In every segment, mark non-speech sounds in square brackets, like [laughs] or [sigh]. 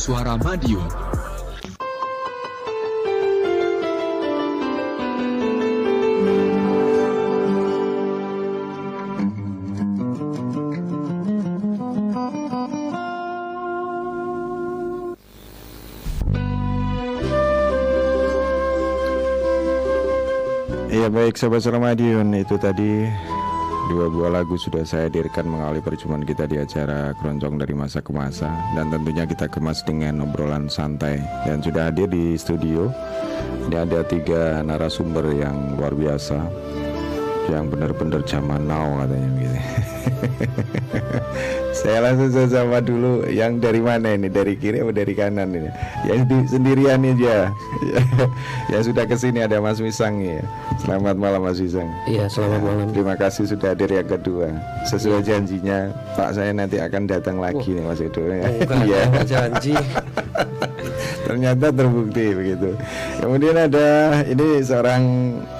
Suara Madiun. Ya baik Sobat Madiun itu tadi Dua buah lagu sudah saya hadirkan mengawali perjumpaan kita di acara Keroncong dari Masa ke Masa. Dan tentunya kita kemas dengan obrolan santai. Dan sudah hadir di studio. Ini ada tiga narasumber yang luar biasa. Yang benar-benar zaman now katanya gitu [laughs] Saya langsung sama dulu Yang dari mana ini? Dari kiri atau dari kanan ini? Yang di, sendirian aja [laughs] Yang sudah ke sini ada Mas Wisang ya Selamat malam Mas Wisang Iya, selamat malam. Terima kasih sudah hadir yang kedua. Sesuai janjinya, Pak saya nanti akan datang lagi nih Mas Edo. ya. Bukan, [laughs] Iya. janji. Ternyata terbukti begitu. Kemudian ada ini seorang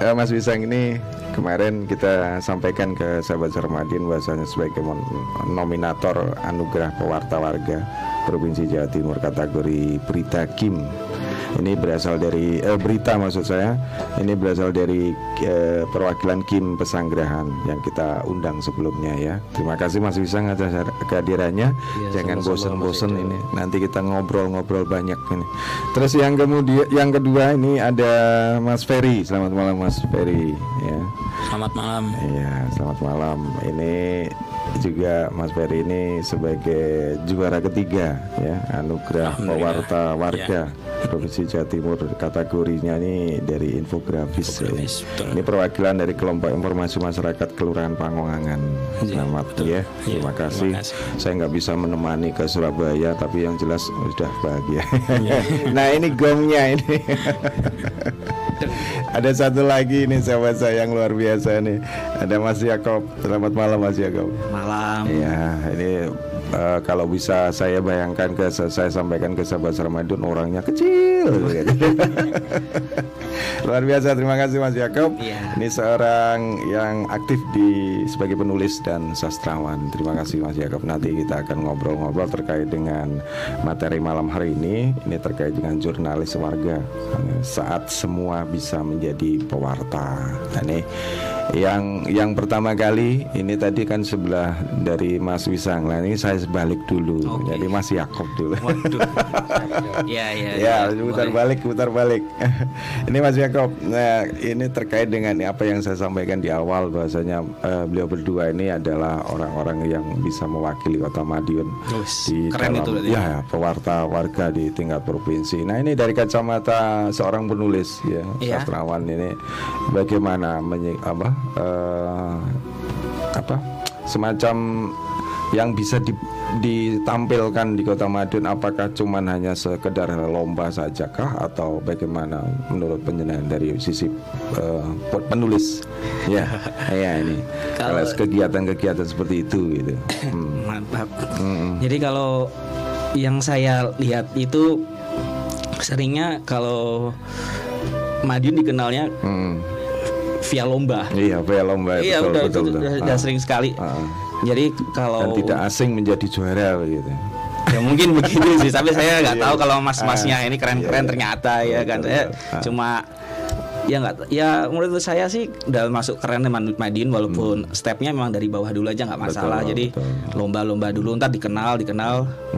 eh, Mas Wisang ini kemarin kita sampaikan ke sahabat Sermadin bahasanya sebagai nominator anugerah pewarta warga Provinsi Jawa Timur kategori berita Kim. Ini berasal dari eh, berita maksud saya. Ini berasal dari eh, perwakilan Kim Pesanggerahan yang kita undang sebelumnya ya. Terima kasih Mas Wisang atas kehadirannya. Jangan sama-sama, bosen-bosen ini. Nanti kita ngobrol-ngobrol banyak ini. Terus yang kemudian yang kedua ini ada Mas Ferry. Selamat malam Mas Ferry ya. Selamat malam. Iya, selamat malam. Ini juga Mas Ferry ini sebagai juara ketiga ya anugerah pewarta warga Provinsi Jawa Timur kategorinya ini dari infografis, ya. Infografis, betul. Ini perwakilan dari kelompok informasi masyarakat Kelurahan Pangongangan. Iya, Selamat betul. ya. Iya, Terima kasih. terima kasih. Saya nggak bisa menemani ke Surabaya tapi yang jelas sudah bahagia. Iya. [laughs] nah ini gongnya ini. [laughs] Ada satu lagi nih sahabat saya yang luar biasa nih. Ada Mas Yakob. Selamat malam Mas Yakob. Malam. Iya, ini eh, kalau bisa saya bayangkan ke saya sampaikan ke sahabat Ramadhan orangnya kecil. gitu. [laughs] [laughs] Luar biasa, terima kasih Mas Yakob. Iya. Ini seorang yang aktif di sebagai penulis dan sastrawan. Terima kasih Mas Yakob. Nanti kita akan ngobrol-ngobrol terkait dengan materi malam hari ini. Ini terkait dengan jurnalis warga. Saat semua bisa menjadi pewarta. Nah, ini yang yang pertama kali ini tadi kan sebelah dari Mas Wisang. Nah, ini saya sebalik dulu. Oke. Jadi Mas Yakob dulu. Waduh. Iya, [laughs] iya. Ya, iya. putar Boleh. balik, putar balik. [laughs] ini Mas Yakob. Nah, ini terkait dengan apa yang saya sampaikan di awal bahwasanya eh, beliau berdua ini adalah orang-orang yang bisa mewakili Kota Madiun Wus, di keren dalam itu berarti. ya pewarta warga di tingkat provinsi. Nah, ini dari kacamata seorang penulis ya, Iya. sastrawan ini bagaimana menye- apa eh, apa semacam yang bisa di- ditampilkan di Kota Madiun apakah cuman hanya sekedar lomba saja kah atau bagaimana menurut penjenengan dari sisi eh, penulis ya [laughs] ya ini kalau kegiatan-kegiatan seperti itu gitu [coughs] Hmm. Mantap. Mm-mm. Jadi kalau yang saya lihat itu seringnya kalau Madiun dikenalnya Mm. Via lomba. iya via lomba Iya, betul, udah, betul, betul. udah, Ah, udah sering sekali. ah. Jadi dan kalau tidak asing menjadi juara gitu ya mungkin begitu sih tapi saya nggak Iya, tahu iya. kalau mas-masnya Ah, ini keren-keren iya, iya. ternyata ya kan saya. Ah. cuma ya nggak ya menurut saya sih udah masuk keren Madiun Madiun walaupun stepnya memang dari bawah dulu aja nggak masalah Hmm. Betul, jadi. Hmm. lomba-lomba dulu ntar dikenal dikenal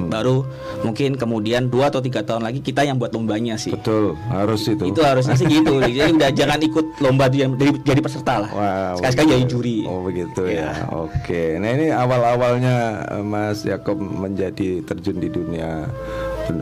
baru mungkin kemudian dua atau tiga tahun lagi kita yang buat lombanya sih betul harus itu itu harusnya sih gitu [laughs] jadi udah jangan ikut lomba dia jadi, jadi peserta lah Wow, sekali-sekali jadi juri Oh begitu Iya. ya. Oke. Nah ini awal-awalnya eh, Mas Yakob menjadi terjun di dunia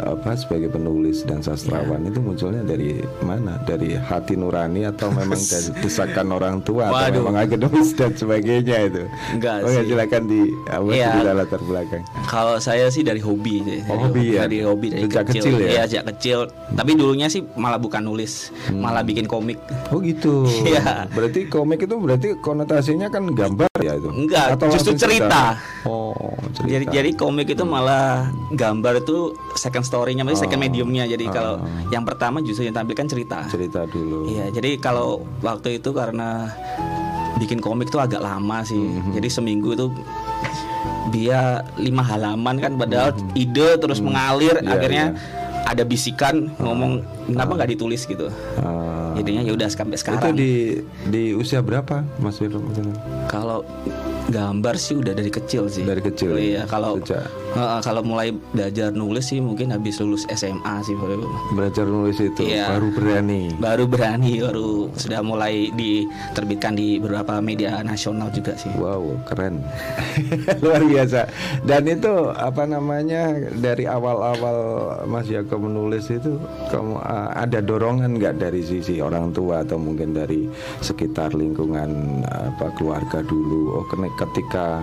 apa sebagai penulis dan sastrawan Iya. itu munculnya dari mana? Dari hati nurani atau memang [laughs] dari desakan orang tua atau Waduh. memang akademis dan sebagainya itu? Enggak Oh ya sih. silakan di apa Iya. cerita latar belakang. Kalau saya sih dari hobi, sih. Oh, hobi ya? dari hobi dari Sejak kecil ya? Iya, sejak kecil. Tapi dulunya sih malah bukan nulis, malah bikin komik. Oh gitu. [laughs] Iya. Berarti komik itu berarti konotasinya kan gambar ya itu? Enggak, Atau justru langsung cerita. Oh, cerita. Jadi jadi komik itu malah gambar itu second story-nya, maksudnya second Oh. mediumnya. Jadi Oh. kalau yang pertama justru yang tampilkan cerita. cerita dulu. Iya, jadi kalau waktu itu karena bikin komik tuh agak lama sih. Mhm. Jadi seminggu itu dia lima halaman kan padahal ide terus mengalir Iya, akhirnya iya. Ada bisikan ngomong kenapa nggak ditulis? gitu. Ah. jadinya ya udah sampai itu sekarang. di di usia berapa Mas Firman? kalau gambar sih udah dari kecil sih. Dari kecil, iya kalau sejak- Heeh, kalau mulai belajar nulis sih mungkin habis lulus SMA sih baru Belajar nulis itu Iya. baru berani. baru berani baru sudah mulai diterbitkan di beberapa media nasional juga sih Wow, keren. [laughs] Luar biasa. Dan itu apa namanya dari awal-awal Mas Yako menulis itu kamu uh, ada dorongan nggak dari sisi orang tua atau mungkin dari sekitar lingkungan apa keluarga dulu? Oh, ketika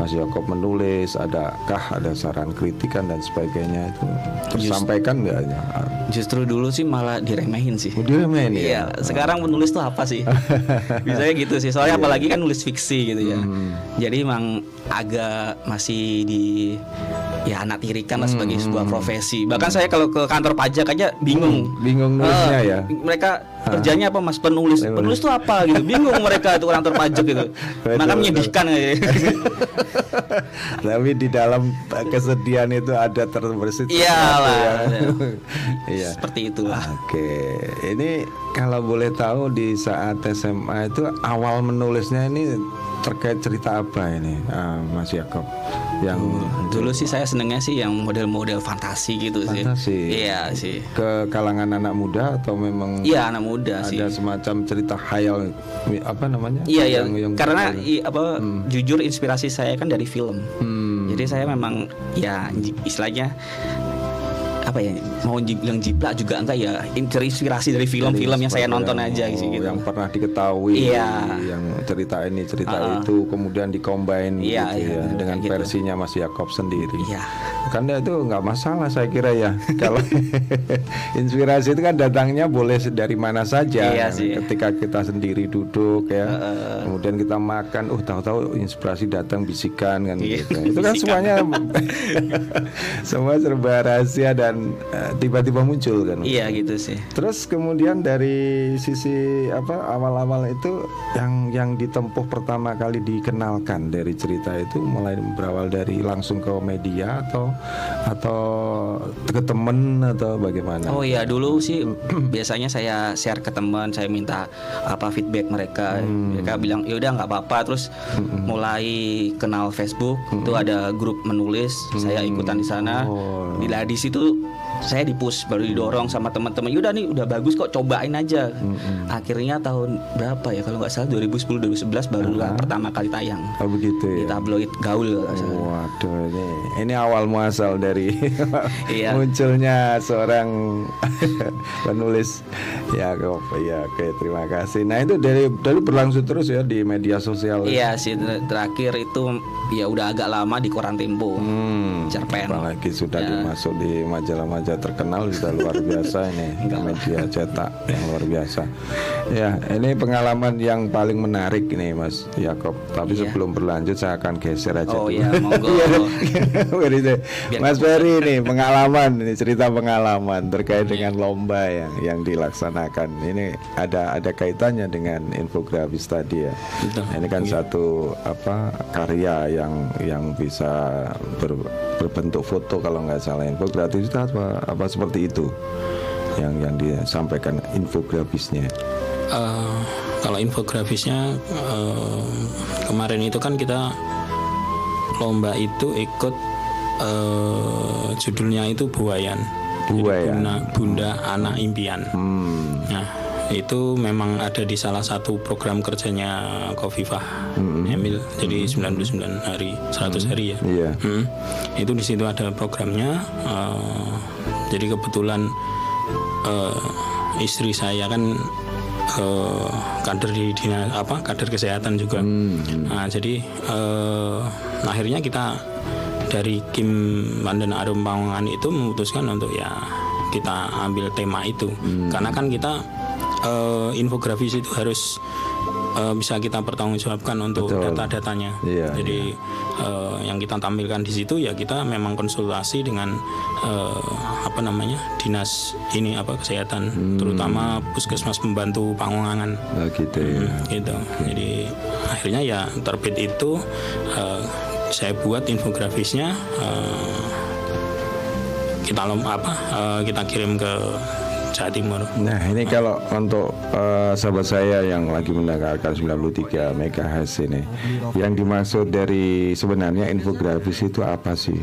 Mas Yakob menulis adakah ada saran kritikan dan sebagainya itu tersampaikan nggak ya? justru dulu sih malah diremehin sih Oh, diremehin ya? Iya, sekarang penulis tuh apa sih? [laughs] Biasanya gitu sih. Soalnya apalagi kan nulis fiksi gitu ya. Jadi emang agak masih di ya anak tirikan lah sebagai sebuah profesi. Bahkan saya kalau ke kantor pajak aja bingung. Bingung nulisnya Eh, ya? Mereka kerjanya apa Mas penulis? Penulis tuh apa gitu? Bingung mereka itu kantor pajak gitu. [laughs] Maka menyedihkan ya. [laughs] Tapi di dalam kesedihan itu ada terbersit Iya sesuatu lah. [laughs] ya. Iya. Seperti itulah. Oke, ini kalau boleh tahu di saat SMA itu awal menulisnya ini terkait cerita apa ini, ah, Mas Yakob? Yang Dulu sih saya senengnya sih yang model-model fantasi gitu sih. Fantasi. Iya sih. ke kalangan anak muda atau memang Iya anak muda sih. ada semacam cerita khayal apa namanya? Iya iya. Yang- yang- Karena i- apa jujur inspirasi saya kan dari film. Hmm. Jadi saya memang ya istilahnya apa ya mau bilang jiplak juga enggak ya in- terinspirasi dari film-film yang saya nonton yang- aja sih gitu. Yang pernah diketahui, Iya. yang cerita ini cerita Ah. itu kemudian dikombin Iya, gitu iya, ya dengan gitu. versinya Mas Yakob sendiri. Iya. Karena itu nggak masalah saya kira ya. [laughs] Kalau [laughs] inspirasi itu kan datangnya boleh dari mana saja. Iya sih. Ketika kita sendiri duduk ya, kemudian kita makan, uh tahu-tahu inspirasi datang bisikan kan Iya, gitu. [laughs] Itu kan bisikan. semuanya semua serba rahasia dan eh, tiba-tiba muncul kan. Iya gitu sih. Terus kemudian dari sisi apa awal-awal itu yang yang ditempuh pertama kali dikenalkan dari cerita itu mulai berawal dari langsung ke media atau atau ke temen atau bagaimana? Oh iya dulu sih [clears throat] biasanya saya share ke teman, saya minta apa feedback mereka. Mereka bilang ya udah nggak apa-apa. Terus mulai kenal Facebook, itu ada grup menulis, saya ikutan di sana. Oh. Bila di situ saya dipush baru didorong sama teman-teman. Yaudah nih udah bagus kok cobain aja. Akhirnya tahun berapa ya kalau nggak salah 2010 2011 baru lah pertama kali tayang Oh begitu di ya. tabloid gaul salah. Waduh ini ini awal muasal dari [laughs] Iya. munculnya seorang [laughs] penulis ya kok ya oke terima kasih. Nah itu dari dari berlangsung terus ya di media sosial. Iya sih ter- terakhir itu ya udah agak lama di koran Tempo. Hmm, Cerpen. apalagi sudah Ya. dimasuk di majalah-majalah terkenal sudah luar biasa ini media cetak yang luar biasa. Ya, ini pengalaman yang paling menarik ini Mas Yakob. Tapi Iya. sebelum berlanjut saya akan geser aja Oh dulu. iya, monggo. [laughs] Mas Ferry ini pengalaman ini cerita pengalaman terkait dengan lomba yang yang dilaksanakan. Ini ada ada kaitannya dengan infografis tadi ya. Betul. Ini kan satu apa karya yang yang bisa ber- berbentuk foto kalau nggak salah infografis itu apa apa seperti itu yang yang disampaikan infografisnya. Eh, kalau infografisnya eh, kemarin itu kan kita lomba itu ikut eh, judulnya itu Buayan. Buayan. Bunda, Bunda Anak Impian. Hmm. Nah, itu memang ada di salah satu program kerjanya Kofifah Emil. Jadi 99 hari, 100 hari ya. Iya. Hmm. Itu di situ ada programnya. eh, jadi kebetulan eh, istri saya kan eh, kader di dinas apa kader kesehatan juga. Nah, jadi eh, akhirnya kita dari Kim Mandan Arum Pangongan itu memutuskan untuk ya kita ambil tema itu. Karena kan kita eh, infografis itu harus eh, bisa kita pertanggungjawabkan untuk data-datanya. Iya, Jadi eh, yang kita tampilkan di situ ya kita memang konsultasi dengan eh, apa namanya dinas ini apa kesehatan, terutama puskesmas pembantu Pangongangan Oh, gitu ya. gitu. Jadi akhirnya ya terbit itu eh, saya buat infografisnya eh, kita lom apa kita kirim ke Jawa Timur. Nah ini kalau untuk eh, sahabat saya yang lagi mendengarkan 93 MHz ini Yang dimaksud dari sebenarnya infografis itu apa sih?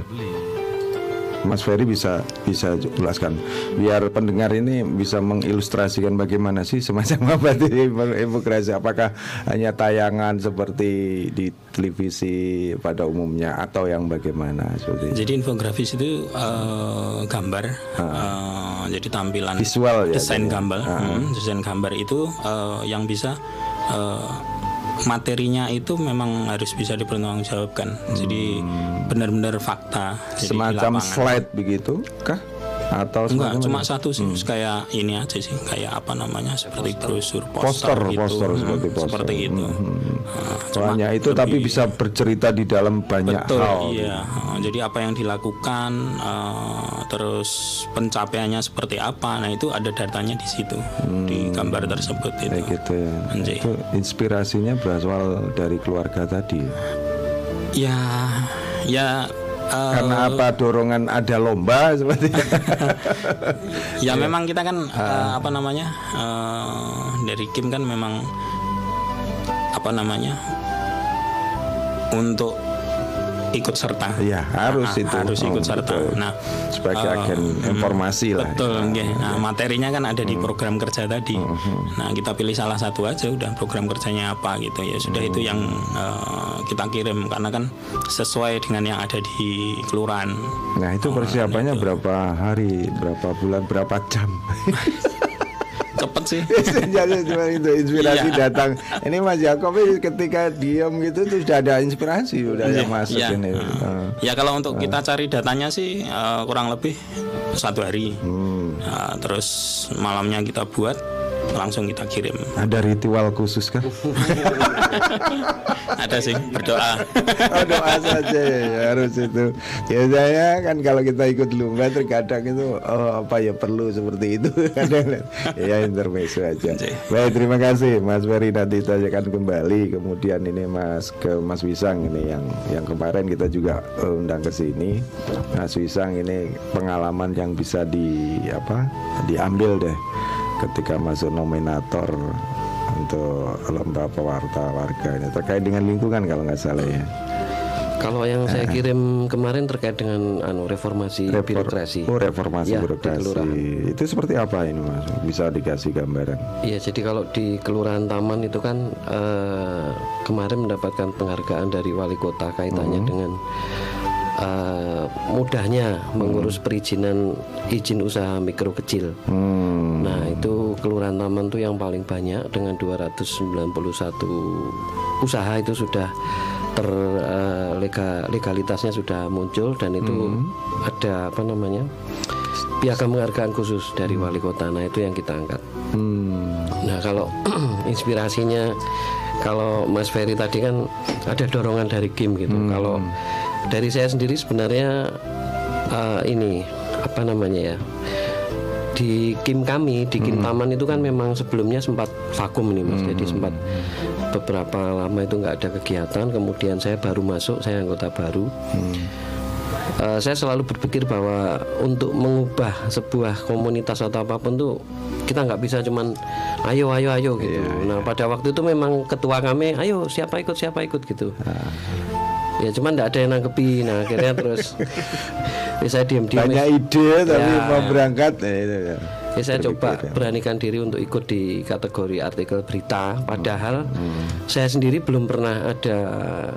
Mas Ferry bisa bisa jelaskan. Biar pendengar ini bisa mengilustrasikan bagaimana sih semacam [laughs] apa itu infografis apakah hanya tayangan seperti di televisi pada umumnya atau yang bagaimana seperti itu? Jadi infografis itu eh, gambar, eh, jadi tampilan Visual ya, desain jadi. gambar, Hmm, desain gambar itu eh, yang bisa materinya itu memang harus bisa dipertanggungjawabkan. Jadi benar-benar fakta. Jadi semacam slide begitu kah? Atau Enggak, cuma satu sih, kayak ini aja sih, kayak apa namanya, seperti brosur, Poster, poster, gitu. poster Hmm, seperti poster. seperti itu. Nah, cuma Soalnya itu tapi lebih- bisa bercerita di dalam banyak Betul, hal. iya. Uh, Jadi apa yang dilakukan, uh, terus pencapaiannya seperti apa, nah itu ada datanya di situ, di gambar tersebut itu. Kayak gitu ya. Anjay. Itu inspirasinya berasal dari keluarga tadi. Ya, ya. Uh, Karena apa? Dorongan ada lomba [laughs] seperti ya memang kita kan Ah. uh, apa namanya uh, dari Kim kan memang apa namanya untuk ikut serta. Iya, harus Ah, itu. Harus ikut Oh, serta. betul. Nah, Sebagai uh, agen informasi lah. Betul, nggih. Nah, materinya kan ada di program kerja tadi. Nah, kita pilih salah satu aja udah program kerjanya apa gitu ya. Sudah itu yang uh, kita kirim karena kan sesuai dengan yang ada di kelurahan. Nah itu persiapannya berapa hari, berapa bulan, berapa jam? [laughs] Cepet sih. Jadi [laughs] cuma itu inspirasi Iya. datang. Ini Mas Yakob ini ketika diam gitu tuh sudah ada inspirasi udah yang masuk Iya. ini. Uh, Uh. Ya kalau untuk kita cari datanya sih uh, kurang lebih satu hari. Hmm. Nah, terus malamnya kita buat langsung kita kirim. Ada ritual khusus kan? [laughs] Ada sih berdoa. Oh doa saja ya harus itu. Biasanya kan kalau kita ikut lomba terkadang itu oh apa ya perlu seperti itu. [laughs] Ya intermezzo aja. Baik terima kasih Mas Ferry nanti kita akan kembali. Kemudian ini Mas ke Mas Wisang ini yang yang kemarin kita juga eh, undang ke sini. Mas Wisang ini pengalaman yang bisa di apa diambil deh ketika masuk nominator untuk lomba pewarta warga ini terkait dengan lingkungan kalau nggak salah ya. Kalau yang saya kirim kemarin terkait dengan anu reformasi Repor- birokrasi. Oh, reformasi Ya, birokrasi. Itu seperti apa ini Mas? Bisa dikasih gambaran? Iya, jadi kalau di Kelurahan Taman itu kan eh, kemarin mendapatkan penghargaan dari wali kota kaitannya dengan eh, mudahnya mengurus perizinan izin usaha mikro kecil. Hmm. Nah, itu Kelurahan Taman tuh yang paling banyak dengan 291 usaha itu sudah ter eh, lega- legalitasnya sudah muncul dan itu ada apa namanya? piagam penghargaan khusus dari wali kota. Nah, itu yang kita angkat. Hmm. Nah kalau [clears throat] inspirasinya kalau Mas Ferry tadi kan ada dorongan dari Kim gitu. Kalau dari saya sendiri sebenarnya eh, ini apa namanya ya di Kim kami di Kim Taman itu kan memang sebelumnya sempat vakum ini Mas. Jadi sempat beberapa lama itu nggak ada kegiatan. Kemudian saya baru masuk, saya anggota baru. Eh, saya selalu berpikir bahwa untuk mengubah sebuah komunitas atau apa pun tuh kita nggak bisa cuman ayo ayo ayo gitu. Nah pada waktu itu memang ketua kami ayo siapa ikut siapa ikut gitu. Ya cuman nggak ada yang nanggepi. Nah akhirnya terus [laughs] ya saya diam-diam. Banyak ide tapi Ya. mau berangkat ya, itu ya. Ya, saya coba ya. beranikan diri untuk ikut di kategori artikel berita. Padahal Hmm. saya sendiri belum pernah ada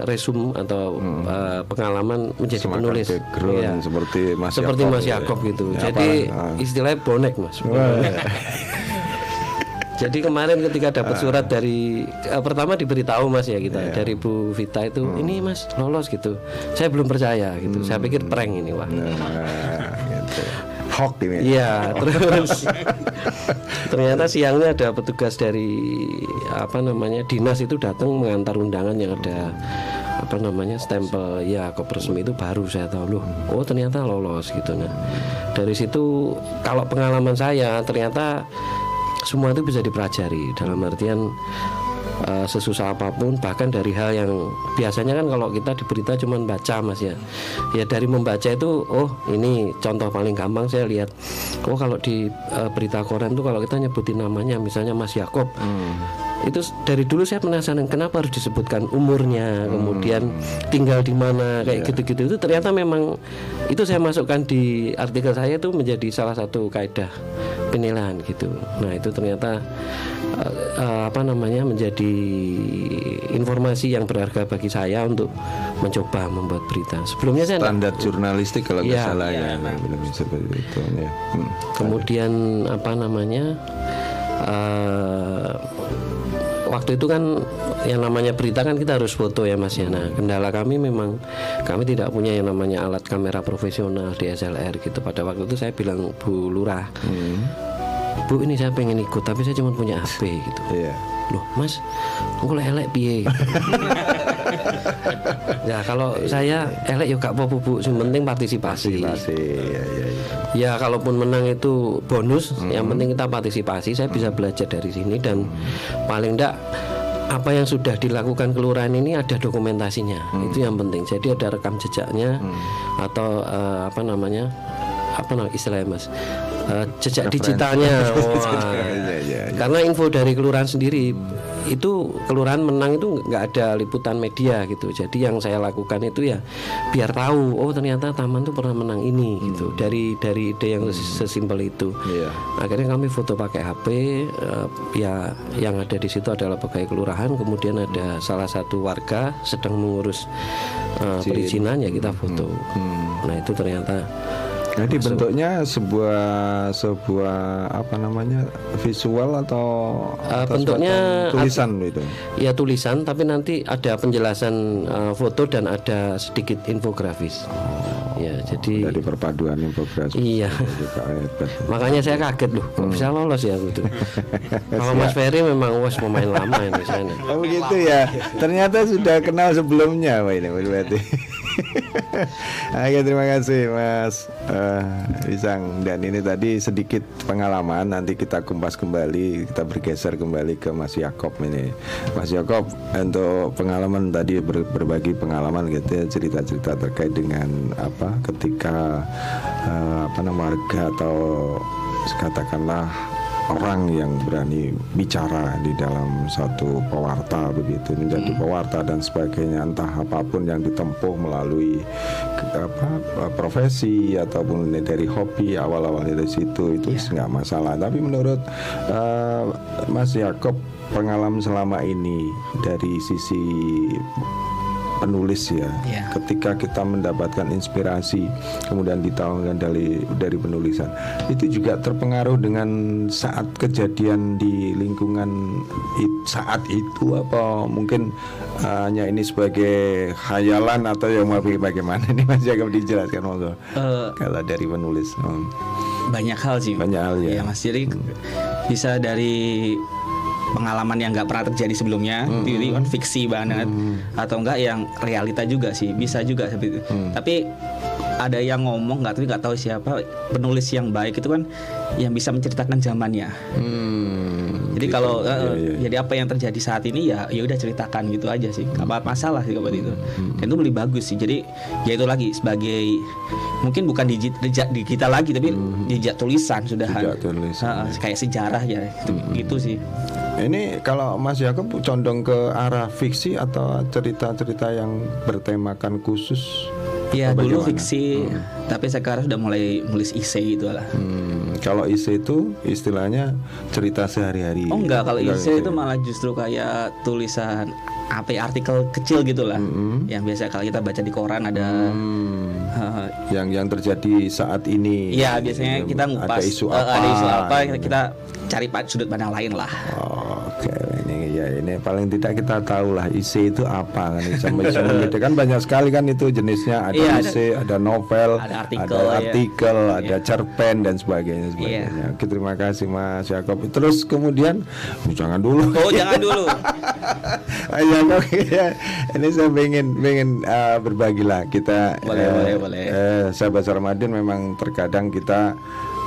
resum atau uh, pengalaman menjadi Hmm. Semacam penulis. Iya. seperti Mas seperti Yakob Mas ya. Yakob gitu. Ya, Jadi apa, ah. istilahnya bonek mas. [laughs] Jadi kemarin ketika dapat Ah. surat dari eh, pertama diberitahu mas ya kita Iya. dari Bu Vita itu Hmm. ini mas lolos gitu. Saya belum percaya gitu. Saya pikir prank ini wah. Nah, gitu. Hoax ini. Iya, terus [laughs] ternyata siangnya ada petugas dari apa namanya dinas itu datang mengantar undangan yang ada apa namanya stempel ya kok resmi itu baru saya tahu loh oh ternyata lolos gitu nah dari situ kalau pengalaman saya ternyata semua itu bisa dipelajari. Dalam artian eh, sesusah apa pun bahkan dari hal yang biasanya kan kalau kita di berita cuma baca mas ya. Ya dari membaca itu oh ini contoh paling gampang saya lihat. Oh kalau di eh, berita koran tuh kalau kita nyebutin namanya misalnya Mas Yakob itu dari dulu saya penasaran kenapa harus disebutkan umurnya kemudian tinggal di mana kayak gitu-gitu. Itu ternyata memang itu saya masukkan di artikel saya itu menjadi salah satu kaidah penilaian gitu. Nah itu ternyata eh, eh, apa namanya menjadi informasi yang berharga bagi saya untuk mencoba membuat berita. Sebelumnya saya standar jurnalistik kalau nggak Iya, salah ya, nah, belum seperti itu ya. Hmm. kemudian apa namanya eh, waktu itu kan yang namanya berita kan kita harus foto ya mas ya. Nah kendala kami memang kami tidak punya yang namanya alat kamera profesional DSLR gitu. Pada waktu itu saya bilang Bu Lurah Bu ini saya pengen ikut tapi saya cuma punya HP gitu. Iya. loh mas aku lek elek piye [laughs] ya kalau saya elek ya gak apa-apa bu yang penting partisipasi Masih ya, ya, ya. Ya kalaupun menang itu bonus, yang penting kita partisipasi. Saya bisa belajar dari sini dan paling enggak apa yang sudah dilakukan kelurahan ini ada dokumentasinya. Itu yang penting. Jadi ada rekam jejaknya atau eh, apa namanya? Apa nama istilahnya Mas? Eh, jejak digitalnya. [laughs] Wah. Iya, iya, iya. Karena info dari kelurahan sendiri itu kelurahan menang itu nggak ada liputan media gitu. Jadi yang saya lakukan itu ya biar tahu oh ternyata taman tuh pernah menang ini gitu. Dari dari ide yang ses- sesimpel itu. Iya. Akhirnya kami foto pakai HP eh, ya yang ada di situ adalah pegawai kelurahan, kemudian ada salah satu warga sedang mengurus eh, perizinan ya kita foto. Nah, itu ternyata Jadi bentuknya sebuah sebuah apa namanya visual atau, Eh, atau bentuknya tulisan itu. ya tulisan tapi nanti ada penjelasan eh, foto dan ada sedikit infografis. Ya, jadi Dari perpaduan infografis. Iya. Hebat. [laughs] makanya saya kaget loh, kok bisa lolos ya gitu. [laughs] Kalau Mas Ferry memang wes pemain lama ini sana. [laughs] Oh begitu ya. Ternyata sudah kenal sebelumnya Pak ini berarti. [laughs] Oke terima kasih Mas Wisang dan ini tadi sedikit pengalaman nanti kita kumpas kembali kita bergeser kembali ke Mas Yakob ini. Mas Yakob untuk pengalaman tadi ber- berbagi pengalaman gitu ya cerita-cerita terkait dengan apa ketika eh, apa namanya warga atau katakanlah orang yang berani bicara di dalam satu pewarta begitu menjadi pewarta dan sebagainya entah apa pun yang ditempuh melalui apa profesi ataupun dari hobi awal-awalnya dari situ itu nggak masalah. Tapi menurut eh, Mas Yakob pengalaman selama ini dari sisi penulis ya. Iya. ketika kita mendapatkan inspirasi kemudian ditaungkan dari dari penulisan. Itu juga terpengaruh dengan saat kejadian di lingkungan it- saat itu apa? Mungkin uh, hanya ini sebagai khayalan atau yang mau bagaimana? [laughs] Ini masih agak dijelaskan monggo. Eh, kalau dari penulis Hmm. banyak hal sih. Banyak hal, ya. Iya, mas. Jadi bisa dari pengalaman yang nggak pernah terjadi sebelumnya. Itu itu kan fiksi banget. Atau enggak yang realita juga sih bisa juga seperti itu. Tapi ada yang ngomong nggak tapi nggak tahu siapa penulis yang baik itu kan yang bisa menceritakan zamannya Hmm, jadi gitu. kalau eh, Iya, iya, iya. jadi apa yang terjadi saat ini ya ya udah ceritakan gitu aja sih nggak apa masalah sih seperti itu Hmm, dan itu lebih bagus sih jadi ya itu lagi sebagai mungkin bukan digit jejak digital lagi tapi jejak tulisan sudah Hmm. Jejak tulisan. Hmm. kayak sejarah ya itu gitu sih Ini kalau Mas Yakob condong ke arah fiksi atau cerita-cerita yang bertemakan khusus? Ya Atau dulu fiksi tapi sekarang sudah mulai nulis isei gitu lah Hmm, kalau isi itu istilahnya cerita sehari-hari. Oh enggak, kalau Enggak isei itu malah justru kayak tulisan apa ya, artikel kecil gitulah. Yang biasa kalau kita baca di koran ada Hmm, eh, yang yang terjadi saat ini. Iya biasanya kita ngupas Ada isu eh, apa? ada isu apa kita, kita cari sudut pandang lain lah. Oke, ini ya ini paling tidak kita tahu lah isi itu apa kan bisa [laughs] membedakan banyak sekali kan itu jenisnya ada Iya, ada- isi, ada novel, ada artikel, ada, ya. artikel, ada Iya. cerpen dan sebagainya sebagainya. Iya. Oke, terima kasih Mas Yakob. Terus kemudian oh, jangan dulu. Oh jangan dulu. [laughs] Ayo oke ya. Ini saya pengen pengen uh, berbagi lah kita. Boleh, eh, boleh, boleh. eh, sahabat Sarmadin memang terkadang kita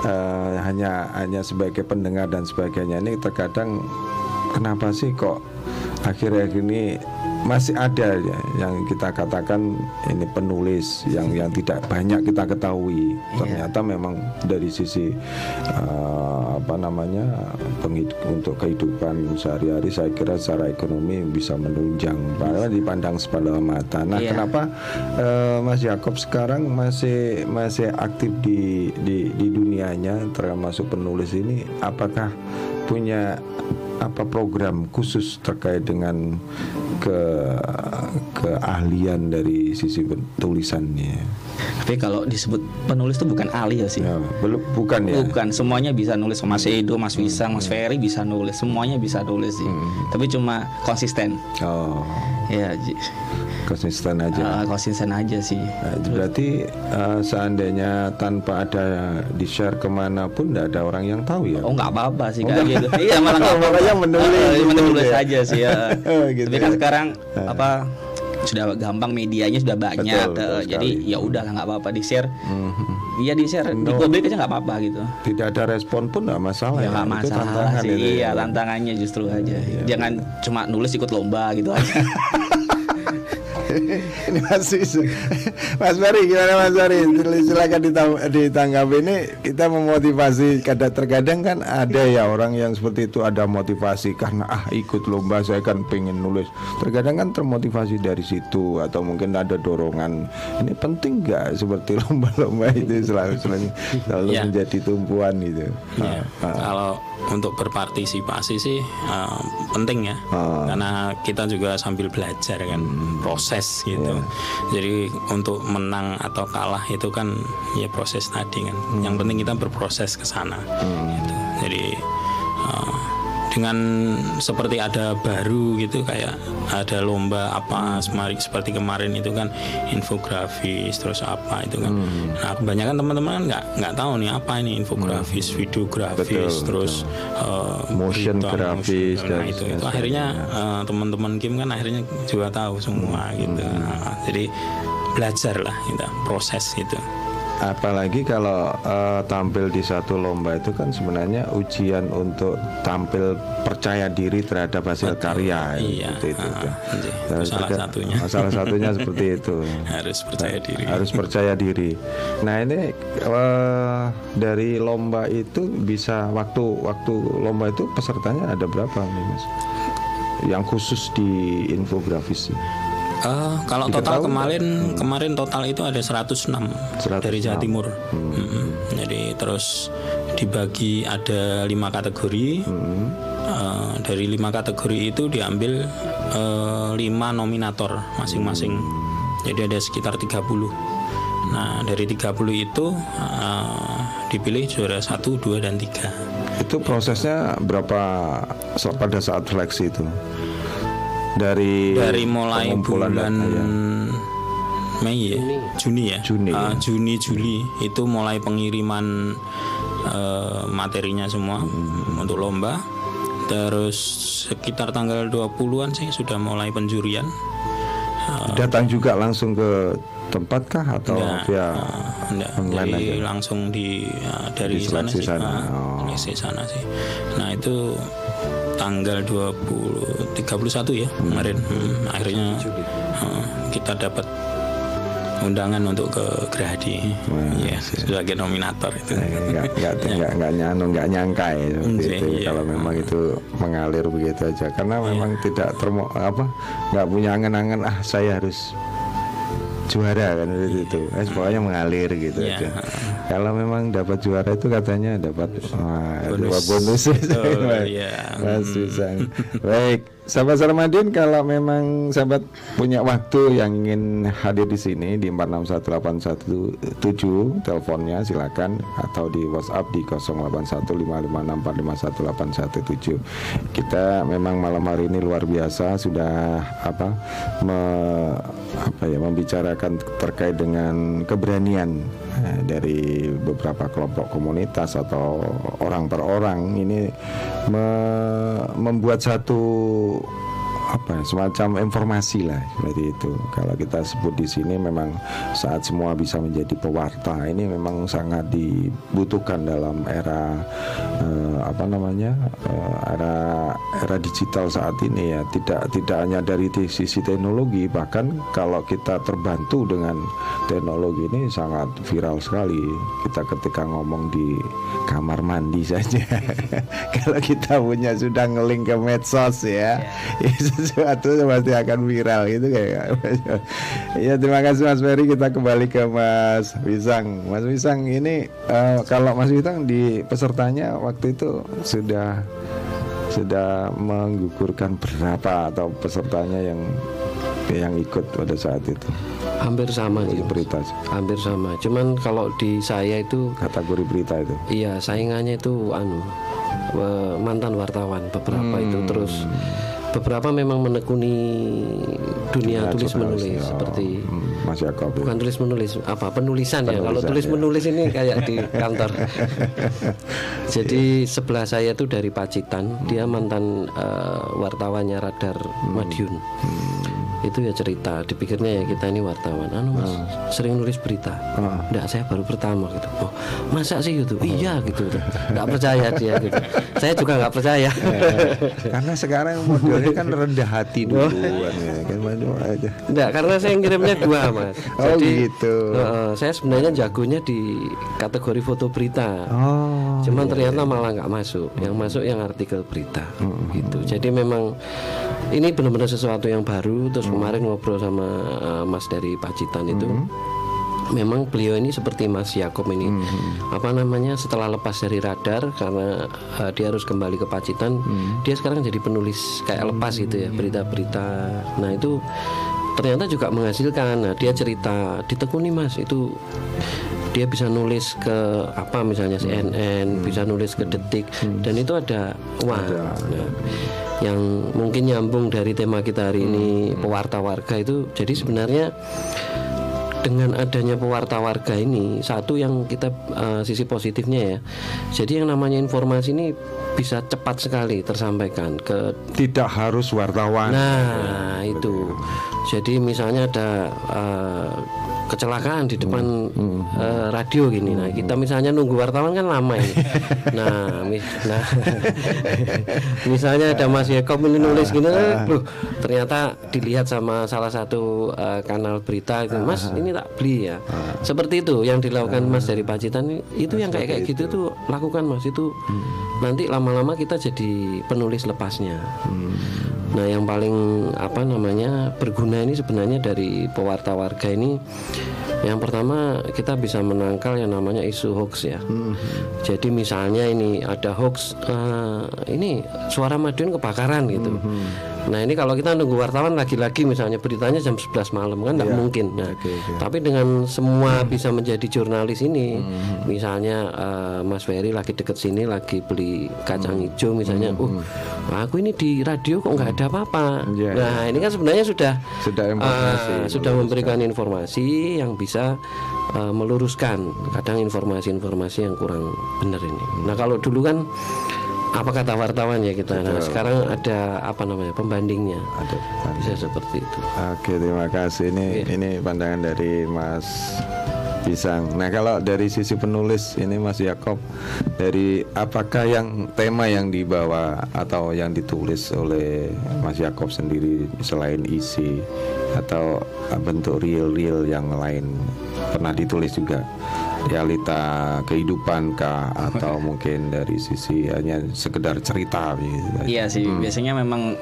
eh, hanya hanya sebagai pendengar dan sebagainya ini terkadang kenapa sih kok akhir-akhir ini masih ada ya yang kita katakan ini penulis yang yang tidak banyak kita ketahui. Ternyata memang dari sisi eh, apa namanya untuk kehidupan sehari-hari saya kira secara ekonomi bisa menunjang. Padahal dipandang sebelah mata. Nah Iya. kenapa eh, Mas Yakob sekarang masih masih aktif di di, di dunianya termasuk penulis ini? Apakah punya apa program khusus terkait dengan ke keahlian dari sisi tulisannya? Tapi kalau disebut penulis itu bukan ahli ya sih. ya, belum bukan ya? Bukan semuanya bisa nulis. Mas Edo, Mas Wisang, Mas Ferry bisa nulis. Semuanya bisa nulis sih. Tapi cuma konsisten. Oh. Ya konsisten aja. Eh, konsisten aja sih. Nah, itu berarti eh, seandainya tanpa ada di share ke mana pun tidak ada orang yang tahu ya? Oh nggak apa-apa sih kayak gitu [laughs] Iya malah nggak [laughs] apa-apa. Makanya menulis Eh, gitu Menulis ya. aja sih ya. [laughs] Gitu Tapi kan ya. sekarang Apa sudah gampang medianya sudah banyak Betul, betul eh, jadi sekali. ya udah nggak apa-apa di share Mhm. iya di share di No. publik aja nggak apa-apa gitu. Tidak ada respon pun tidak masalah ya nggak Itu masalah tantangan sih. itu ya. iya tantangannya justru aja. Jangan cuma nulis ikut lomba gitu aja [laughs] ini masih Mas Bari gimana Mas Bari silakan ditanggapi. Ini kita memotivasi. Kadang terkadang kan ada ya orang yang seperti itu ada motivasi. Karena ah ikut lomba saya kan pengen nulis. Terkadang kan termotivasi dari situ atau mungkin ada dorongan. Ini penting nggak seperti [laughs] lomba-lomba itu selalu selalu, selalu Ya. menjadi tumpuan gitu? Ya, Ah, ah. kalau untuk berpartisipasi sih eh, penting ya, Ah. karena kita juga sambil belajar kan proses gitu. Jadi untuk menang atau kalah itu kan ya proses tadi kan. Yang penting kita berproses ke sana. gitu. Jadi eh, dengan seperti ada baru gitu kayak ada lomba apa semari seperti kemarin itu kan infografis terus apa itu kan. Nah kebanyakan teman-teman kan nggak nggak tahu nih apa ini infografis videografis Betul, terus eh, Motion berita, grafis motion. dan nah, itu itu akhirnya eh, teman-teman Kim kan akhirnya juga tahu semua Hmm. gitu. Nah, jadi belajar lah kita proses gitu Apalagi kalau eh, tampil di satu lomba itu kan sebenarnya ujian untuk tampil percaya diri terhadap hasil karya Iya, seperti itu. ah, iya. Dan Itu salah terka- satunya. [laughs] salah satunya seperti itu. [laughs] harus percaya diri Harus percaya diri. Nah ini eh, dari lomba itu bisa waktu waktu lomba itu pesertanya ada berapa nih mas? Yang khusus di infografis. Eh, kalau total kemarin kemarin total itu ada 106, 106. dari Jawa Timur. Mm-mm. Jadi terus dibagi ada lima kategori. Eh, dari lima kategori itu diambil lima nominator masing-masing. Jadi ada sekitar 30. Nah dari 30 itu eh, dipilih juara 1, 2 dan 3 Itu prosesnya berapa pada saat seleksi itu? Dari dari mulai bulan data, ya. Mei ya, Juni ya, Juni, Ah, ya. Juni Juli itu mulai pengiriman eh, materinya semua Hmm. untuk lomba. Terus sekitar tanggal 20-an sih sudah mulai penjurian. Datang juga langsung ke tempat kah atau Enggak, via eh, enggak. online Jadi aja? langsung di eh, dari sana Diseleksi sih, sana, ah, oh. sana sih. Nah itu tanggal 20 31 ya kemarin. Hmm, akhirnya eh, kita dapat undangan untuk ke Gerahadi. ya, sebagai nominator itu. Eh, nggak nggak [laughs] nggak nggak nyanu nggak nyangka ya seperti Hmm, itu iya. kalau memang itu mengalir begitu aja karena memang tidak termo apa nggak punya angan-angan ah saya harus juara kan seperti itu eh, pokoknya mengalir gitu Iya. aja kalau memang dapat juara itu katanya dapat wah, Bonus. dapat bonus Mas- [laughs] iya. Mas Wisang. baik sahabat Sarmadin kalau memang sahabat punya waktu yang ingin hadir di sini di 461817 teleponnya silakan atau di WhatsApp di 081556451817 kita memang malam hari ini luar biasa sudah apa me- apa ya membicarakan terkait dengan keberanian dari beberapa kelompok komunitas atau orang per orang ini me- membuat satu apa ya, semacam informasi lah seperti itu. Kalau kita sebut di sini memang saat semua bisa menjadi pewarta ini memang sangat dibutuhkan dalam era eh, apa namanya eh, era era digital saat ini ya. Tidak tidak hanya dari sisi teknologi bahkan kalau kita terbantu dengan teknologi ini sangat viral sekali. Kita ketika ngomong di kamar mandi saja [laughs] kalau kita punya sudah ngeling ke medsos ya, [laughs] ya sesuatu pasti akan viral gitu kayak [laughs] ya. Terima kasih Mas Ferry. Kita kembali ke Mas Wisang. Mas Wisang ini eh, kalau Mas Wisang di pesertanya waktu itu sudah sudah menggugurkan berapa atau pesertanya yang yang ikut pada saat itu? Hampir sama sih berita. Hampir sama. Cuman kalau di saya itu kategori berita itu? Iya saingannya itu anu mantan wartawan beberapa itu Hmm. terus beberapa memang menekuni dunia Nah, tulis menulis ya. seperti Hmm, Mas Yakob ya. bukan tulis menulis apa penulisan, ya kalau Penulisan, tulis ya. menulis ini kayak di [laughs] kantor [laughs] jadi sebelah saya itu dari Pacitan dia mantan eh, wartawannya radar Hmm. Madiun itu ya cerita dipikirnya ya kita ini wartawan anu mas Hmm. sering nulis berita enggak saya baru pertama gitu oh masa sih gitu Oh. iya gitu nggak percaya dia gitu saya juga nggak percaya Karena sekarang modelnya kan rendah hati Oh. duluan ya kan Waduh, aja. Enggak, karena saya ngirimnya dua mas Oh, gitu. eh, saya sebenarnya jagonya di kategori foto berita Oh. Cuman ternyata malah nggak masuk. Yang masuk yang artikel berita, gitu. Jadi memang ini benar-benar sesuatu yang baru. Terus kemarin ngobrol sama uh, Mas dari Pacitan itu, memang beliau ini seperti Mas Yakob ini, apa namanya? Setelah lepas dari radar karena uh, dia harus kembali ke Pacitan, dia sekarang jadi penulis kayak lepas gitu ya berita-berita. Nah itu ternyata juga menghasilkan. Nah dia cerita ditekuni Mas itu dia bisa nulis ke apa misalnya CNN, bisa nulis ke Detik. Dan itu ada wah. Nah, yang mungkin nyambung dari tema kita hari ini pewarta warga itu. Jadi sebenarnya dengan adanya pewarta warga ini satu yang kita eh, sisi positifnya ya. Jadi yang namanya informasi ini bisa cepat sekali tersampaikan ke Tidak harus wartawan. Nah, itu. Jadi misalnya ada eh, kecelakaan di depan eh, radio gini. Nah, kita misalnya nunggu wartawan kan lama ini. [laughs] Nah, mis- nah misalnya ada Mas Yakob ini nulis gini, loh, ternyata dilihat sama salah satu eh, kanal berita itu, Mas, ini tak beli ya. Seperti itu yang dilakukan Mas dari Pacitan itu yang kayak kayak gitu tuh lakukan Mas itu. Nanti lama-lama kita jadi penulis lepasnya. Nah, yang paling apa namanya berguna ini sebenarnya dari pewarta warga ini yang pertama kita bisa menangkal yang namanya isu hoax ya. Jadi misalnya ini ada hoax eh, ini suara Madiun kebakaran gitu. Nah, ini kalau kita nunggu wartawan lagi-lagi misalnya beritanya jam 11 malam kan nggak mungkin. Nah, tapi dengan semua bisa menjadi jurnalis ini, misalnya eh, Mas Ferry lagi deket sini lagi beli kacang hijau misalnya, uh, aku ini di radio kok nggak ada apa-apa. Iya, Nah, ini kan sebenarnya sudah Sudah informasi, eh, sudah memberikan informasi yang bisa eh, meluruskan kadang informasi-informasi yang kurang benar ini. Nah, kalau dulu kan apa kata wartawan ya kita. Nah, sekarang ada apa namanya pembandingnya. Ada. Bisa seperti itu. Oke, terima kasih. Ini ini pandangan dari Mas Pisang. Nah, kalau dari sisi penulis ini Mas Yakob dari apakah yang tema yang dibawa atau yang ditulis oleh Mas Yakob sendiri selain isi atau bentuk real-real yang lain pernah ditulis juga realita kehidupan kah? Atau [laughs] mungkin dari sisi hanya sekedar cerita gitu. Iya sih, biasanya memang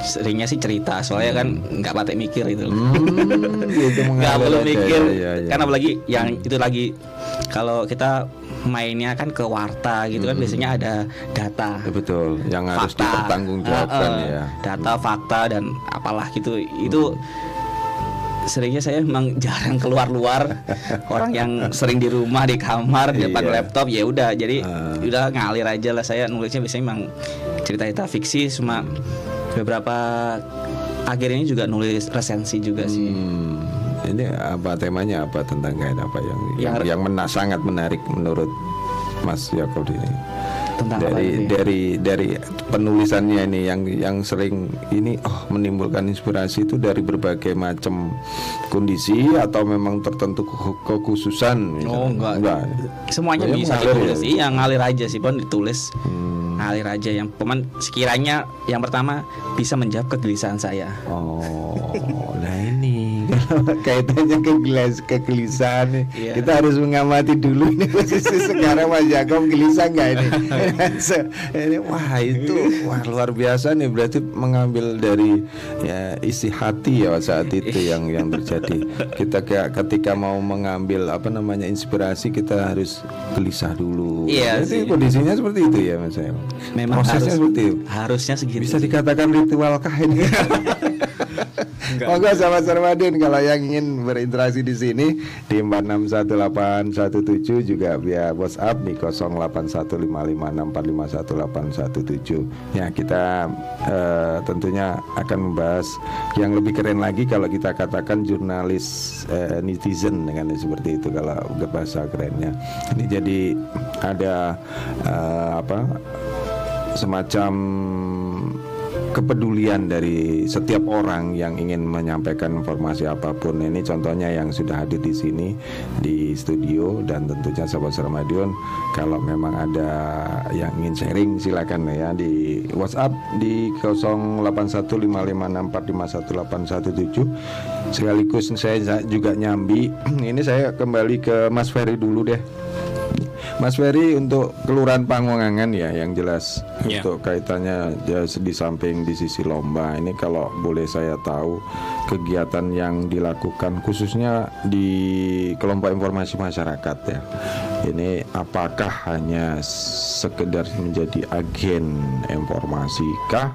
seringnya sih cerita soalnya kan nggak patek mikir [laughs] itu. Hmm, gitu nggak mengalir perlu aja, mikir ya, ya, ya. karena apalagi yang itu lagi kalau kita mainnya kan ke warta gitu kan biasanya ada data. Ya, betul yang harus fakta. dipertanggungjawabkan Eh, eh, ya. data fakta dan apalah gitu. Itu seringnya saya memang jarang keluar-luar. Orang yang sering di rumah di kamar di depan Iya. laptop ya udah. Jadi udah ngalir aja lah saya nulisnya. Biasanya memang cerita-cerita fiksi cuma beberapa akhir ini juga nulis resensi juga sih. Hmm, ini apa temanya? Apa tentang kain apa yang yang, Yang- yang mena- sangat menarik menurut Mas Yakob ini Tentang dari dari dari penulisannya ini yang yang sering ini oh menimbulkan inspirasi itu dari berbagai macam kondisi atau memang tertentu ke- kekhususan Oh misalnya? enggak. Semuanya bisa ditulis. ya? Iya, ngalir aja sih, Pon ditulis. Hmm. Ngalir aja yang peman sekiranya yang pertama bisa menjawab kegelisahan saya. Oh, [laughs] [laughs] kaitannya kegelis kegelisahan nih, Iya. kita harus mengamati dulu ini posisi sekarang Mas Jakob gelisah nggak ini? [laughs] Ini wah itu wah luar biasa nih berarti mengambil dari ya isi hati ya saat itu yang yang terjadi. Kita kayak ketika mau mengambil apa namanya inspirasi kita harus gelisah dulu. Iya Berarti sih. kondisinya seperti itu ya Mas? Memang prosesnya harus seperti itu. harusnya segitu. Bisa dikatakan ritual kah ini? [laughs] Monggo sama Sarmadin kalau yang ingin berinteraksi di sini di 461817 juga via WhatsApp di 081556451817. Ya, kita eh, tentunya akan membahas yang lebih keren lagi kalau kita katakan jurnalis eh, netizen dengan seperti itu kalau bahasa kerennya. Ini jadi ada eh, apa semacam kepedulian dari setiap orang yang ingin menyampaikan informasi apa pun. Ini contohnya yang sudah hadir di sini di studio dan tentunya sahabat Sarmadion kalau memang ada yang ingin sharing silakan ya di WhatsApp di 081556451817 sekaligus saya juga nyambi [clears throat] ini saya kembali ke Mas Ferry dulu deh Mas Ferry untuk kelurahan Pangwangan ya yang jelas Ya. untuk kaitannya ya, di samping di sisi lomba ini kalau boleh saya tahu kegiatan yang dilakukan khususnya di kelompok informasi masyarakat ya ini apakah hanya sekedar menjadi agen informasi kah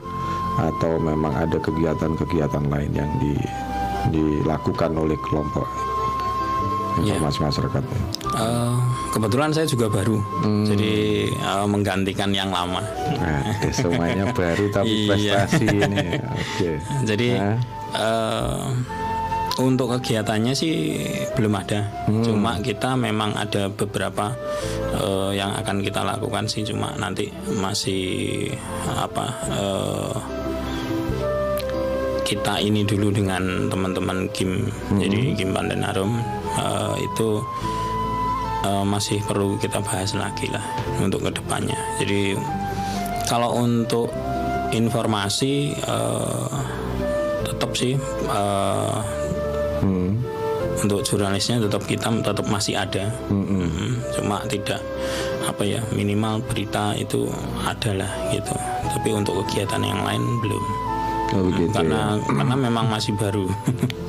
atau memang ada kegiatan-kegiatan lain yang di, dilakukan oleh kelompok Ya. informasi masyarakat Eh, kebetulan saya juga baru, jadi eh, menggantikan yang lama. Nah, semuanya [laughs] baru tapi Iya. prestasi ini. Oke. Jadi Nah. eh, untuk kegiatannya sih belum ada. Cuma kita memang ada beberapa eh, yang akan kita lakukan sih. Cuma nanti masih apa? eh, kita ini dulu dengan teman-teman Kim, jadi Kim Pandan Harum eh, itu eh, masih perlu kita bahas lagi lah untuk ke depannya. Jadi kalau untuk informasi eh, tetap sih eh, Hmm. untuk jurnalisnya tetap kita tetap masih ada Mm, cuma tidak apa ya minimal berita itu adalah gitu tapi untuk kegiatan yang lain belum Oh, begitu karena ya. karena memang masih baru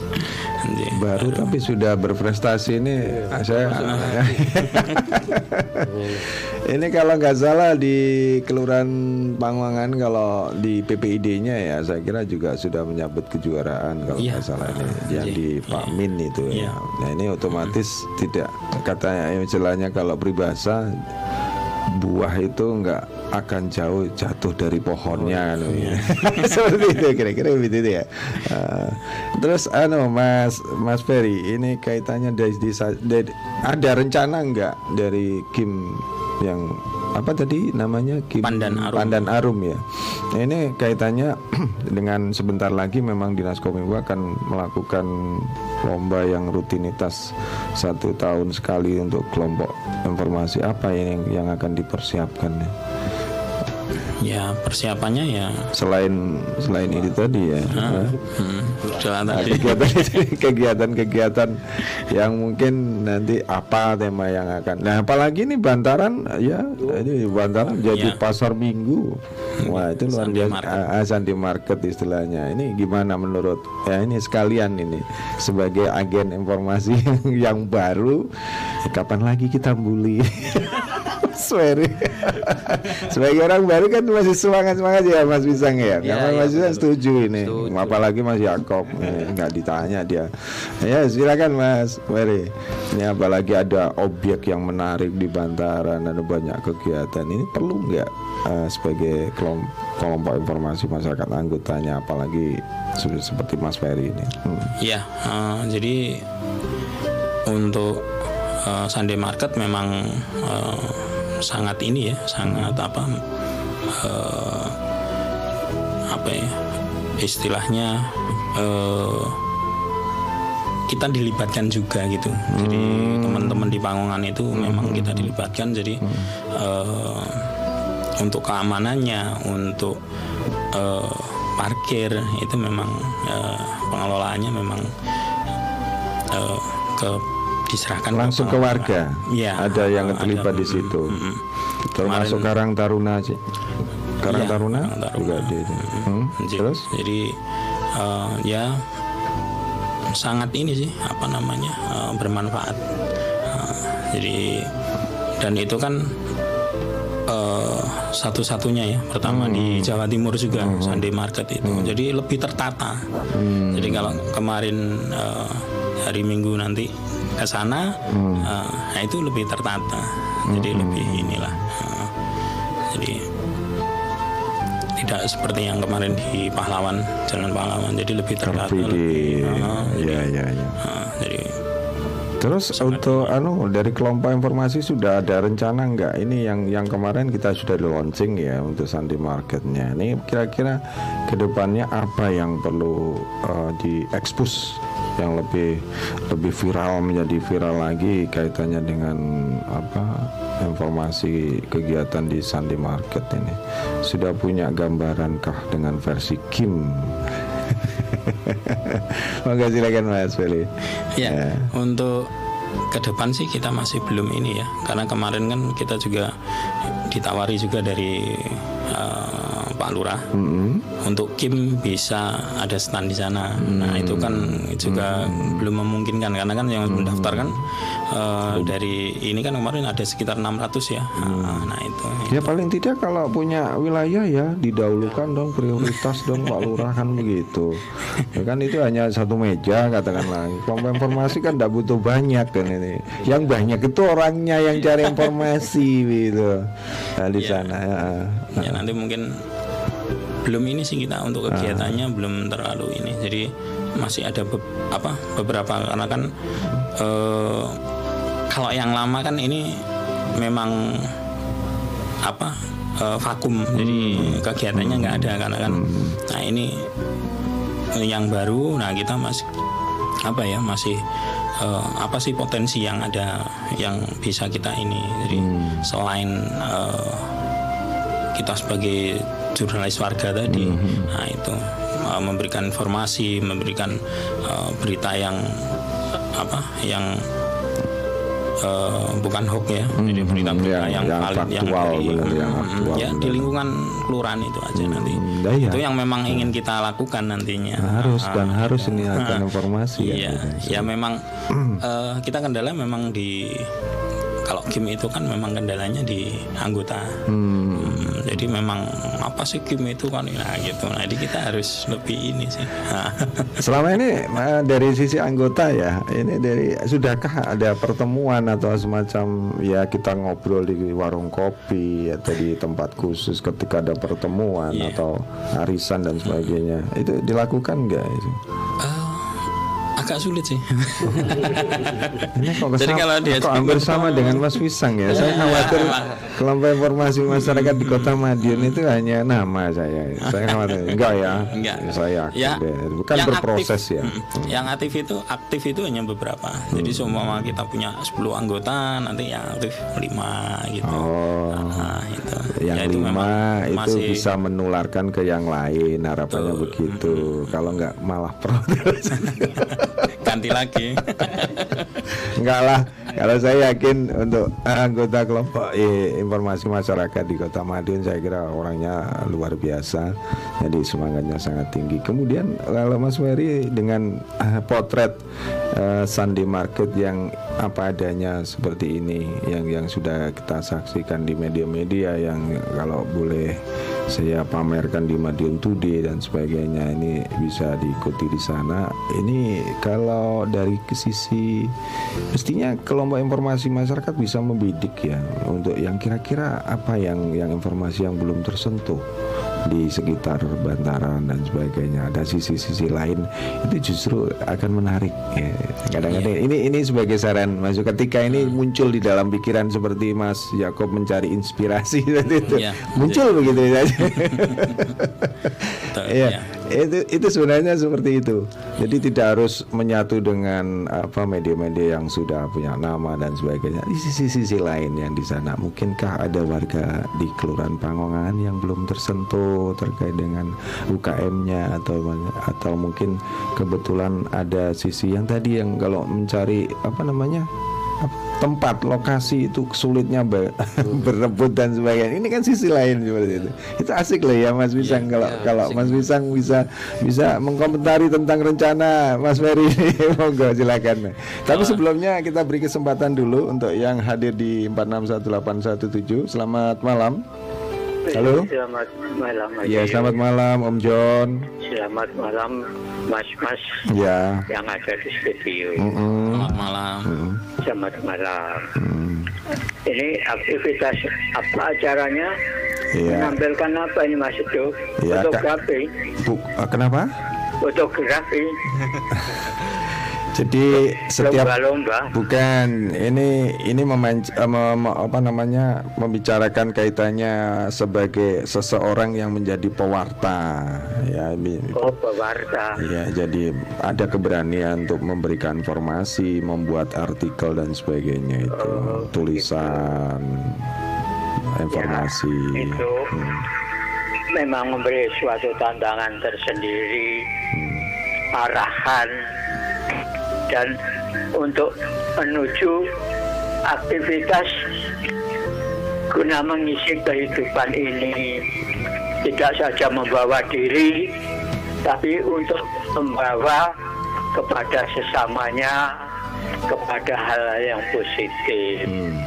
[laughs] Jadi, Baru tapi sudah berprestasi ini saya [laughs] ini kalau nggak salah di Kelurahan Pangwangan kalau di PPID-nya ya saya kira juga sudah menyambut kejuaraan kalau Iya. nggak salah ini yang Iya. di Pak Min itu ya. Iya. Nah ini otomatis tidak katanya istilahnya kalau peribahasa buah itu nggak akan jauh jatuh dari pohonnya anu, ya. [laughs] seperti itu kira-kira begitu ya Uh, terus anu Mas Mas Ferry ini kaitannya dari, dari- dari- ada rencana nggak dari Kim yang apa tadi namanya Kim Pandan Arum. Pandan Arum ya Nah, ini kaitannya [clears throat] dengan sebentar lagi memang dinas kominfo akan melakukan lomba yang rutinitas satu tahun sekali untuk kelompok informasi apa yang yang akan dipersiapkan ya? Ya persiapannya ya. Selain selain itu tadi ya. Hmm, udah Nah, tadi kegiatan kegiatan-kegiatan yang mungkin nanti apa tema yang akan nah apalagi nih Bantaran ya ini Bantaran jadi Iya. pasar minggu. Wah itu luar biasa. market. Ah, ah, market istilahnya. Ini gimana menurut ya ini sekalian ini sebagai agen informasi [laughs] yang baru. Ya, kapan lagi kita bully [laughs] Swery [laughs] sebagai orang baru kan masih semangat semangat ya Mas Pisang ya, Iya, Karena iya, Mas Pisang betul. setuju ini. Setuju. apalagi Mas Yakob [laughs] eh, nggak ditanya dia. Ya silakan Mas. Ferry ini apalagi ada objek yang menarik di Bantaran ada banyak kegiatan. Ini perlu nggak eh, sebagai kelom- kelompok informasi masyarakat anggotanya apalagi se- seperti Mas Ferry ini? Hmm. Ya, eh, jadi untuk eh, Sunday Market memang eh, sangat ini ya sangat apa eh, apa ya istilahnya eh, kita dilibatkan juga gitu. Jadi teman-teman di Pangongan itu memang kita dilibatkan. Jadi eh, untuk keamanannya untuk eh, parkir itu memang eh, pengelolaannya memang eh, ke diserahkan Langsung ke warga. Iya. Ada yang ada, terlibat di mm, situ. mm, mm. Termasuk Karang Taruna sih. Karang Iya, Taruna Karang Taruna. juga di Hmm, Jadi- Terus? jadi eh, ya sangat ini sih apa namanya eh, bermanfaat Eh, jadi dan itu kan eh, satu-satunya ya pertama di Jawa Timur juga Sunday Market itu jadi lebih tertata jadi kalau kemarin eh, hari Minggu nanti ke sana eh, nah itu lebih tertata jadi lebih inilah eh, jadi tidak seperti yang kemarin di Pahlawan Jalan Pahlawan jadi lebih tertata Tapi di Ah, jadi, ya ya ya. ah, jadi Terus untuk anu dari kelompok informasi sudah ada rencana nggak? Ini yang yang kemarin kita sudah di launching ya untuk Sandi Marketnya. Ini kira-kira ke depannya apa yang perlu eh, diekspos yang lebih lebih viral menjadi viral lagi kaitannya dengan apa informasi kegiatan di Sandi Market ini sudah punya gambaran-kah dengan versi Kim? [laughs] Monggo silakan Mas Feli. Ya, untuk ke depan sih kita masih belum ini ya, karena kemarin kan kita juga ditawari juga dari eh, Pak Lurah untuk Kim bisa ada stand di sana. Nah itu kan juga belum memungkinkan karena kan yang mendaftar kan eh, dari ini kan kemarin ada sekitar 600 ya. Nah itu. Ya paling tidak kalau punya wilayah ya didahulukan dong prioritas dong Pak Lurah kan begitu. Ya kan itu hanya satu meja katakanlah. Kelompok informasi kan tidak butuh banyak kan ini. Yang banyak itu orangnya yang cari [laughs] informasi gitu. Nah, di Iya. sana ya. ya nanti mungkin belum ini sih kita untuk kegiatannya belum terlalu ini. Jadi masih ada be- apa beberapa karena kan eh, kalau yang lama kan ini memang apa eh, vakum. Jadi kegiatannya nggak ada karena kan nah ini yang baru nah kita masih apa ya masih eh, apa sih potensi yang ada yang bisa kita ini. Jadi selain eh, kita sebagai jurnalis warga tadi nah itu uh, memberikan informasi memberikan uh, berita yang apa yang uh, bukan hoax ya jadi berita-berita yang- yang, yang valid yang dari benar, yang mm, faktual, ya benar. di lingkungan kelurahan itu aja nanti nah iya. itu yang memang ingin kita lakukan nantinya harus Ah, dan harus ini akan informasi ya. Iya, ya memang eh, kita kendala memang di kalau game itu kan memang kendalanya di anggota. Hmm, jadi memang apa sih game itu kan nah gitu. Nah, jadi kita harus lebih ini sih. Nah, [laughs] Selama ini eh, dari sisi anggota ya, ini dari sudahkah ada pertemuan atau semacam ya kita ngobrol di warung kopi atau di tempat khusus ketika ada pertemuan Iya. atau arisan dan sebagainya itu dilakukan nggak itu? eh, agak sulit sih. [laughs] Ini kok, Jadi kalau dia kok hampir sama dengan Mas Wisang ya. Saya khawatir kelompok informasi masyarakat di Kota Madiun itu hanya nama saya. Saya khawatir enggak ya. Enggak. Saya yakin Ya, deh. bukan yang berproses aktif, ya. mm, Yang aktif itu aktif itu hanya beberapa. Jadi semua kita punya 10 anggota, nanti yang aktif 5 gitu. Oh. Nah, itu. yang Ya, itu itu masih- bisa menularkan ke yang lain harapannya begitu kalau nggak malah [laughs] protes [laughs] ganti lagi. enggak lah. Kalau saya yakin untuk anggota kelompok eh, informasi masyarakat di Kota Madiun saya kira orangnya luar biasa. Jadi semangatnya sangat tinggi. Kemudian kalau Mas Ferry dengan eh, potret eh, Sunday Market yang apa adanya seperti ini yang yang sudah kita saksikan di media-media yang kalau boleh saya pamerkan di Madiun Today dan sebagainya ini bisa diikuti di sana. Ini kalau dari sisi mestinya kelompok informasi masyarakat bisa membidik ya untuk yang kira-kira apa yang yang informasi yang belum tersentuh di sekitar bantaran dan sebagainya ada sisi-sisi lain itu justru akan menarik ya. kadang-kadang ini ini sebagai saran Mas ketika ini muncul di dalam pikiran seperti Mas Yakob mencari inspirasi tadi [laughs] itu Iya. muncul begitu saja [laughs] Betul, Iya, ya. Itu itu sebenarnya seperti itu. Jadi tidak harus menyatu dengan apa media-media yang sudah punya nama dan sebagainya. Di sisi-sisi lain yang di sana, mungkinkah ada warga di Kelurahan Pangongan yang belum tersentuh terkait dengan UKM-nya atau atau mungkin kebetulan ada sisi yang tadi yang kalau mencari apa namanya tempat lokasi itu sulitnya be- [laughs] berebut dan sebagainya. Ini kan sisi lain seperti itu. Itu asik loh ya Mas Bisang kalau kalau Mas Bisang bisa bisa mengkomentari tentang rencana Mas Ferry. [laughs] Monggo silakan. Tapi sebelumnya kita beri kesempatan dulu untuk yang hadir di 461817 selamat malam halo Selamat malam Mas ya selamat malam Om John Selamat malam Mas-mas ya yang ada di studio. Mm-mm. Selamat malam. Selamat malam. Mm. Ini aktivitas apa acaranya? Iya. Menampilkan apa ini Mas itu? Kak. Fotografi. Bu- eh, kenapa Fotografi. [laughs] jadi setiap Lomba-lomba. Bukan, ini ini memanc- eh, mem- apa namanya membicarakan kaitannya sebagai seseorang yang menjadi pewarta, ya, Oh, pewarta. ya. Jadi ada keberanian untuk memberikan informasi, membuat artikel dan sebagainya itu, Oh, tulisan, informasi. Ya, itu Hmm, memang memberi suatu tantangan tersendiri, hmm. arahan, dan untuk menuju aktivitas guna mengisi kehidupan ini tidak saja membawa diri, tapi untuk membawa kepada sesamanya kepada hal yang positif. Hmm.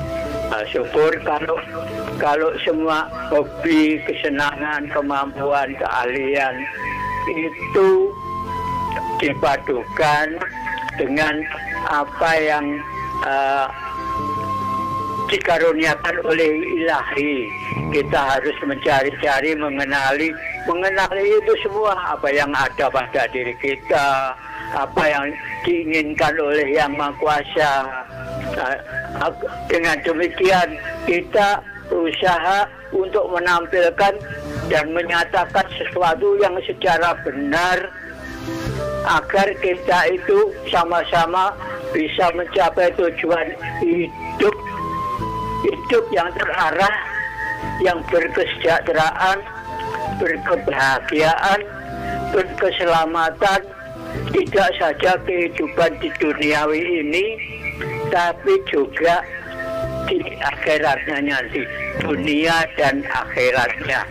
Nah, syukur kalau kalau semua hobi, kesenangan, kemampuan, keahlian itu dipadukan dengan apa yang eh, dikaruniakan oleh ilahi. Kita harus mencari-cari, mengenali, mengenali itu semua apa yang ada pada diri kita, apa yang diinginkan oleh Yang Maha Kuasa. Ak- dengan demikian kita berusaha untuk menampilkan dan menyatakan sesuatu yang secara benar agar kita itu sama-sama bisa mencapai tujuan hidup hidup yang terarah, yang berkesejahteraan, berkebahagiaan, berkeselamatan, tidak saja kehidupan di duniawi ini, tapi juga di akhiratnya nanti, dunia dan akhiratnya.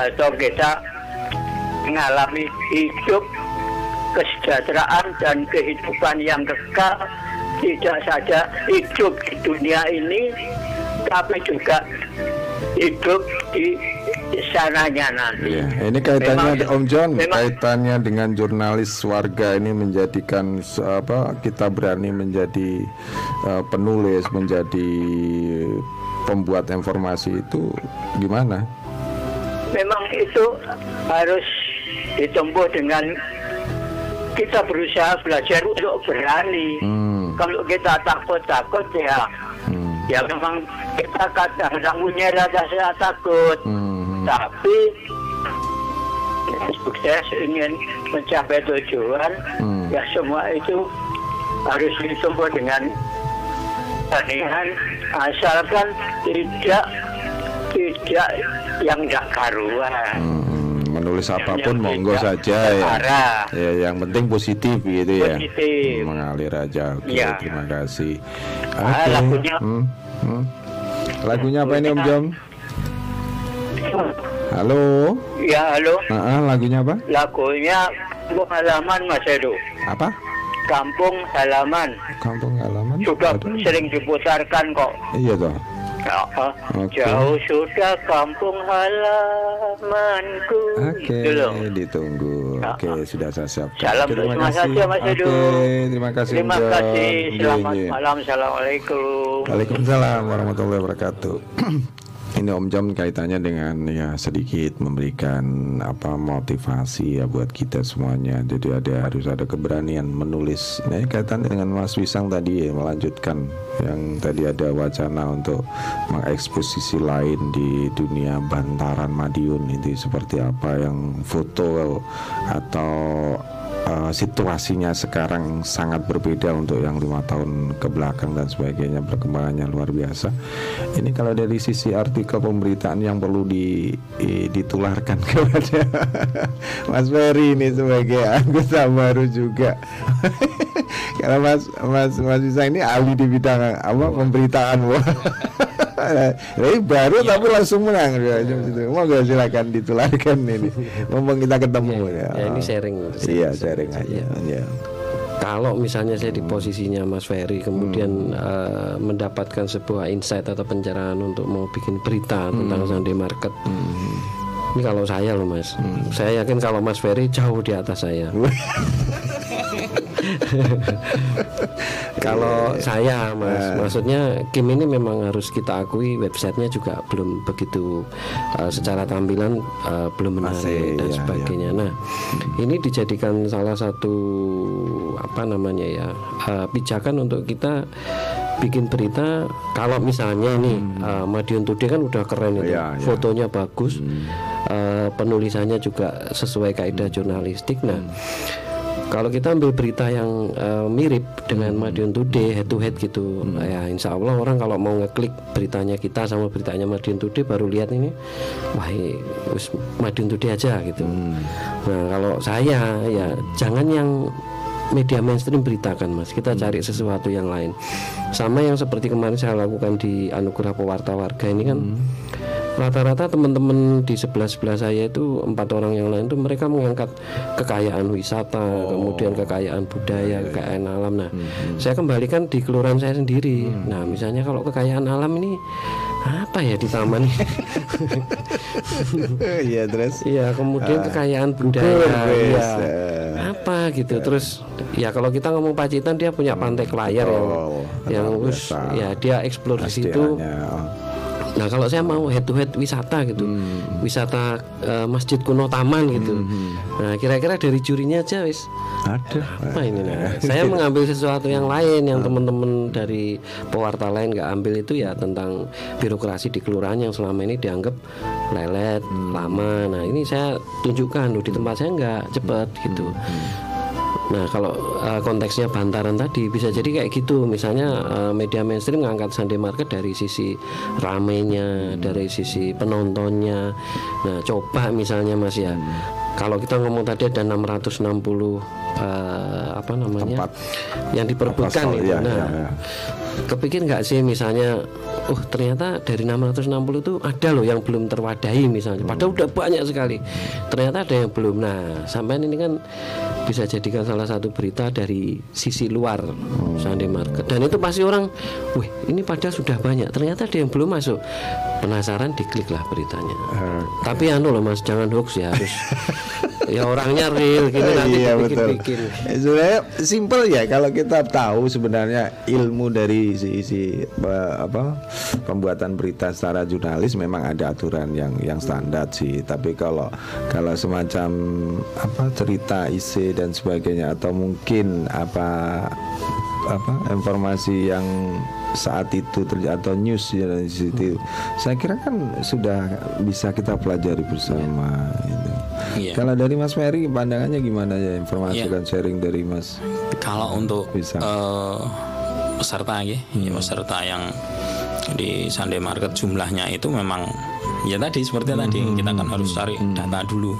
Atau kita mengalami hidup kesejahteraan dan kehidupan yang kekal tidak saja hidup di dunia ini tapi juga hidup di sananya nanti. Iya, ini kaitannya Memang- Om John, memang- kaitannya dengan jurnalis warga ini menjadikan apa kita berani menjadi eh, penulis, menjadi pembuat informasi itu gimana? Memang itu harus ditempuh dengan kita berusaha belajar untuk berani. Hmm, Kalau kita takut-takut ya hmm, ya memang kita kadang-kadang punya rasa takut. hmm, tapi sukses ingin mencapai tujuan Hmm. ya semua itu harus ditempuh dengan latihan asalkan tidak tidak yang tidak karuan hmm, menulis apa pun yang monggo saja ya. Ya, yang penting positif gitu ya. Positif. Mengalir aja. Oke, Ya. terima kasih. Ah, Oke. lagunya- Hmm, hmm. Lagunya apa ini Om Jom? Halo. ya halo Ah, ah, lagunya apa? lagunya kampung halaman Mas Edo Apa? kampung halaman Kampung halaman. sudah Ada? sering diputarkan kok Iya toh. Oke. Jauh sudah kampung halamanku. Oke, Gitu loh. ditunggu. Ya. Oke, sudah saya siapkan. Salam terima kasih Mas Edo. Oke, terima kasih. Terima kasih. Selamat malam. Assalamualaikum. Waalaikumsalam warahmatullahi wabarakatuh. [clears throat] ini Om Jam kaitannya dengan ya sedikit memberikan apa motivasi ya buat kita semuanya. Jadi ada harus ada keberanian menulis. Ini kaitannya dengan Mas Wisang tadi ya melanjutkan yang tadi ada wacana untuk mengekspos sisi lain di dunia bantaran Madiun itu seperti apa yang foto atau uh, situasinya sekarang sangat berbeda untuk yang lima tahun ke belakang dan sebagainya perkembangannya luar biasa. Ini kalau dari sisi artikel pemberitaan yang perlu di, i- ditularkan [laughs] kepada Mas Ferry ini sebagai anggota baru juga. [laughs] Karena Mas Mas Mas Bisa ini ahli di bidang apa pemberitaan. [laughs] Jadi baru tapi langsung menang ya, gitu. Monggo silakan ditularkan ini. Mumpung kita ketemu ya. Ya, ini sharing. Iya, sharing aja. Ya. Kalau misalnya saya di posisinya Mas Ferry kemudian eh, mendapatkan sebuah insight atau pencerahan untuk mau bikin berita tentang Sunday Market. Ini kalau saya loh Mas. Saya yakin kalau Mas Ferry jauh di atas saya. [laughs] [laughs] kalau saya Mas, maksudnya Kim ini memang harus kita akui websitenya juga belum begitu eh, secara tampilan eh, belum menarik Masih, dan ya, sebagainya. Nah, ini dijadikan salah satu apa namanya ya eh, pijakan untuk kita bikin berita. Kalau misalnya nih eh, Madiun Today kan udah keren itu. Ya, ya. fotonya bagus. Eh, penulisannya juga sesuai kaidah jurnalistik. Nah kalau kita ambil berita yang eh, mirip dengan Madiun Today head to head gitu ya insya Allah orang kalau mau ngeklik beritanya kita sama beritanya Madiun Today baru lihat ini wah ini wis Madiun Today aja gitu. Nah kalau saya ya jangan yang media mainstream beritakan mas. Kita cari sesuatu yang lain. Sama yang seperti kemarin saya lakukan di anugerah pewarta warga ini kan rata-rata teman-teman di sebelah sebelah saya itu empat orang yang lain itu mereka mengangkat kekayaan wisata kemudian kekayaan budaya kekayaan alam nah saya kembalikan di kelurahan saya sendiri nah misalnya kalau kekayaan alam ini apa ya di taman [laughs] Iya, terus Iya, kemudian kekayaan budaya, iya. eh. apa gitu. Terus ya kalau kita ngomong Pacitan dia punya pantai Kelayar Oh, yang, yang biasa. ya dia eksplor di situ. SDA-nya. Nah kalau saya mau head to head wisata gitu, wisata eh, Masjid Kuno Taman gitu. Nah kira-kira dari jurinya aja wis. Ada. apa ini nah? Saya mengambil sesuatu yang lain yang teman-teman dari pewarta lain nggak ambil itu ya tentang birokrasi di kelurahan yang selama ini dianggap lelet lama. Nah ini saya tunjukkan loh di tempat saya nggak cepet gitu Nah kalau eh, konteksnya bantaran tadi bisa jadi kayak gitu. Misalnya eh, media mainstream ngangkat Sunday Market dari sisi ramenya dari sisi penontonnya. Nah coba misalnya Mas ya. Kalau kita ngomong tadi ada 660 eh, apa namanya? Tempat. yang diperbutkan itu. ya, nah ya, ya. kepikir nggak sih misalnya oh ternyata dari 660 itu ada loh yang belum terwadahi misalnya. Padahal udah banyak sekali. Ternyata ada yang belum. Nah sampai ini kan bisa jadikan salah satu berita dari sisi luar Sunday Market. Dan itu pasti orang wih ini padahal sudah banyak. Ternyata ada yang belum masuk. Penasaran diklik lah beritanya. Eh, tapi anu loh mas jangan hoax ya harus [laughs] ya orangnya real gitu nanti iya dibikin-bikin Eh, Sebenarnya simple ya kalau kita tahu sebenarnya ilmu dari si, si eh, apa pembuatan berita secara jurnalis memang ada aturan yang yang standar sih. Tapi kalau kalau semacam apa cerita isi dan sebagainya atau mungkin apa apa informasi yang saat itu terjadi atau news ya di situ saya kira kan sudah bisa kita pelajari bersama itu. Iya. Kalau dari Mas Ferry pandangannya gimana ya informasi Iya. dan sharing dari Mas? Kalau untuk Bisa. eh, peserta ya, ya, peserta yang di Sunday Market jumlahnya itu memang ya tadi seperti tadi kita kan harus cari data dulu.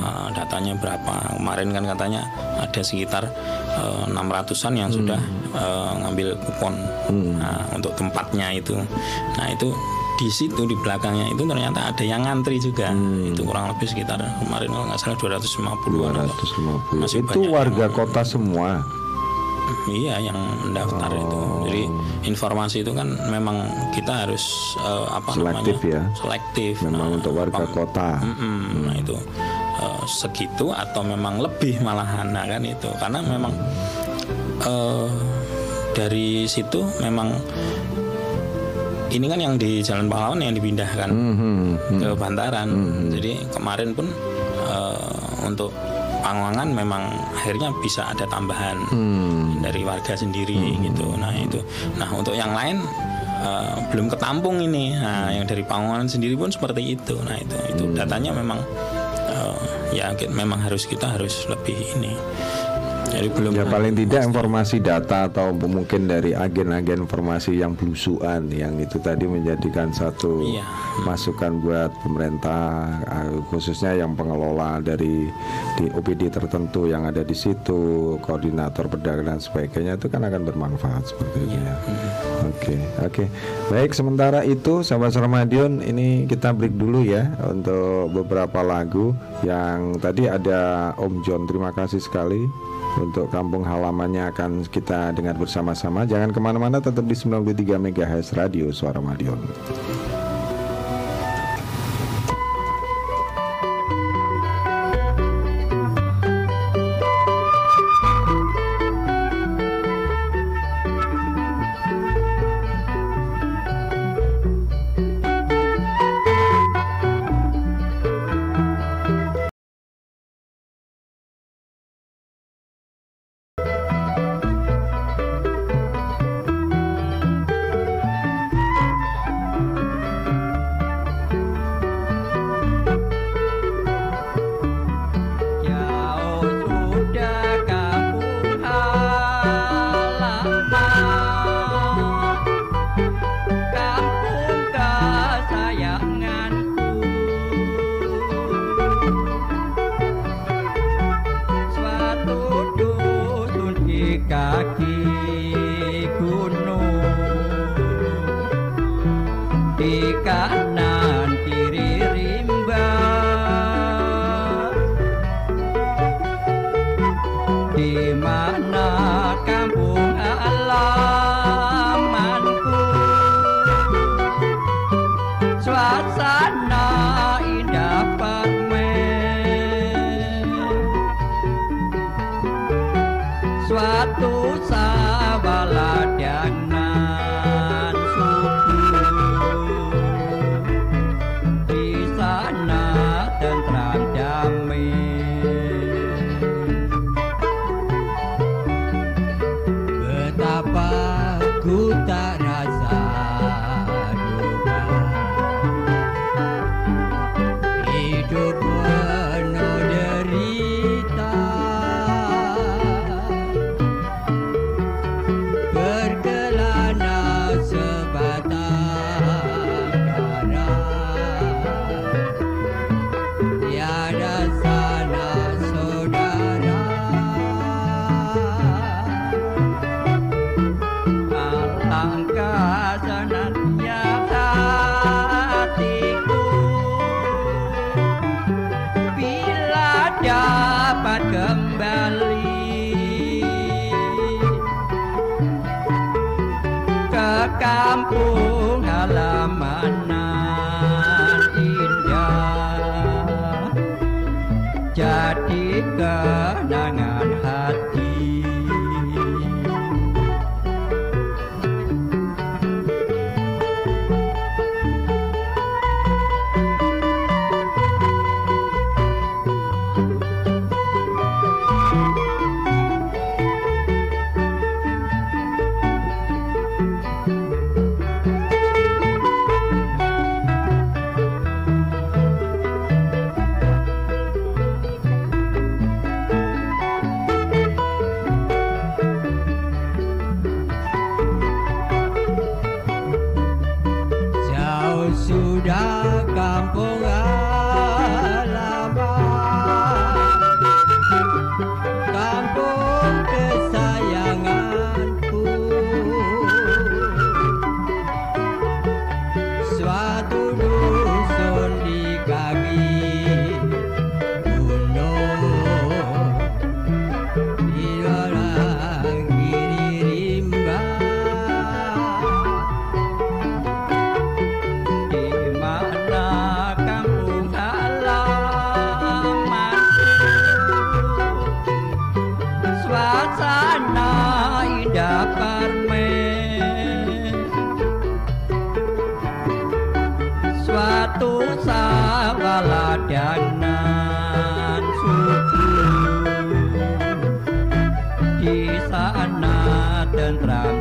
Eh, datanya berapa? Kemarin kan katanya ada sekitar eh, 600-an yang sudah eh, ngambil kupon Nah, untuk tempatnya itu. Nah itu di situ di belakangnya itu ternyata ada yang ngantri juga. Itu kurang lebih sekitar kemarin kalau nggak salah 250 250. Masih itu warga kota semua. Iya yang mendaftar itu. Oh. Jadi informasi itu kan memang kita harus eh, apa Selektif namanya? ya. Selektif. Memang Nah, untuk warga pem- kota. Mm-mm. Nah itu eh, segitu atau memang lebih malahan nah kan itu karena memang eh, dari situ memang ini kan yang di Jalan Pahlawan yang dipindahkan Mhm, ke Bantaran. Jadi kemarin pun eh, untuk Pangangan memang akhirnya bisa ada tambahan Hmm. dari warga sendiri gitu. Nah itu. Nah untuk yang lain eh, belum ketampung ini. Nah yang dari Pangangan sendiri pun seperti itu. Nah itu itu Hmm. datanya memang eh, ya memang harus kita harus lebih ini. Jadi belum Ya paling tidak informasi data atau mungkin dari agen-agen informasi yang belusuan yang itu tadi menjadikan satu Iya. masukan buat pemerintah eh, khususnya yang pengelola dari di OPD tertentu yang ada di situ koordinator pedagang dan sebagainya itu kan akan bermanfaat seperti itu ya. Oke oke. Baik sementara itu sahabat Ramadion ini kita break dulu ya untuk beberapa lagu. Yang tadi ada Om John terima kasih sekali untuk kampung halamannya akan kita dengar bersama-sama. Jangan ke mana-mana, tetap di 93 MHz Radio Suara Madiun. Suatu sawaladanan suku di sana tentram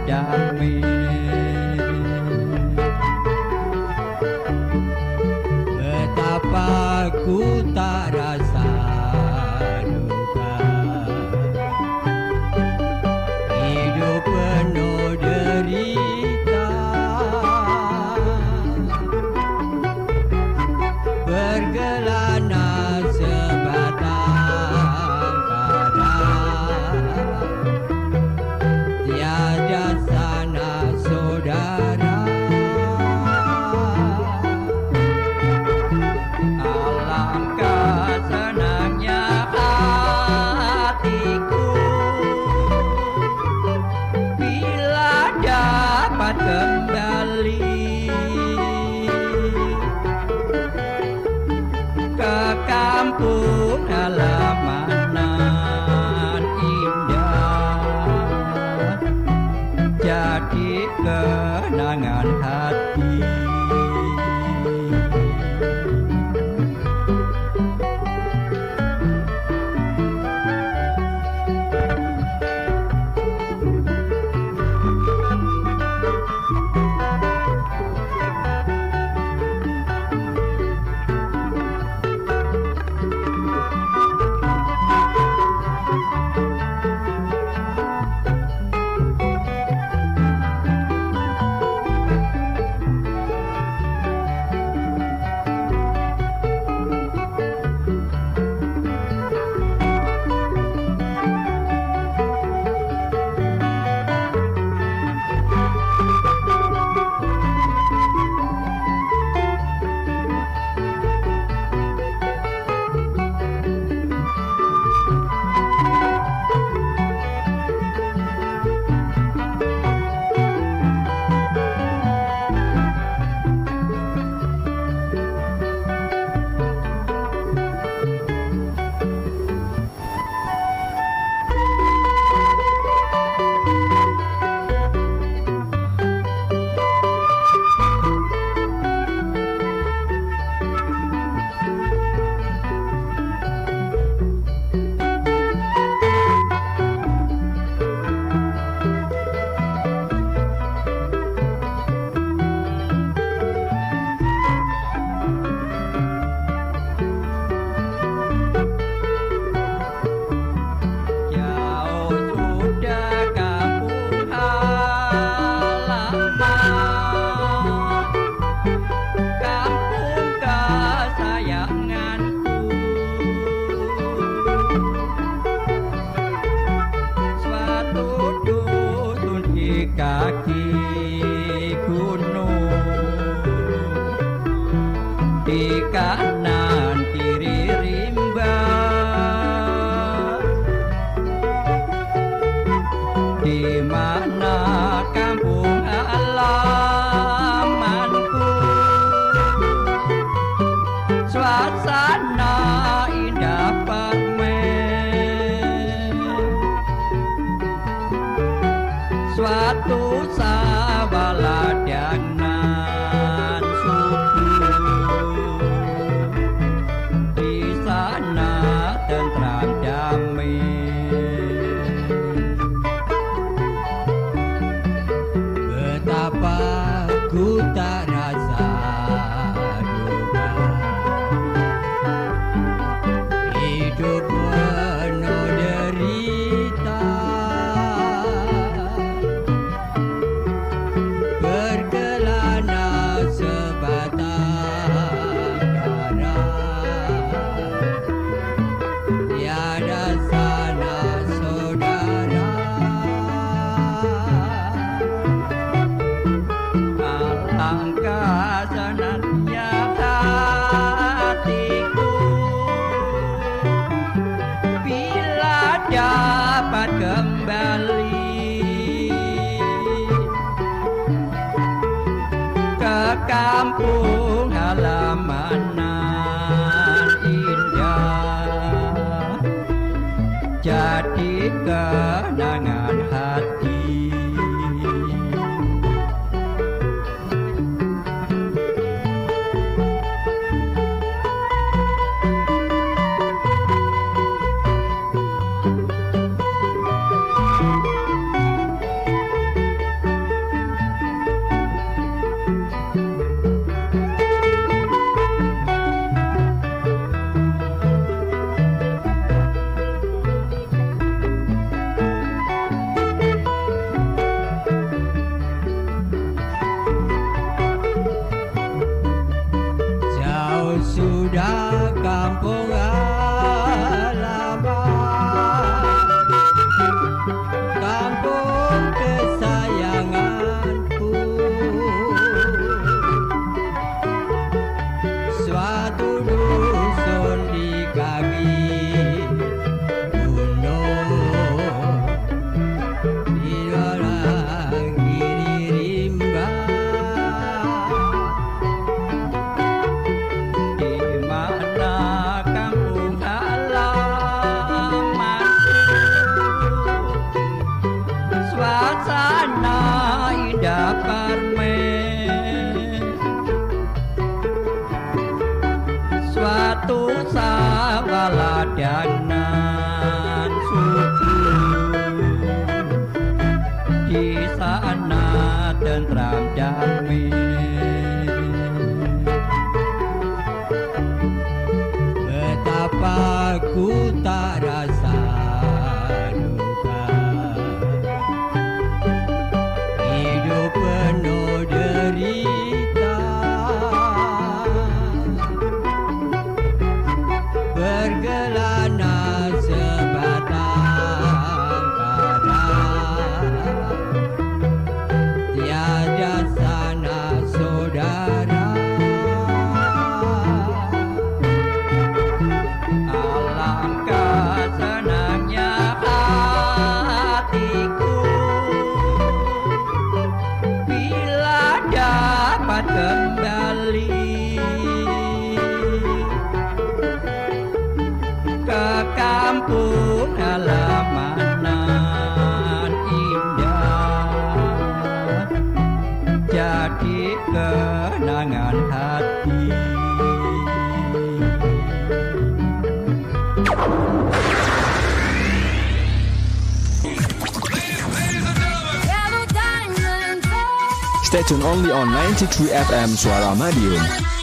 Only on 93 FM Suara Madiun.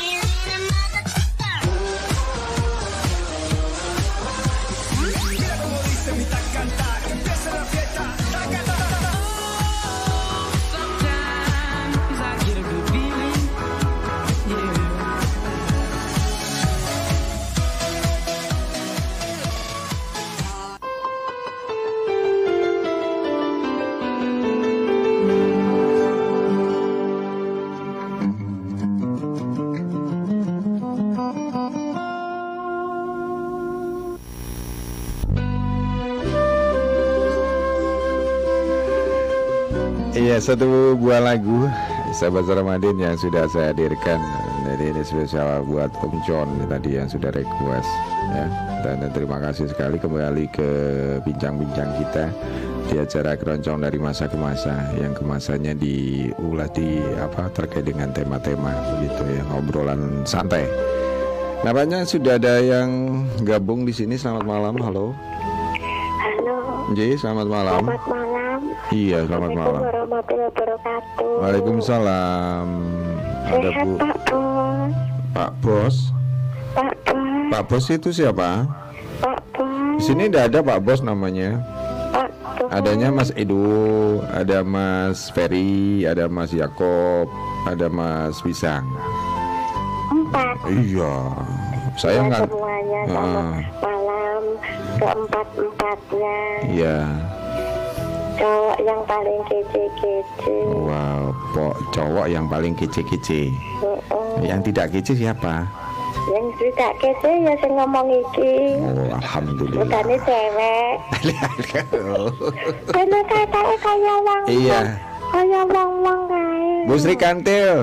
Satu buah lagu Sahabat Ramadan yang sudah saya hadirkan. Jadi ini spesial buat Om John tadi yang sudah request ya. Dan terima kasih sekali kembali ke bincang-bincang kita Di acara keroncong dari masa ke masa Yang kemasannya diulas di apa terkait dengan tema-tema begitu ya Obrolan santai. Nampaknya sudah ada yang gabung di sini. Selamat malam, halo. Halo, Jadi selamat malam. Selamat malam. Iya selamat malam Assalamualaikum warahmatullahi wabarakatuh. Waalaikumsalam. Ada Sehat Bu Pak Bos, Pak Bos. Pak Bos, Pak Bos itu siapa? Pak Di Bos, sini tidak ada Pak Bos namanya. Pak Bos. Adanya Mas Edo, ada Mas Ferry, ada Mas Yakob, ada Mas Pisang. Empat. Iya. Saya Ya, nggak. semuanya sama malam keempat empatnya Iya. Cowok yang paling kece-kece. Wow, pok cowok yang paling kece-kece. Heeh. Yang tidak kece siapa? Yang tidak kece ya saya ngomong iki. Oh, alhamdulillah. Bukannya cewek. [laughs] Karena katanya kayak wong. iya. Kayak wong-wong kayak. Bu Sri Kantil.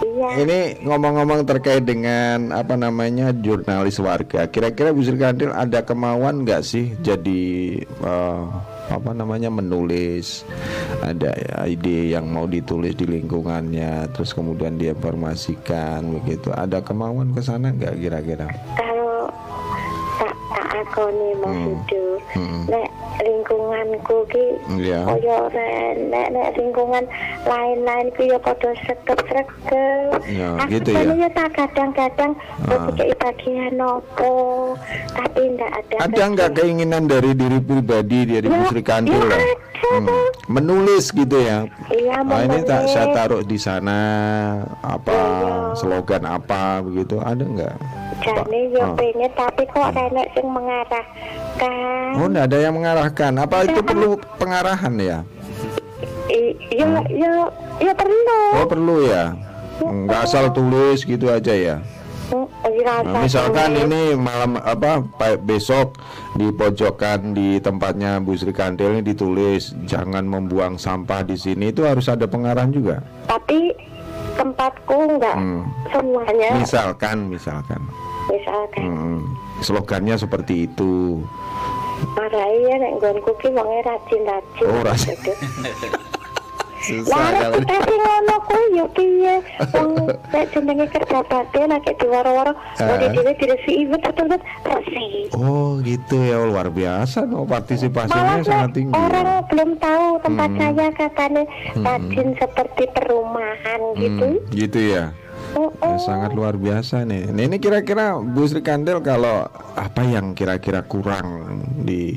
Iya. Ini ngomong-ngomong terkait dengan apa namanya jurnalis warga. Kira-kira Bu Sri Kantil ada kemauan nggak sih jadi eh, apa namanya menulis? Ada ide yang mau ditulis di lingkungannya, terus kemudian dia informasikan begitu. Ada kemauan ke sana nggak kira-kira? kalau tak tak akoni mau Hmm. Hmm. nek lingkunganku ki Iya. kaya nek nek lingkungan lain-lain ku ya padha sregep-sregep Ya, aku gitu ya. sebenarnya tak kadang-kadang Ah. bagian nopo tapi ndak ada Ada nggak keinginan dari diri pribadi dari Ya, Sri Kantil ya ada. Hmm. Menulis gitu ya? iya Nah, ini tak saya taruh di sana apa Iya. slogan apa begitu ada nggak? Jane yo Oh. pengen tapi kok renek sing mengarahkan. Oh, enggak ada yang mengarahkan. Apa itu perlu pengarahan ya? I- Yo yo yo perlu. Oh, perlu ya. Enggak asal tulis gitu aja ya. Oh, iya, Nah, misalkan ini malam apa pa- besok di pojokan di tempatnya Bu Sri Kandil ini ditulis jangan membuang sampah di sini itu harus ada pengarahan juga. tapi tempatku enggak Hmm. semuanya Misalkan, misalkan, misalkan Hmm, slogannya seperti itu. marai ya nek nggonku ki wonge rajin-rajin. Oh, rajin. Gitu. [laughs] Susah nek kalau sing ngono kuwi yo piye? Wong nek jenenge kerja bakti nek diwaro-waro ngene dhewe diresiki wis betul bersih. Oh gitu ya luar biasa no partisipasinya Malah sangat tinggi. orang belum tahu tempat Hmm. saya katanya rajin seperti perumahan gitu. Hmm, gitu ya. Oh, Ya, sangat luar biasa nih. Nah, ini kira-kira Bu Sri Kandil kalau apa yang kira-kira kurang di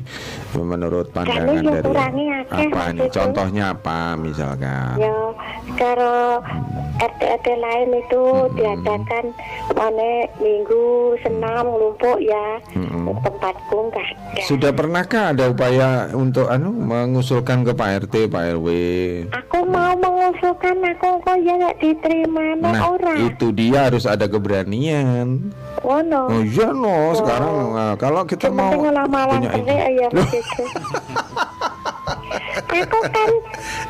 menurut pandangan dari apa nih? maksudku. Contohnya apa misalkan? Ya, kalau RT-RT lain itu diadakan mana minggu senam ngelumpuk ya. Mm-mm. Tempatku enggak. Sudah pernahkah ada upaya untuk anu mengusulkan ke Pak RT, Pak RW? Aku mau mengusulkan aku kok ya nggak diterima Nah, orang. Itu dia harus ada keberanian. Oh no. Oh iya no, sekarang nah, kalau kita Yang mau punya ide. ya. [laughs] aku kan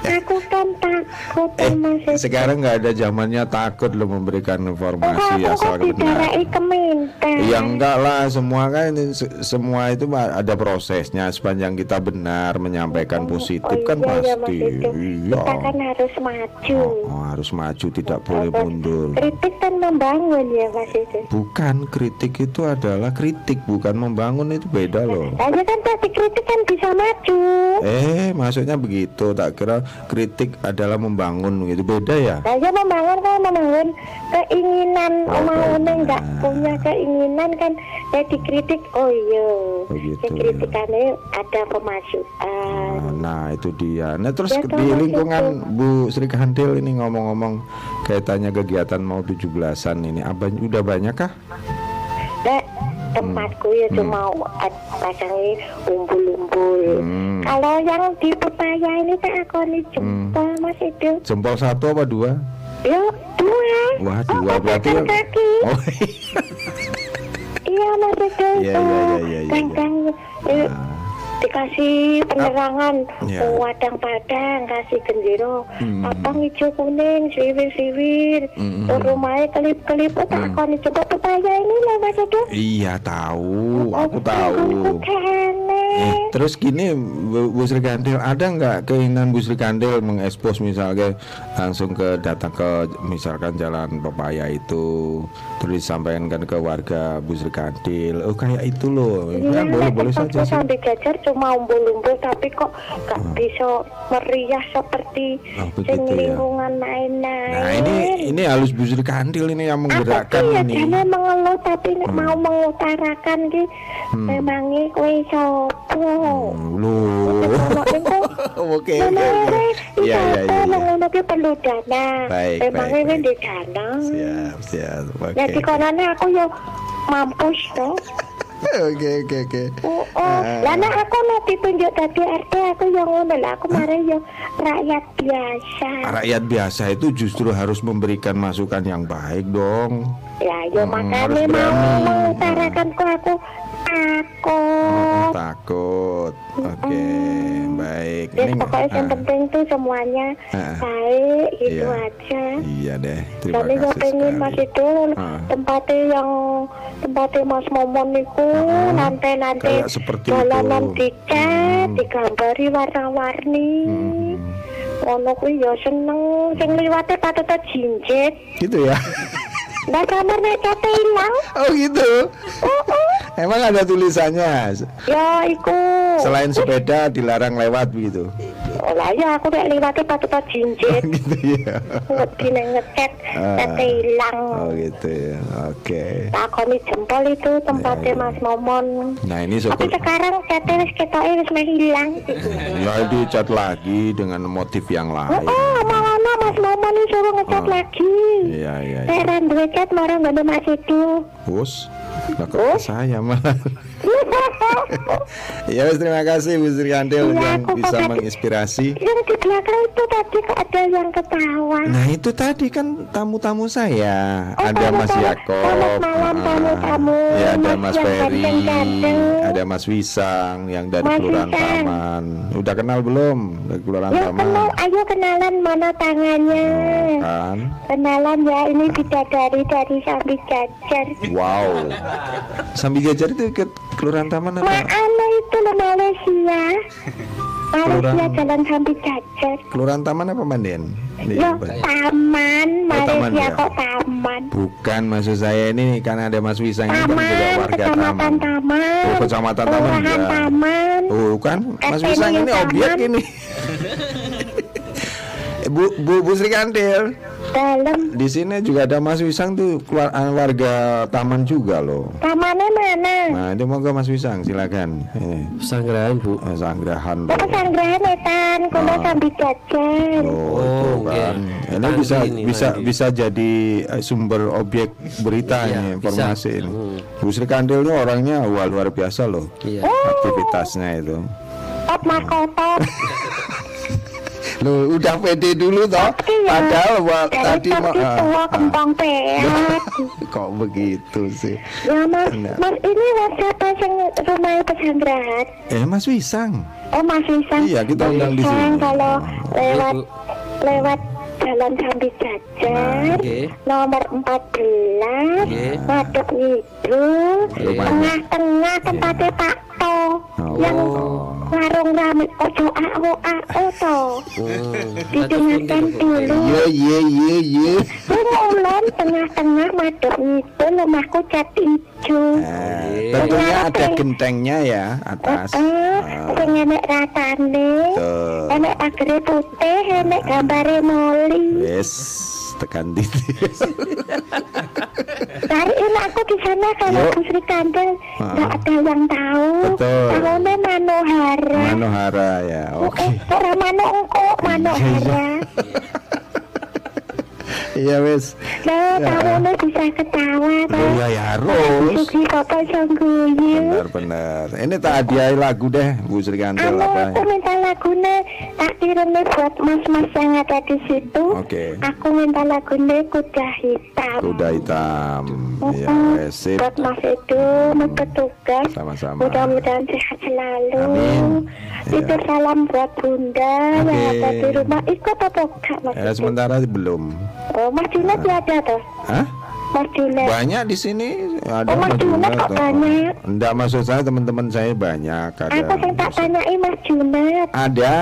aku kan takut Eh, sekarang nggak ada zamannya takut lo memberikan Oh, informasi asal kok benar. Ya enggak lah, semua kan ini se- semua itu ada prosesnya sepanjang kita benar menyampaikan positif oh, kan iya, iya, pasti. Iya. Kita kan harus maju. Oh, harus maju tidak boleh Apa? mundur. Kritik kan membangun ya mas itu. Bukan kritik itu adalah kritik, bukan membangun itu beda loh. Aja kan tadi kritik kan bisa maju. Eh, maksudnya begitu. Tak kira kritik adalah membangun gitu. Beda ya? Aja membangun kan membangun keinginan Oh, mau keinginan. nggak punya keinginan kan ya dikritik oh iya Oh, gitu, ya kritikannya ada pemasukan Nah itu dia. Nah terus Ya, di lingkungan gitu. Bu Sri Kandil ini ngomong-ngomong kaitannya kegiatan mau 17-an ini, abang udah banyak kah? Nah, tempatku ya cuma ad- pasangi umbul-umbul. Hmm. Kalau yang di pepaya ini tak aku nih jempol mas itu. Jempol satu apa dua? Ya dua. Wah dua Oh, berarti yang- kaki. Oh Iya mas itu. Iya, itu. iya, iya, iya, iya. Dikasih penerangan Ya. wadang-padang kasih gendero Hmm. apa hijau kuning siwir-siwir Hmm. terus rumahnya kelip-kelip tak aku nih coba pepaya ini loh mas itu iya tahu, aku tahu. Aku kene. Eh, terus gini Bu, Sri Kandil ada nggak keinginan Bu Sri Kandil mengekspos misalnya langsung ke datang ke misalkan jalan pepaya itu terus disampaikan kan ke warga Bu Sri Kandil oh kayak itu loh Iya, kan boleh nek boleh tempatku saja sih cuma umbul-umbul tapi kok gak bisa meriah seperti Oh, sing ya. lingkungan lain-lain. nah ini ini halus Bu Sri Kandil ini yang Aku menggerakkan sih ya ini jane mengeluh tapi nek mau mengutarakan ki memangnya kowe sopo? Hmm, loh [laughs] oke iya iya iya iya. ngono ki perlu dana. Memangnya di dana. siap siap oke Jadi konone aku yo mampus toh. Oke oke oke. Oh, oh. Lah nek aku nek ditunjuk dadi RT aku yang ngono aku mari yo rakyat biasa. rakyat biasa itu justru harus memberikan masukan yang baik dong. Ya yo Hmm, makanya mau mengutarakan kok aku takut. takut oke baik Ya ini pokoknya yang ah, penting tuh semuanya Ah. baik gitu Iya. aja. iya deh terima yo kasih pengen Mas itu Ah. tempatnya yang tempatnya Mas Momon itu Ah, nanti-nanti kayak seperti jalanan dicat, Hmm. digambari warna-warni. Hmm. Ono kuwi ya seneng sing liwate patut jinjit. gitu ya [laughs] Lah kamar nek cate ilang. oh gitu Oh, oh. emang ada tulisannya Ya iku. selain sepeda dilarang lewat begitu Oh, lah ya aku nek liwate patut jinjit. gitu ya Ngerti nek ngecet Ah. cate ilang. oh gitu ya oke Takoni jempol itu tempatnya Ya, ya. Mas Momon. nah ini Tapi syukur sekarang cate wis ketoke wis meh ilang. ya dicat lagi dengan motif yang Oh, lain oh malah Mas Momon ini suruh ngecat Oh. lagi. iya iya iya ra duwe cat marang ngene Mas itu. bos Lah kok ke saya malah. [laughs] ya wes terima kasih Bu Sri Kandil Iya, yang bisa pakai- menginspirasi. Yang di belakang itu tadi kok ada yang ketawa. Nah itu tadi kan tamu-tamu saya Oh, Ada Mas tamu-tamu. Yakob Selamat malam, ah, tamu-tamu. Ya ada Mas Mas Ferry. Ada Mas Wisang Yang dari Mas Kelurahan Wisang. Taman Udah kenal belum? Dari Kelurahan Ya Taman kenal, ayo kenalan mana tangannya. Kan Kenalan ya, ini bidadari dari Sambi Jajar. Wow [laughs] Sambil jajar itu ke Kelurahan Taman apa? Mana itu loh Malaysia? Malaysia Kelurahan- Jalan Sambi Jajar. Kelurahan Taman apa Manden? Di- Yo, apa? taman, Oh, taman Malaysia ya? kok taman. Bukan maksud saya ini Karena ada Mas Wisang ini kan juga Taman, warga kecamatan Taman Taman. Oh kecamatan Taman Kelurahan Taman. Oh kan Mas RT-nya Wisang ini Taman. objek ini [laughs] Bu, Bu, Bu Sri Kandil Dalam Di sini juga ada Mas Wisang tuh keluar, ah, warga taman juga loh. tamannya mana? Nah itu mau Mas Wisang silakan. Ini Sanggrahan bu. eh, sanggrahan loh. sanggrahan etan, kulo Ah. sambil jajan. Oh, Oh, kan. oke. Ini bisa ini, bisa mandi. bisa jadi eh, sumber objek berita Iya, ini informasi bisa. ini. Hmm. Bu Sri Kandil ini orangnya wah, luar biasa loh. Iya. Aktivitasnya itu. Top mahkota. [laughs] Loh, udah pede dulu toh. Iya. Padahal wah, tadi mah itu ah, wah, kembang peot. [laughs] kok begitu sih? Ya mas, Enggak. mas ini mas siapa yang rumahnya pesanggrahan? Eh Mas Wisang. Oh Mas Wisang. Iya, kita undang di sini. Kalau lewat Bu. lewat jalan sambil jajar Oke. nomor 14 Oke. Waduk Ngidul Rumahnya. tengah-tengah tempatnya Pak To Oh. yang warung rame ojo ao ao to Hmm. didengarkan dulu Iya iya iya iya. Mulon tengah-tengah Waduk Ngidul rumahku cat ijo Nah, tentunya ada gentengnya ya atas. Eh, Ah, sing enek ratane enek pagere putih enek gambare moli Yes, tekan titik. Cariin [laughs] aku di sana kalau. Bu Sri Kandel Ah. nggak ada yang tahu. Betul. Tahunnya Manohara. Manohara ya. Oke. Eh, orang Mano engko Manohara. Iya [laughs] wes. Nah, tahunnya bisa ketawa kan. iya ya harus. Kota sangguyu. Benar-benar. Ini tak hadiah lagu deh Bu Sri Kantil apa aku ya? minta lagunya tak kirimnya buat mas-mas yang ada di situ. Oke. Aku minta lagunya kuda hitam. Kuda hitam. Iya Mm-mm. wes. Sip. Buat Mas Edu, Mas petugas. Sama-sama. Mudah-mudahan sehat selalu. Amin. Titip Ya. salam buat Bunda yang Oke. ada di rumah. Ikut apa enggak Mas Ya sementara belum. Oh, Mas Junet ya ada tuh. Hah? Mas. Banyak di sini ada Oh, Junet kok banyak? Enggak maksud saya teman-teman saya banyak ada. Aku yang tak tanyai Mas Junet. Ada.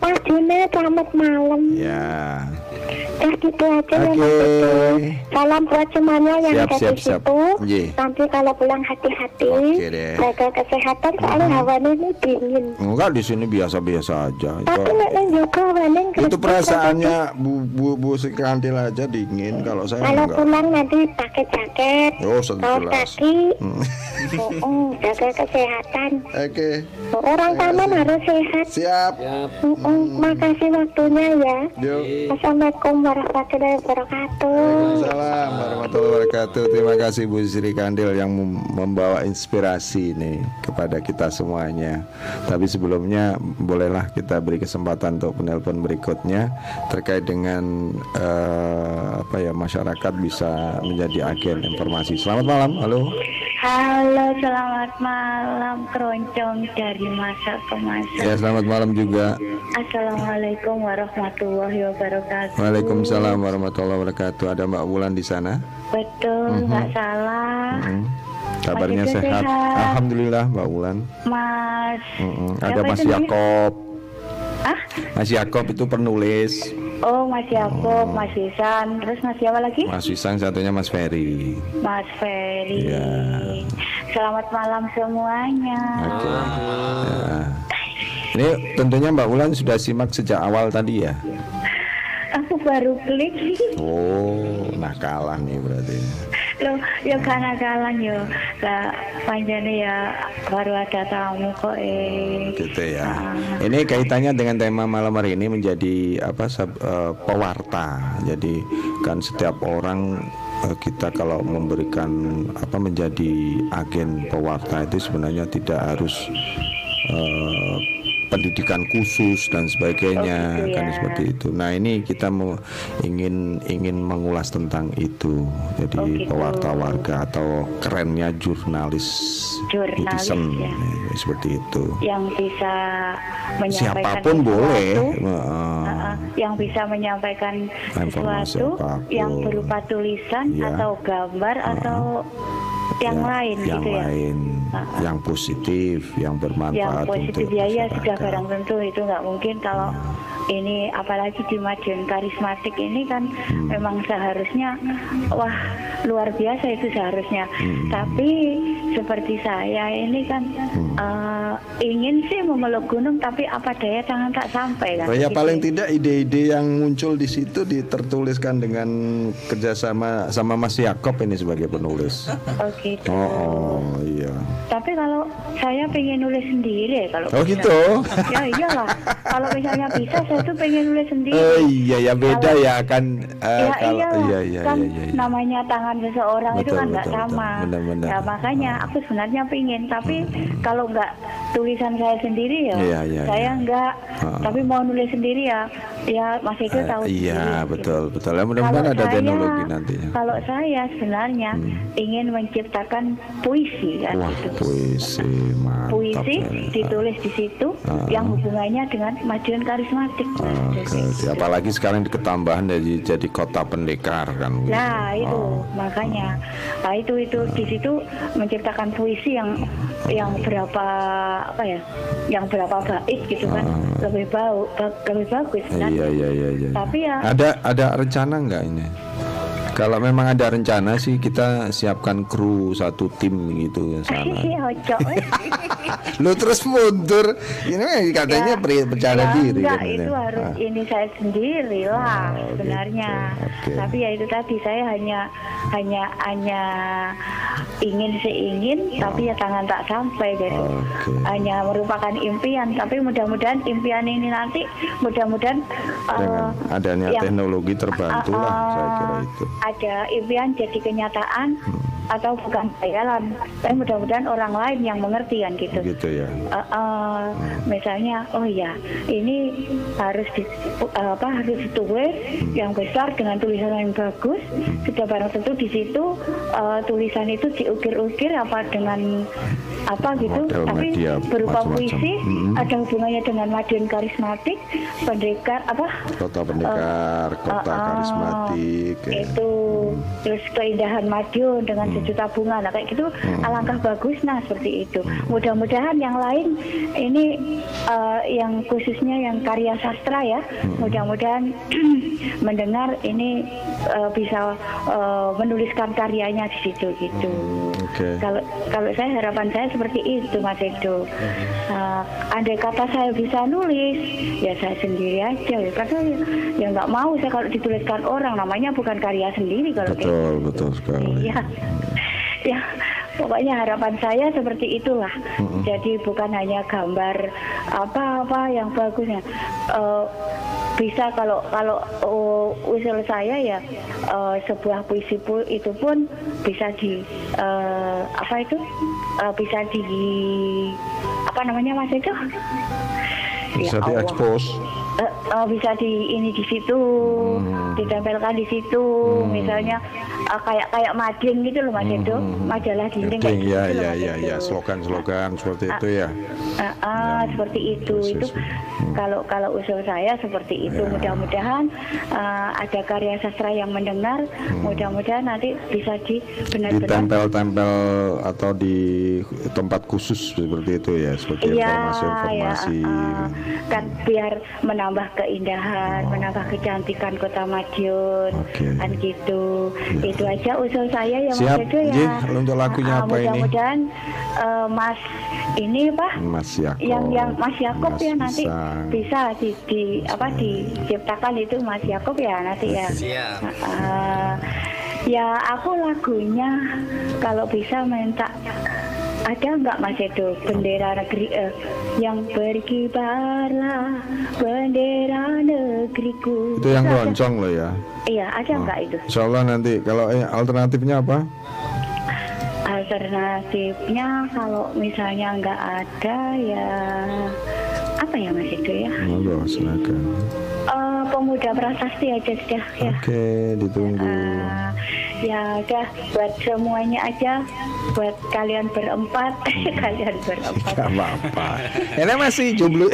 Mas Junet selamat malam. Ya. Ya gitu aja ya Oke. Mas Edu. Salam buat semuanya yang Siap, ada siap, di situ. Iya. Nanti kalau pulang hati-hati. Deh. Jaga kesehatan soalnya hawanya ini dingin. Enggak di sini biasa-biasa aja. Tapi nek nang juga hawane itu perasaannya Bu Bu Bu Sekantil aja dingin kalau saya Kalau enggak. pulang nanti pakai jaket, Oh, kaos jelas. kaki, Hmm. Mm-mm, [laughs] jaga kesehatan. Oke. Orang taman harus sehat. Siap. Siap. Mm-mm, Makasih waktunya ya. Yuk. Assalamualaikum warahmatullahi wabarakatuh. Waalaikumsalam warahmatullahi wabarakatuh. Terima kasih Bu Sri Kandil yang mem- membawa inspirasi ini kepada kita semuanya. Tapi sebelumnya bolehlah kita beri kesempatan untuk penelpon berikutnya terkait dengan eh, apa ya masyarakat bisa menjadi agen informasi. Selamat malam. Halo. Halo, selamat malam keroncong dari masa ke masa. Ya, selamat malam juga. Assalamualaikum warahmatullahi wabarakatuh. Waalaikumsalam warahmatullahi wabarakatuh. Ada Mbak Wulan di sana? Betul, nggak salah. Hmm. Kabarnya Mas Eko sehat. sehat. Alhamdulillah Mbak Wulan. Mas, Mm-mm. Ada Siapa Mas? Yakob. ah, Mas Yakob itu penulis. oh Mas Yakob, Mas Isan, terus Mas siapa lagi? Mas Wisang satunya Mas Ferry. Mas Ferry. Iya. Selamat malam semuanya. Oke. Ya. Ini tentunya Mbak Wulan sudah simak sejak awal tadi ya. Aku baru klik. Oh, nakalan nih berarti. Loh, ya karena kalah yo. Lah panjane ya baru ada tamu kok eh. Gitu ya. Ini kaitannya dengan tema malam hari ini menjadi apa sab- eh, pewarta. Jadi kan setiap orang eh, kita kalau memberikan apa menjadi agen pewarta itu sebenarnya tidak harus eh, pendidikan khusus dan sebagainya Oh, gitu kan ya. seperti itu. Nah ini kita mau ingin ingin mengulas tentang itu. Jadi Oh, gitu. pewarta warga atau kerennya jurnalis, Jurnalis, citizen ya. eh, seperti itu. yang bisa menyampaikan Siapa pun sesuatu, boleh. eh, uh-uh, yang bisa menyampaikan sesuatu apa pun. yang berupa tulisan Iya. atau gambar atau yang ya, lain yang gitu ya. lain, Uh-uh. yang positif, yang yang bermanfaat positif untuk ya ya sudah barang tentu itu nggak mungkin kalau ini apalagi di Madiun karismatik ini kan Hmm. memang seharusnya wah luar biasa itu seharusnya Hmm. tapi seperti saya ini kan Hmm. eh, ingin sih memeluk gunung tapi apa daya tangan tak sampai kan ya Gitu. paling tidak ide-ide yang muncul di situ ditertuliskan dengan kerjasama sama Mas Yakob ini sebagai penulis. oh gitu Oh, oh iya. tapi kalau saya pengen nulis sendiri kalau Oh bisa. gitu. ya iyalah kalau misalnya bisa saya tuh pengen nulis sendiri Oh iya ya beda Kalau- ya kan eh, ya kalau iyalah, iya iya kan iya iya. iya. namanya tangan seseorang itu Betul, kan nggak sama. betul. Benar-benar. Ya makanya aku sebenarnya pingin, tapi kalau nggak tulisan saya sendiri ya, Iya, iya, saya iya. nggak. Ah. Tapi mau nulis sendiri ya, ya Mas Edo Eh, tahu. iya sendiri, betul gitu. betul. Ya, mudah-mudahan ada saya- teknologi nantinya. Hmm. Kalau saya sebenarnya ingin menciptakan puisi kan Wah gitu. puisi mantap. Puisi ya. ditulis di situ Ah. yang hubungannya dengan kemajuan karismatik. Oke, Gitu. apalagi sekarang di ketambahan jadi jadi kota pendekar kan. Nah itu Oh. makanya, nah itu itu di situ menciptakan puisi yang yang berapa apa ya, yang berapa bait gitu kan, Ah. lebih bau, ba- lebih bagus kan. Iya iya iya iya. Tapi ya Ada ada rencana nggak ini? Kalau memang ada rencana sih kita siapkan kru satu tim gitu ke sana. [laughs] Iya. [laughs] Lu terus mundur. Ini katanya Ya, per- percaya ya, diri enggak, itu harus Ah. ini saya sendiri lah Oh, sebenarnya. gitu. Oke. Tapi ya itu tadi saya hanya hanya hanya ingin seingin tapi ya tangan tak sampai jadi Oke. hanya merupakan impian tapi mudah-mudahan impian ini nanti mudah-mudahan eh, adanya yang- teknologi terbantulah eh, saya kira itu. Ada impian jadi kenyataan Hmm. atau bukan khayalan tapi mudah-mudahan orang lain yang mengerti kan gitu Gitu ya. Uh, uh, misalnya oh ya ini harus di, uh, apa harus ditulis yang besar dengan tulisan yang bagus sudah barang tentu di situ uh, tulisan itu diukir-ukir apa dengan apa gitu Model tapi media berupa macam-macam. puisi Mm-mm. ada hubungannya dengan Madiun karismatik pendekar apa Kota pendekar, kota uh, uh, karismatik. ya. itu terus keindahan Madiun dengan Hmm. sejuta bunga nah kayak gitu alangkah bagus nah seperti itu mudah-mudahan yang lain ini eh, yang khususnya yang karya sastra ya Hmm. mudah-mudahan [clears throat] mendengar ini eh, bisa eh, menuliskan karyanya di situ gitu Oke. kalau kalau saya harapan saya seperti itu Mas Edo. Uh, andai kata saya bisa nulis, ya saya sendiri aja. Ya, karena ya nggak mau saya kalau dituliskan orang, namanya bukan karya sendiri kalau kayak Betul gitu. betul sekali. Iya. ya, pokoknya harapan saya seperti itulah. Jadi bukan hanya gambar apa-apa yang bagusnya. Eh, bisa kalau kalau oh, usul saya ya eh, sebuah puisi pu itu pun bisa di eh, apa itu Eh, bisa di apa namanya mas itu Bisa Ya diekspos. Eh, eh, bisa di ini di situ Hmm. ditempelkan di situ misalnya eh, kayak kayak mading gitu loh mas Edo majalah dinding kayak Penting gitu ya loh, ya ya ya slogan-slogan seperti itu ya. Ah, ah, seperti itu Yes, itu. Hmm. kalau kalau usul saya seperti itu Ya. mudah-mudahan ah, ada karya sastra yang mendengar Hmm. mudah-mudahan nanti bisa di benar-benar Ditempel-tempel atau di tempat khusus seperti itu ya, seperti Iya, informasi-informasi. ya, ah, kan biar menambah keindahan, menambah kecantikan kota Madiun, Oh. Oke. kan gitu. Ya. Itu aja usul saya ya Siap, Mas Edo ya. Jih, untuk lagunya Ah, ah, apa ini? Mudah-mudahan eh, Mas ini pak Mas Yakob. yang yang Mas Yakob Mas ya nanti Pisang. bisa di, di apa diciptakan itu Mas Yakob ya nanti ya. Siap. Ah, ya aku lagunya kalau bisa minta ada nggak Mas Edo bendera negeri eh, yang berkibarlah bendera negeriku. Itu yang loncong loh ya. Iya, ada nggak itu? Insya Allah nanti kalau eh, alternatifnya apa? Alternatifnya kalau misalnya nggak ada ya apa ya Mas Edo ya? Monggo silakan. Eh, pemuda prasasti aja sudah ya. Oke, ditunggu. Eh, ya udah buat semuanya aja buat kalian berempat [laughs] kalian berempat Gak apa-apa. Ini masih jomblo.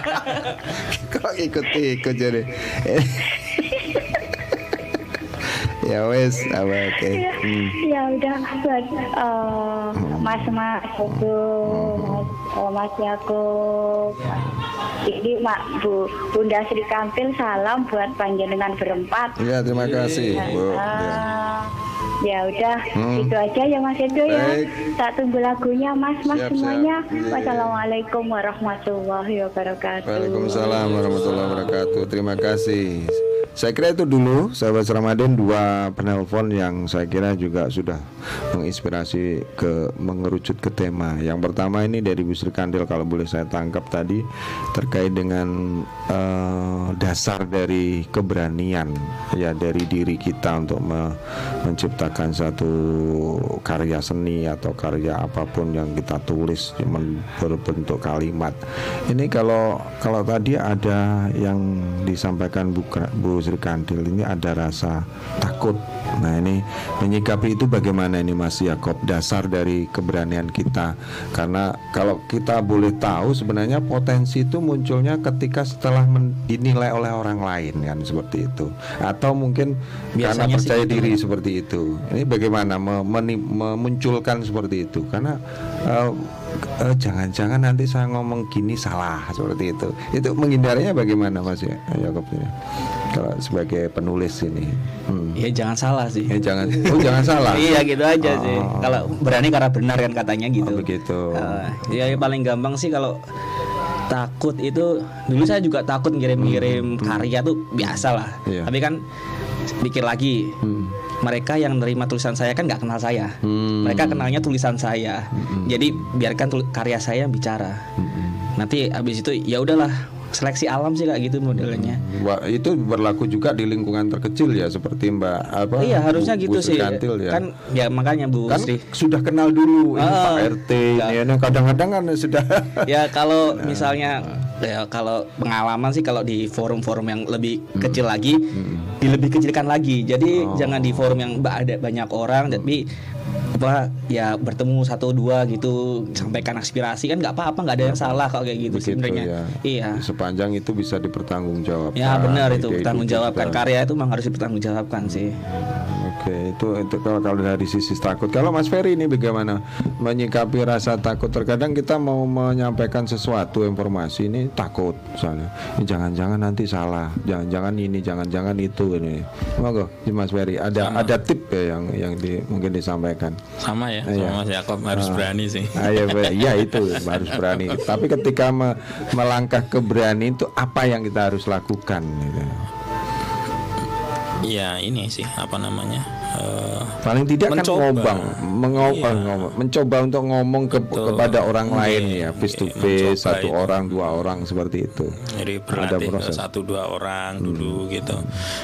[laughs] Kok ikut-ikut jadi. [laughs] ya wes, apa oke. ya, Hmm. ya udah buat eh, mas mas itu mas, eh, mas Yakub ini mak bu bunda Sri Kampil salam buat panjenengan berempat Ya terima kasih Bu. Ya. Ah, ya udah Hmm. itu aja ya Mas Edo ya Baik. tak tunggu lagunya Mas Mas Siap, semuanya siap. Iya. wassalamualaikum warahmatullahi wabarakatuh Waalaikumsalam warahmatullahi wabarakatuh. Terima kasih. Saya kira itu dulu sahabat Ramadan dua penelpon yang saya kira juga sudah menginspirasi ke mengerucut ke tema. Yang pertama ini dari Bu Sri Kandil kalau boleh saya tangkap tadi terkait dengan eh, dasar dari keberanian ya dari diri kita untuk me- menciptakan satu karya seni atau karya apa pun yang kita tulis yang berbentuk kalimat. Ini kalau kalau tadi ada yang disampaikan Bu, Bu Sri Kandil ini ada rasa takut. Nah ini menyikapi itu bagaimana ini Mas Yakob dasar dari keberanian kita karena kalau boleh tahu sebenarnya potensi itu munculnya ketika setelah dinilai oleh orang lain kan seperti itu atau mungkin karena Biasanya sih percaya gitu. diri seperti itu. Ini bagaimana me- memunculkan seperti itu? Karena eh, jangan-jangan nanti saya ngomong gini salah seperti itu. Itu menghindarinya bagaimana Mas ya Yakob ini? Kalau sebagai penulis ini. Hmm. Ya jangan salah sih. Eh, jangan oh jangan salah. [laughs] iya gitu aja sih. Oh. Kalau berani karena benar kan katanya gitu. Oh, begitu. Eh, ya paling gampang sih kalau takut itu dulu saya juga takut ngirim-ngirim karya tuh biasa lah. Hmm, Iya. Tapi kan pikir lagi. Hmm. Mereka yang nerima tulisan saya kan nggak kenal saya. Hmm. Mereka kenalnya tulisan saya. Jadi biarkan tul- karya saya bicara. Hmm. Nanti habis itu ya udahlah seleksi alam sih kayak gitu modelnya. Wah, itu berlaku juga di lingkungan terkecil ya seperti Mbak apa? iya harusnya Bu- gitu Bu sih. Kantil ya. Kan ya makanya Bu kan Sri. sudah kenal dulu ini Ah, Pak RT ini ini kadang-kadang kan sudah [laughs] ya kalau misalnya ya kalau pengalaman sih kalau di forum-forum yang lebih kecil lagi di lebih kecilkan lagi jadi jangan di forum yang ada banyak orang tapi apa ya bertemu satu dua gitu sampaikan aspirasi kan nggak apa-apa nggak ada yang salah kalau kayak gitu sebenarnya ya. iya Sepanjang itu bisa dipertanggungjawabkan. ya benar itu ide-ide bertanggungjawabkan kita. karya itu memang harus dipertanggungjawabkan sih Oke, itu itu kalau kalau dari sisi takut. Kalau Mas Ferry ini bagaimana menyikapi rasa takut? Terkadang kita mau menyampaikan sesuatu informasi ini takut, misalnya. Ini jangan-jangan nanti salah, jangan-jangan ini, jangan-jangan itu ini. Monggo, Mas Ferry, ada ada tip ya yang yang di, mungkin disampaikan. Sama ya Iya. sama Mas Yakob harus Ah. berani sih Ah, iya, iya itu harus berani. [laughs] Tapi ketika me- melangkah ke berani itu apa yang kita harus lakukan? Gitu. Iya ini sih apa namanya eh, Paling tidak Mencoba. kan ngobang, mengo- Iya. eh, ngomong, mencoba untuk ngomong ke- Betul. kepada orang Iya, lain ya, face to iya, face, satu itu. orang, dua orang seperti itu. jadi Ada proses. Hmm. satu dua orang dulu gitu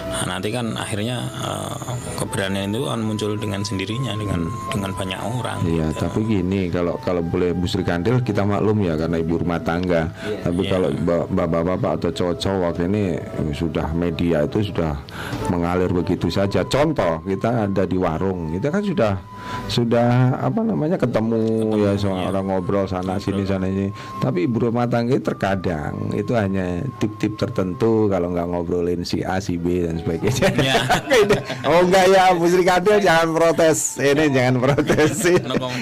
nah, nanti kan akhirnya eh, keberanian itu kan muncul dengan sendirinya dengan dengan banyak orang Iya, gitu. tapi gini kalau kalau boleh Bu Sri Kandil kita maklum ya karena ibu rumah tangga. Tapi Iya. kalau ba- bapak-bapak atau cowok-cowok ini sudah media itu sudah mengalir begitu saja. Contoh kita ada di warung, kita kan sudah sudah apa namanya ketemu, ya soal orang ngobrol sana sini sana ini. Tapi ibu rumah tangga itu terkadang itu hanya tip-tip tertentu kalau nggak ngobrolin si A, si B dan sebagainya. Iya. oh enggak ya, Bu Sri jangan protes. Ini jangan protes. Nongkrong.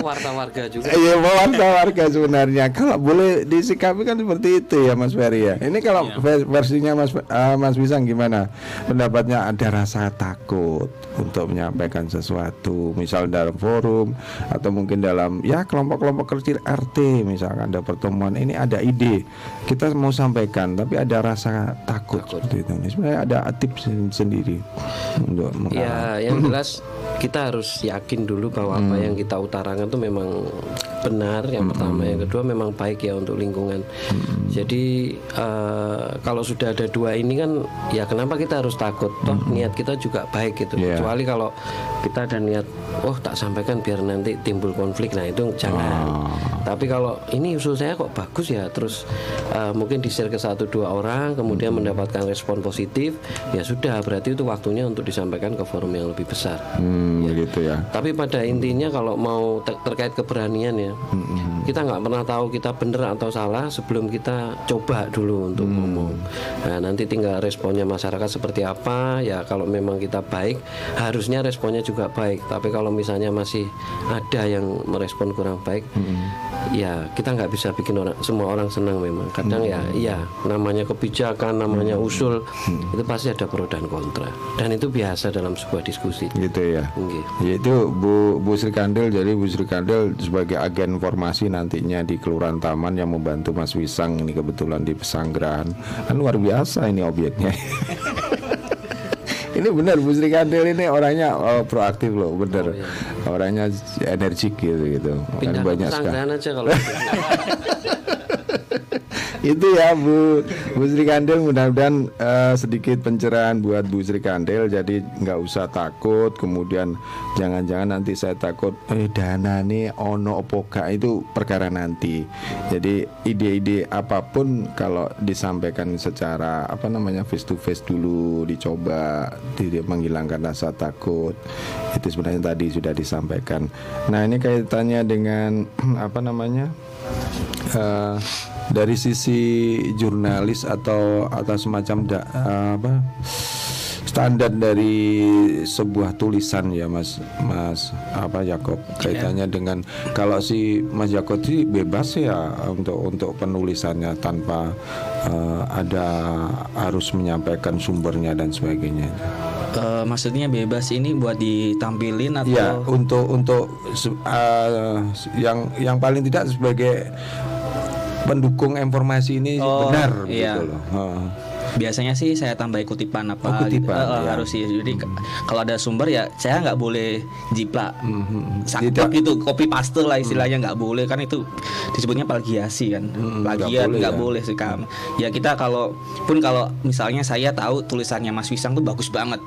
Pewarta warga juga. Iya pewarta warga sebenarnya. Kalau boleh disikapi kan seperti itu ya Mas Ferry ya. Ini kalau Iya. vers- versinya Mas eh, Mas Wisang gimana? Pendapatnya ada rasa takut Untuk menyampaikan sesuatu Misal dalam forum Atau mungkin dalam ya kelompok-kelompok kecil RT Misalkan ada pertemuan Ini ada ide Kita mau sampaikan Tapi ada rasa takut, seperti itu. Sebenarnya ada tips sen- sendiri Untuk. Ya, yang jelas kita harus yakin dulu bahwa apa yang kita utarakan itu memang benar yang pertama. Yang kedua memang baik ya untuk lingkungan. Jadi eh, kalau sudah ada dua ini kan ya kenapa kita harus takut? Toh niat kita juga baik gitu. Iya. kecuali kalau kita ada niat oh tak sampaikan biar nanti timbul konflik. Nah itu jangan. Tapi kalau ini usul saya kok bagus ya terus eh, mungkin di share ke satu dua orang kemudian mendapatkan respon positif ya sudah berarti itu waktunya untuk disampaikan ke forum yang lebih besar. Hmm, gitu ya. tapi pada intinya kalau mau ter- terkait keberanian ya, kita nggak pernah tahu kita benar atau salah sebelum kita coba dulu untuk ngomong. Nah, nanti tinggal responnya masyarakat seperti apa. Ya kalau memang kita baik, harusnya responnya juga baik. Tapi kalau misalnya masih ada yang merespon kurang baik, ya kita nggak bisa bikin orang semua orang senang memang. Kadang ya, iya namanya kebijakan, namanya usul itu pasti ada pro dan kontra. Dan itu biasa dalam sebuah diskusi. Gitu ya. Nggih. Yaitu Bu Bu Sri Kandil jadi Bu Sri Kandil sebagai agen informasi nantinya di Kelurahan Taman yang membantu Mas Wisang ini kebetulan di Pesanggerahan kan luar biasa ini objeknya. [laughs] ini benar Bu Sri Kandil ini orangnya oh, proaktif loh bener orangnya energik gitu gitu. Kan Pindah banyak sekali. pesanggrahan aja kalau [laughs] itu ya Bu. Bu Sri Kandil mudah-mudahan eh, sedikit pencerahan buat Bu Sri Kandil. Jadi nggak usah takut. Kemudian jangan-jangan nanti saya takut eh dana nih ono opo gak? Itu perkara nanti. Jadi ide-ide apa pun kalau disampaikan secara apa namanya face to face dulu dicoba tidak menghilangkan rasa takut itu sebenarnya tadi sudah disampaikan. Nah ini kaitannya dengan [clears throat] apa namanya eh, dari sisi jurnalis atau atau semacam da, apa standar dari sebuah tulisan ya Mas Mas apa Yakob kaitannya dengan kalau si Mas Yakob sih bebas ya untuk untuk penulisannya tanpa eh, ada harus menyampaikan sumbernya dan sebagainya. Eh, maksudnya bebas ini buat ditampilin atau Ya, untuk untuk eh, yang yang paling tidak sebagai pendukung informasi ini Oh, benar iya. gitu loh. Biasanya sih saya tambah kutipan apa Oh, kutipan, gitu. Ya. harus sih. Jadi k- kalau ada sumber ya saya nggak boleh jiplak. Saklek Tidak. gitu copy paste lah istilahnya nggak boleh. Kan itu disebutnya plagiasi kan. Plagiat boleh nggak ya. boleh sih kan ya kita kalau pun kalau misalnya saya tahu tulisannya Mas Wisang tuh bagus banget.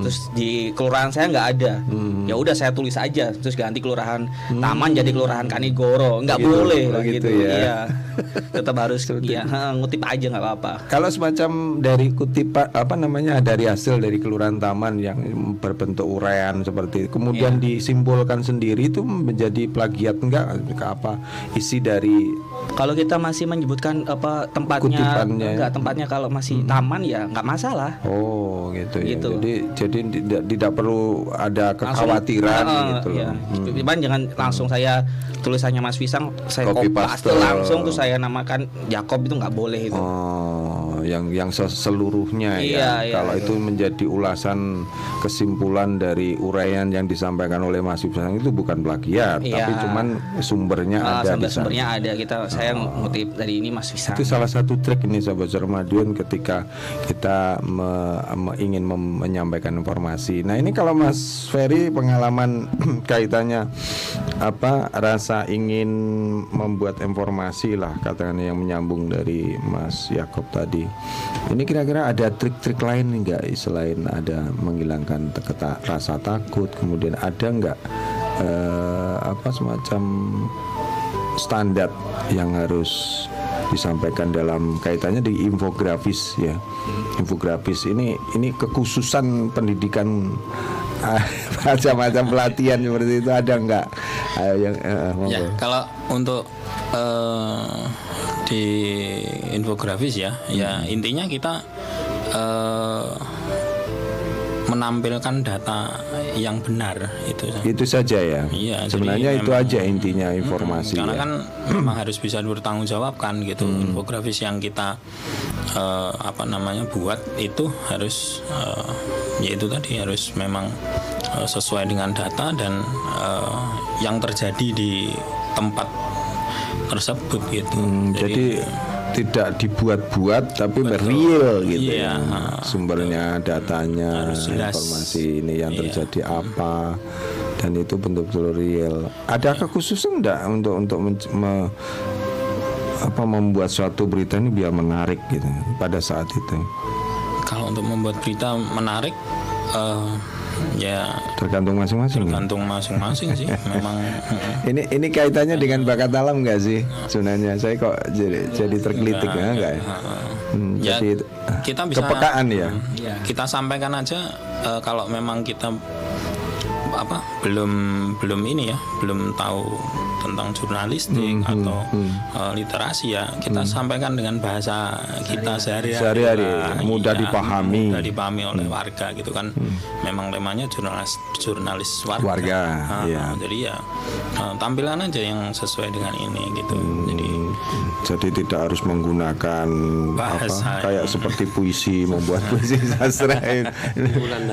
Terus di kelurahan saya nggak ada. Ya udah saya tulis aja. Terus ganti kelurahan Taman jadi kelurahan Kanigoro. Nggak Begitu, boleh begitu gitu. ya. Iya. tetap harus [laughs] ya ngutip aja nggak apa-apa. Kalau semacam dari kutipan apa namanya dari hasil dari kelurahan taman yang berbentuk uraian seperti itu, kemudian Iya. disimpulkan sendiri itu menjadi plagiat enggak ke apa isi dari Kalau kita masih menyebutkan apa tempatnya Kutipannya. enggak tempatnya kalau masih taman ya nggak masalah. oh gitu, ya. Gitu. Jadi jadi tidak tidak perlu ada Langsung- kekhawatiran Eh, gitu ya. Hmm. Cuman jangan langsung saya tulisannya Mas Pisang saya Copy paste. langsung tuh saya namakan Jakob itu nggak boleh itu. Oh, yang yang seluruhnya Iya, ya. iya, Kalau iya. itu menjadi ulasan kesimpulan dari uraian yang disampaikan oleh Mas Ibsan itu bukan plagiat, Iya. tapi cuman sumbernya Ah, ada sumber sumbernya ada kita saya ngutip dari ini Mas Pisang. Itu salah satu trik ini sahabat Ramadan ketika kita me- me- ingin mem- menyampaikan informasi. Nah ini kalau Mas Ferry pengalaman [clears throat] kaitannya apa rasa ingin membuat informasi lah katakanlah yang menyambung dari Mas Yakob tadi. Ini kira-kira ada trik-trik lain enggak selain ada menghilangkan te- keta- rasa takut, kemudian ada enggak eh, apa semacam standar yang harus disampaikan dalam kaitannya di infografis ya infografis ini ini kekhususan pendidikan ah, [laughs] macam-macam pelatihan seperti itu ada nggak eh, monggo. Ya, kalau untuk eh, di infografis ya, ya intinya kita eh, menampilkan data yang benar itu. itu saja ya Iya, sebenarnya itu memang- aja intinya informasi Karena ya. kan memang harus bisa bertanggungjawabkan gitu. Hmm. Infografis yang kita eh, apa namanya buat itu harus eh, yaitu tadi harus memang eh, sesuai dengan data dan eh, yang terjadi di tempat tersebut gitu. Hmm, jadi tidak dibuat-buat tapi real gitu Iya, ya sumbernya datanya Harus jelas. informasi ini yang Iya. terjadi apa dan itu betul-betul real ada kekhususan enggak untuk untuk men- me- apa membuat suatu berita ini biar menarik gitu pada saat itu Kalau untuk membuat berita menarik, eh, ya. Tergantung masing-masing ya? tergantung masing-masing sih. [laughs] Memang ini ini kaitannya dengan bakat alam nggak sih sebenarnya? Saya kok jadi jadi tergelitik ya nggak ya? Hmm, Ya, jadi kita bisa kepekaan ya kita sampaikan aja eh, kalau memang kita apa belum belum ini ya belum tahu tentang jurnalistik atau eh, literasi ya. Kita sampaikan dengan bahasa kita sehari-hari. Sehari-hari, lah. mudah Iya, dipahami. mudah dipahami oleh warga gitu kan. Memang temanya jurnalis jurnalis warga, Warga, Ah, iya. jadi ya eh, tampilan aja yang sesuai dengan ini gitu. Jadi jadi tidak harus menggunakan Bahasa. apa kayak seperti puisi membuat [laughs] puisi sastra.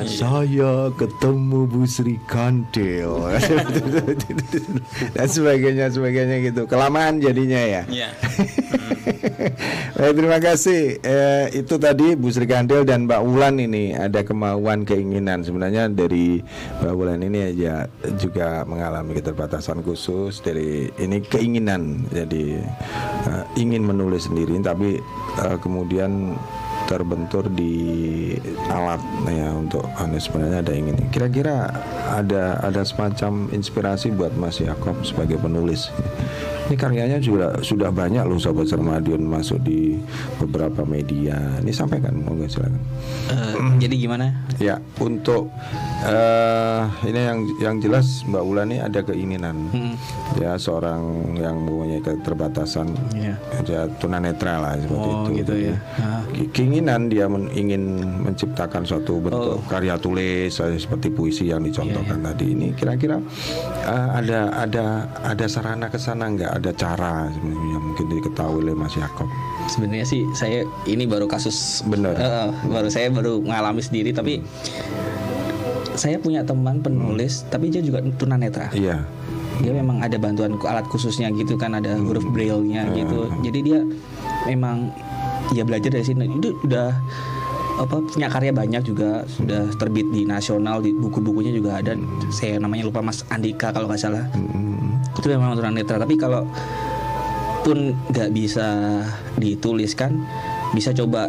Saya ketemu Bu Sri Kandil. [laughs] Dan sebagainya sebagainya gitu. Kelamaan jadinya ya. Ya [laughs] [laughs] Baik, terima kasih. Eh, itu tadi Bu Sri Kandil dan Mbak Wulan ini ada kemauan keinginan. Sebenarnya dari Mbak Wulan ini aja juga mengalami keterbatasan khusus. Dari ini keinginan jadi eh, ingin menulis sendiri tapi eh, kemudian terbentur di alat ya untuk anu sebenarnya ada ingin kira-kira ada ada semacam inspirasi buat Mas Yakob sebagai penulis ini karyanya juga sudah banyak loh Sobat Sermadion masuk di beberapa media ini sampaikan monggo silakan Eh, jadi gimana? ya untuk eh ini yang yang jelas Mbak Wulan ini ada keinginan Hmm. ya seorang yang mempunyai keterbatasan Iya. ya tunanetra lah seperti Oh, itu gitu Jadi, ya. Ah. ke- keinginan dia men- ingin menciptakan suatu bentuk Oh. karya tulis eh, seperti puisi yang dicontohkan Iya, tadi ini kira-kira eh, ada ada ada sarana ke sana nggak ada cara sebenarnya yang mungkin diketahui oleh Mas Yakob Sebenarnya sih saya ini baru kasus Benar. Eh, baru saya baru mengalami sendiri tapi saya punya teman penulis tapi dia juga tunanetra. iya Dia memang ada bantuan alat khususnya gitu kan ada huruf braille-nya gitu. Jadi dia memang ya belajar dari sini. Itu udah apa punya karya banyak juga sudah terbit di nasional di buku-bukunya juga ada. Saya namanya lupa Mas Andika kalau nggak salah. Itu memang tunanetra. Tapi kalau pun nggak bisa dituliskan bisa coba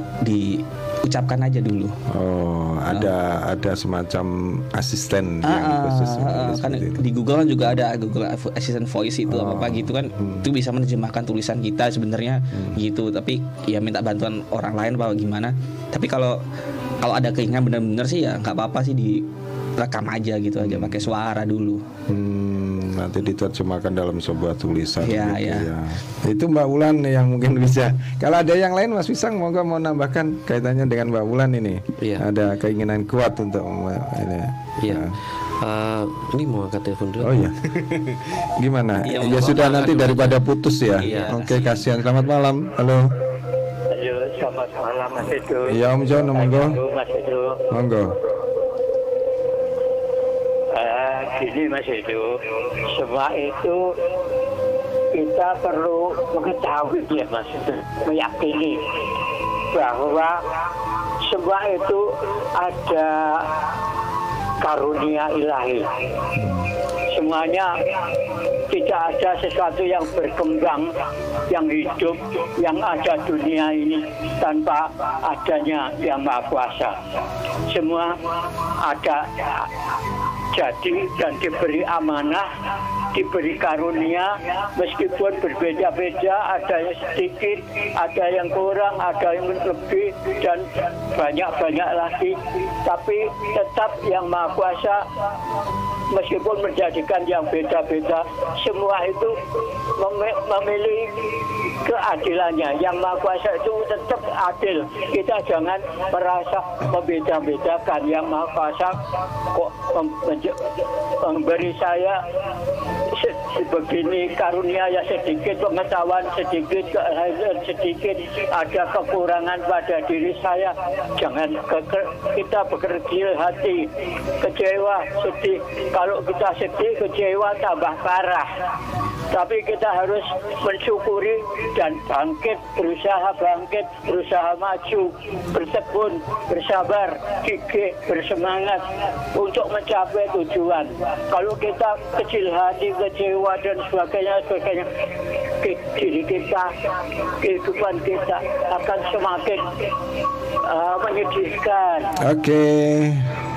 diucapkan aja dulu. Oh ada ada semacam asisten yang Ah, khusus ah, menulis kan itu. di Google kan juga ada Google Assistant Voice itu apa apa gitu kan. Hmm. itu bisa menerjemahkan tulisan kita sebenarnya gitu. Tapi ya minta bantuan orang lain apa gimana. Tapi kalau kalau ada keinginan benar-benar sih ya nggak apa-apa sih direkam aja gitu aja pakai suara dulu. Hmm, nanti diterjemahkan dalam sebuah tulisan Iya, gitu iya. ya. Itu Mbak Wulan yang mungkin [laughs] bisa. Kalau ada yang lain Mas Pisang monggo mau nambahkan kaitannya dengan Mbak Wulan ini. Iya. Ada keinginan kuat untuk ini. Iya. Eh, ini mau angkat telepon dulu. Oh iya. [laughs] Gimana? Iya, ya monggo. sudah nanti daripada putus ya. Iya. Oke, kasihan. Selamat malam. Halo. Ayo, selamat malam Mas Edo. Iya Om John, monggo. Halo, Mas Edo. Monggo. Gini Mas Edo, semua itu kita perlu mengetahui ya Mas meyakini bahwa semua itu ada karunia ilahi. Semuanya tidak ada sesuatu yang berkembang, yang hidup, yang ada dunia ini tanpa adanya yang Maha Kuasa. Semua ada jadi dan diberi amanah, diberi karunia, meskipun berbeda-beda, ada yang sedikit, ada yang kurang, ada yang lebih, dan banyak-banyak lagi. Tapi tetap yang Maha Kuasa meskipun menjadikan yang beda-beda, semua itu mem- memilih keadilannya. Yang Maha Kuasa itu tetap adil. Kita jangan merasa membeda-bedakan. Yang Maha Kuasa kok memberi saya begini karunia ya sedikit pengetahuan sedikit sedikit ada kekurangan pada diri saya. Jangan kita berkecil hati kecewa sedih. Kalau kita sedih kecewa tambah parah. Tapi kita harus mensyukuri dan bangkit, berusaha bangkit, berusaha maju, bertekun, bersabar, gigih, bersemangat untuk mencapai tujuan. Kalau kita kecil hati, kecewa dan sebagainya, sebagainya, diri kita, kehidupan kita akan semakin uh, menyedihkan. Oke,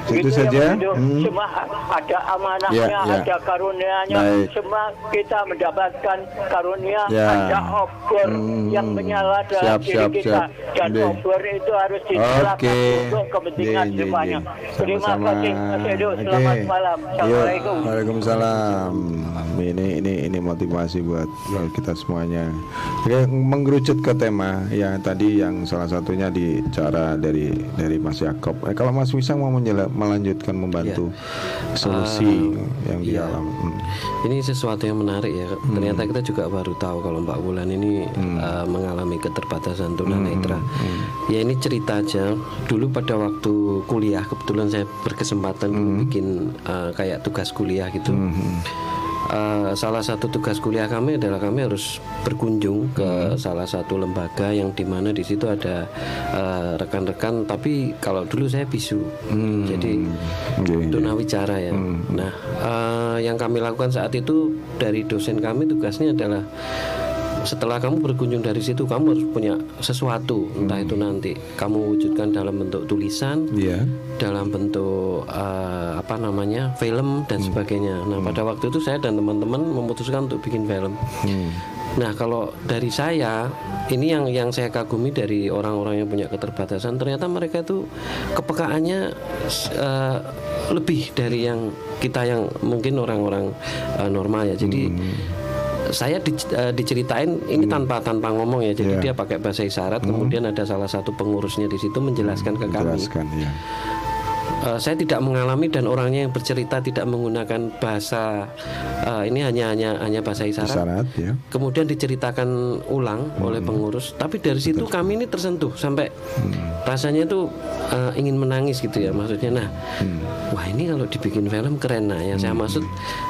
itu Gitu ya, saja. Windu. Hmm. Semua ada amanahnya, Ya, ya. ada karunianya. Baik. Semua kita mendapatkan karunia, Ya. ada obor Hmm. yang menyala dalam Siap, diri siap, kita. siap. Dan Oke. obor itu harus digunakan Oke. untuk kepentingan depannya. ye. Terima kasih, Mas Edo. Selamat malam. Yuk, Assalamualaikum. Waalaikumsalam. Ini ini ini motivasi buat kita semuanya. Oke, mengerucut ke tema yang tadi yang salah satunya di cara dari dari Mas Yakob. Eh, kalau Mas Wisang mau melanjutkan membantu solusi yang di iya. alam. Hmm. Ini sesuatu yang menarik ya. Ternyata kita juga baru tahu kalau Mbak Wulan ini uh, mengalami keterbatasan tunanetra. Ya ini cerita aja. Dulu pada waktu kuliah kebetulan saya berkesempatan dulu bikin uh, kayak tugas kuliah gitu. Uh, salah satu tugas kuliah kami adalah kami harus berkunjung ke salah satu lembaga yang di mana di situ ada uh, rekan-rekan. tapi kalau dulu saya bisu, jadi Oke. tunawicara ya. Nah, eh, yang kami lakukan saat itu dari dosen kami tugasnya adalah setelah kamu berkunjung dari situ kamu harus punya sesuatu entah itu nanti kamu wujudkan dalam bentuk tulisan Iya. dalam bentuk eh, apa namanya film dan sebagainya. Nah pada waktu itu saya dan teman-teman memutuskan untuk bikin film. Nah kalau dari saya ini yang yang saya kagumi dari orang-orang yang punya keterbatasan ternyata mereka itu kepekaannya eh, lebih dari yang kita yang mungkin orang-orang eh, normal ya. Jadi saya di- eh, diceritain ini tanpa tanpa ngomong ya. Jadi Iya. dia pakai bahasa isyarat. Kemudian ada salah satu pengurusnya di situ menjelaskan ke kami. Jelaskan ya. Eh, saya tidak mengalami dan orangnya yang bercerita tidak menggunakan bahasa eh, ini hanya hanya hanya bahasa isyarat. Isyarat ya. Kemudian diceritakan ulang oleh pengurus, tapi dari situ kami ini tersentuh sampai rasanya itu eh, ingin menangis gitu ya maksudnya. Nah, wah ini kalau dibikin film keren. Nah, yang saya maksud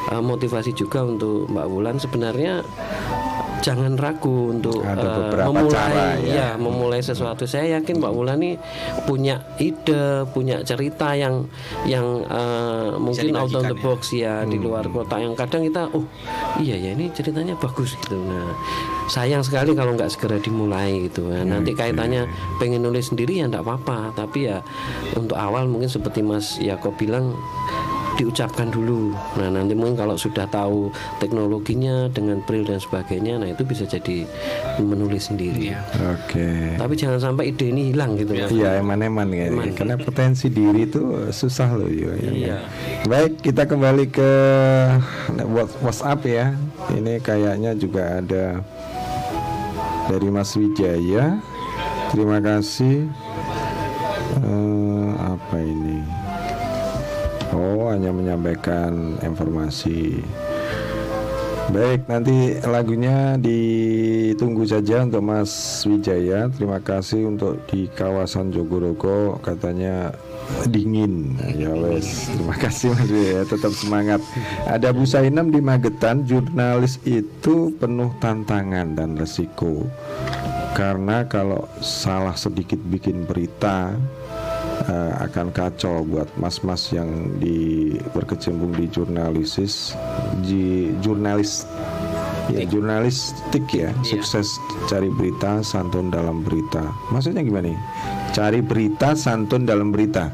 eh, motivasi juga untuk Mbak Wulan sebenarnya jangan ragu untuk Ada beberapa memulai cara, ya. ya memulai sesuatu. Saya yakin Mbak Wulan ini punya ide, punya cerita yang yang eh, mungkin out of the ya. box ya di luar kota yang kadang kita oh iya ya ini ceritanya bagus gitu. Nah sayang sekali kalau nggak segera dimulai gitu. Nah, nanti kaitannya pengen nulis sendiri ya nggak apa-apa. Tapi ya untuk awal mungkin seperti Mas Yakob bilang diucapkan dulu. Nah nanti mungkin kalau sudah tahu teknologinya dengan braille dan sebagainya, nah itu bisa jadi menulis sendiri. Oke. Tapi jangan sampai ide ini hilang gitu. Iya eman-eman ya. Karena potensi diri itu susah loh yo. ya Iya. kan? Baik kita kembali ke Whats- WhatsApp ya. Ini kayaknya juga ada dari Mas Wijaya. Terima kasih. Eh, apa ini? Hanya menyampaikan informasi. Baik, nanti lagunya ditunggu saja untuk Mas Wijaya. Terima kasih untuk di kawasan Jogorogo katanya dingin. Ya wes, terima kasih Mas Wijaya. Tetap semangat. Ada Bu Sainem di Magetan. Jurnalis itu penuh tantangan dan resiko. Karena kalau salah sedikit bikin berita eh, akan kacau buat mas-mas yang di berkecimpung di jurnalisis. Di jurnalis ya jurnalistik ya. Sukses cari berita santun dalam berita. Maksudnya gimana nih? Cari berita santun dalam berita.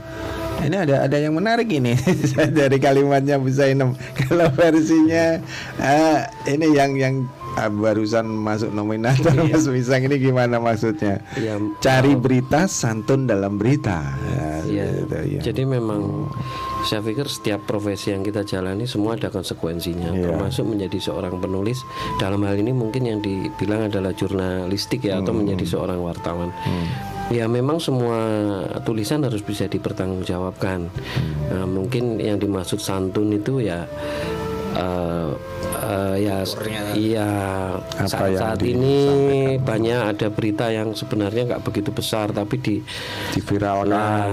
Ini ada ada yang menarik ini. [laughs] Dari kalimatnya Bu Zainam kalau versinya eh, ini yang yang barusan masuk nominator Mas Wisang ini gimana maksudnya Ya, cari berita santun dalam berita ya, Ya, gitu, ya. Jadi memang saya pikir setiap profesi yang kita jalani semua ada konsekuensinya, Iya. termasuk menjadi seorang penulis. Dalam hal ini mungkin yang dibilang adalah jurnalistik ya, atau Hmm. menjadi seorang wartawan. Ya memang semua tulisan harus bisa dipertanggungjawabkan. Hmm. Nah, mungkin yang dimaksud santun itu ya eh, eh, ya iya. Apa saat, yang saat ini banyak ada berita yang sebenarnya nggak begitu besar tapi di diviralkan.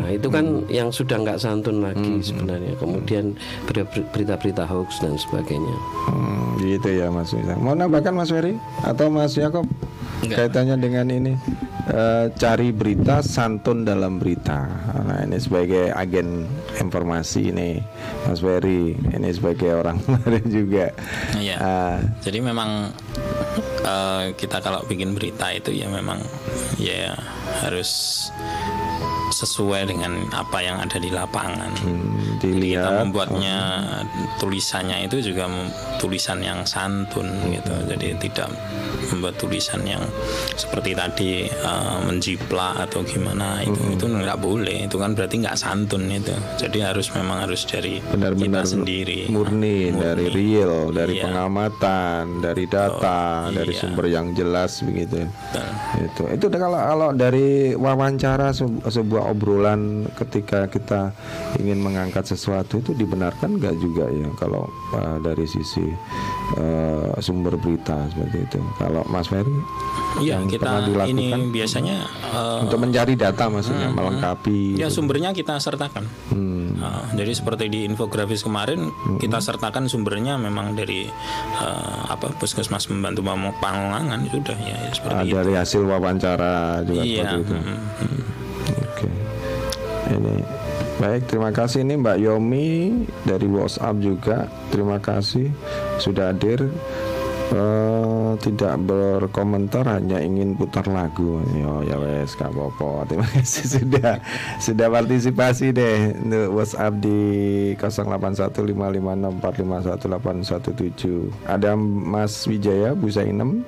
Nah, itu kan yang sudah nggak santun lagi sebenarnya. Kemudian ber- berita-berita hoax dan sebagainya. Hmm, gitu ya Mas Wisang. Mau nambahkan Mas Ferry? Atau Mas Yakob kaitannya dengan ini eh, cari berita santun dalam berita. Nah ini sebagai agen informasi ini Mas Ferry ini sebagai orang [laughs] kemarin juga. Iya. Ah, Jadi memang eh, kita kalau bikin berita itu ya memang ya harus sesuai dengan apa yang ada di lapangan. hmm, Jadi kita dilihat membuatnya tulisannya itu juga tulisan yang santun gitu. Jadi tidak membuat tulisan yang seperti tadi eh, menjiplak atau gimana itu itu nggak boleh. Itu kan berarti nggak santun itu. Jadi harus memang harus dari benar-benar kita sendiri murni, dari real, dari Iya. pengamatan, dari data, dari iya. sumber yang jelas begitu. Betul. itu itu kalau kalau dari wawancara se- sebuah obrolan ketika kita ingin mengangkat sesuatu itu dibenarkan nggak juga ya kalau uh, dari sisi uh, sumber berita seperti itu kalau Mas Ferry Iya, yang kita pernah dilakukan ini biasanya eh, untuk mencari data maksudnya melengkapi ya sumbernya kita sertakan. Hmm. Nah, jadi seperti di infografis kemarin kita sertakan sumbernya memang dari eh, apa puskesmas membantu Pangongangan sudah ya seperti Ah, itu. dari hasil wawancara juga Iya. seperti itu mm, mm. Oke. Ini baik, terima kasih ini Mbak Yomi dari WhatsApp juga. Terima kasih sudah hadir. Eh, tidak berkomentar hanya ingin putar lagu yo ya wes gak apa-apa terima kasih [laughs] sudah sudah partisipasi deh untuk WhatsApp di 081556451817 ada Mas Wijaya Bu Zainem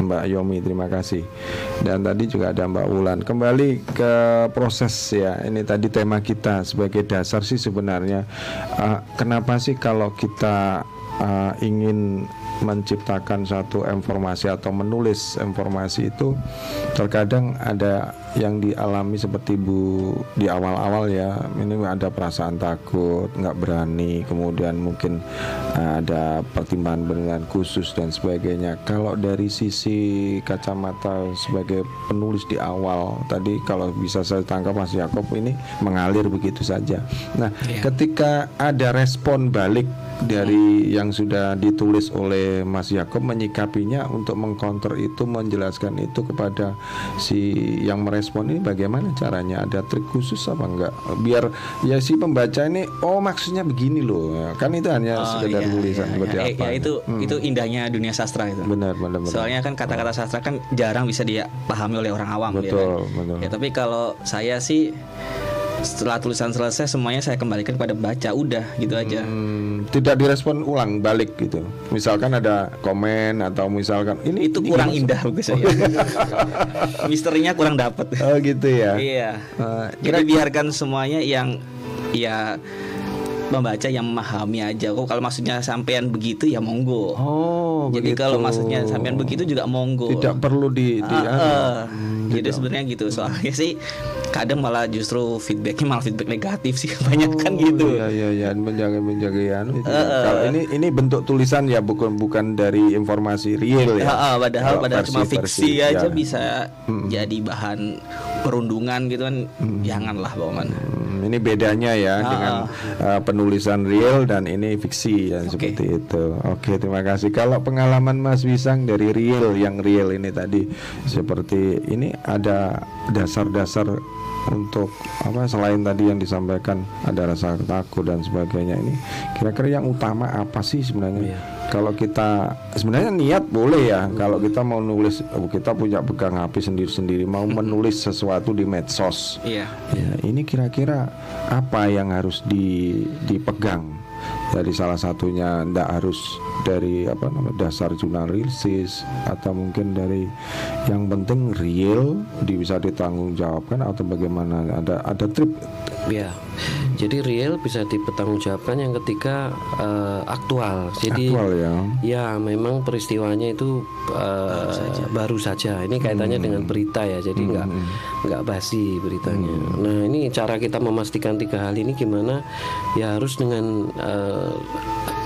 Mbak Yomi terima kasih. Dan tadi juga ada Mbak Wulan. Kembali ke proses ya ini tadi tema kita sebagai dasar sih sebenarnya. Eh, kenapa sih kalau kita eh, ingin menciptakan satu informasi atau menulis informasi itu terkadang ada yang dialami seperti Bu di awal-awal ya ini ada perasaan takut nggak berani kemudian mungkin uh, ada pertimbangan-pertimbangan khusus dan sebagainya. Kalau dari sisi kacamata sebagai penulis di awal tadi kalau bisa saya tangkap Mas Yakob ini mengalir begitu saja. Nah ketika ada respon balik dari yang sudah ditulis oleh Mas Yakob menyikapinya untuk mengcounter itu menjelaskan itu kepada si yang merespon ini bagaimana caranya ada trik khusus apa enggak biar ya si pembaca ini oh maksudnya begini loh kan itu hanya Oh, sekedar iya, tulisan iya, seperti iya. Eh, apa ya, itu Hmm. itu indahnya dunia sastra itu. benar benar benar Soalnya kan kata-kata sastra kan jarang bisa dipahami oleh orang awam ya Betul, kan? betul. Ya tapi kalau saya sih setelah tulisan selesai semuanya saya kembalikan kepada baca udah gitu aja. Hmm, tidak direspon ulang balik gitu misalkan ada komen atau misalkan ini Itu ini kurang indah bagi saya. [laughs] Misterinya kurang dapat. oh gitu ya Iya. Eh, Jadi biarkan semuanya yang ya membaca yang memahami aja. Kok kalau maksudnya sampean begitu ya monggo. oh Jadi begitu. kalau maksudnya sampean begitu juga monggo. tidak perlu di, di Ah, anu. ah. Jadi sebenarnya gitu. Soalnya sih kadang malah justru feedbacknya malah feedback negatif sih [laughs] kebanyakan gitu. Iya iya iya menjaga menjaga ya, anu itu. Kalau ini ini bentuk tulisan ya bukan bukan dari informasi real ya. Ah, ah, padahal Kalau padahal cuma versi-versi, fiksi aja ya. bisa jadi bahan perundungan gitu kan. Janganlah bawaan. Hmm, ini bedanya ya Ah, dengan uh, penulisan real dan ini fiksi ya seperti itu. Oke, terima kasih. Kalau pengalaman Mas Wisang dari real yang real ini tadi seperti ini ada dasar-dasar untuk apa selain tadi yang disampaikan ada rasa takut dan sebagainya ini kira-kira yang utama apa sih sebenarnya kalau kita sebenarnya niat boleh ya kalau kita mau nulis kita punya pegang HP sendiri-sendiri mau menulis sesuatu di medsos Iya. Ya, ini kira-kira apa yang harus di, dipegang? Dari salah satunya ndak harus dari apa namanya dasar jurnalisis atau mungkin dari yang penting real di bisa ditanggungjawabkan atau bagaimana ada ada trip Ya, jadi real bisa dipertanggungjawabkan yang ketiga eh, aktual. Jadi aktual ya. ya memang peristiwanya itu eh, baru saja. Ini kaitannya dengan berita ya, jadi nggak nggak basi beritanya. Nah ini cara kita memastikan tiga hal ini gimana? Ya harus dengan eh,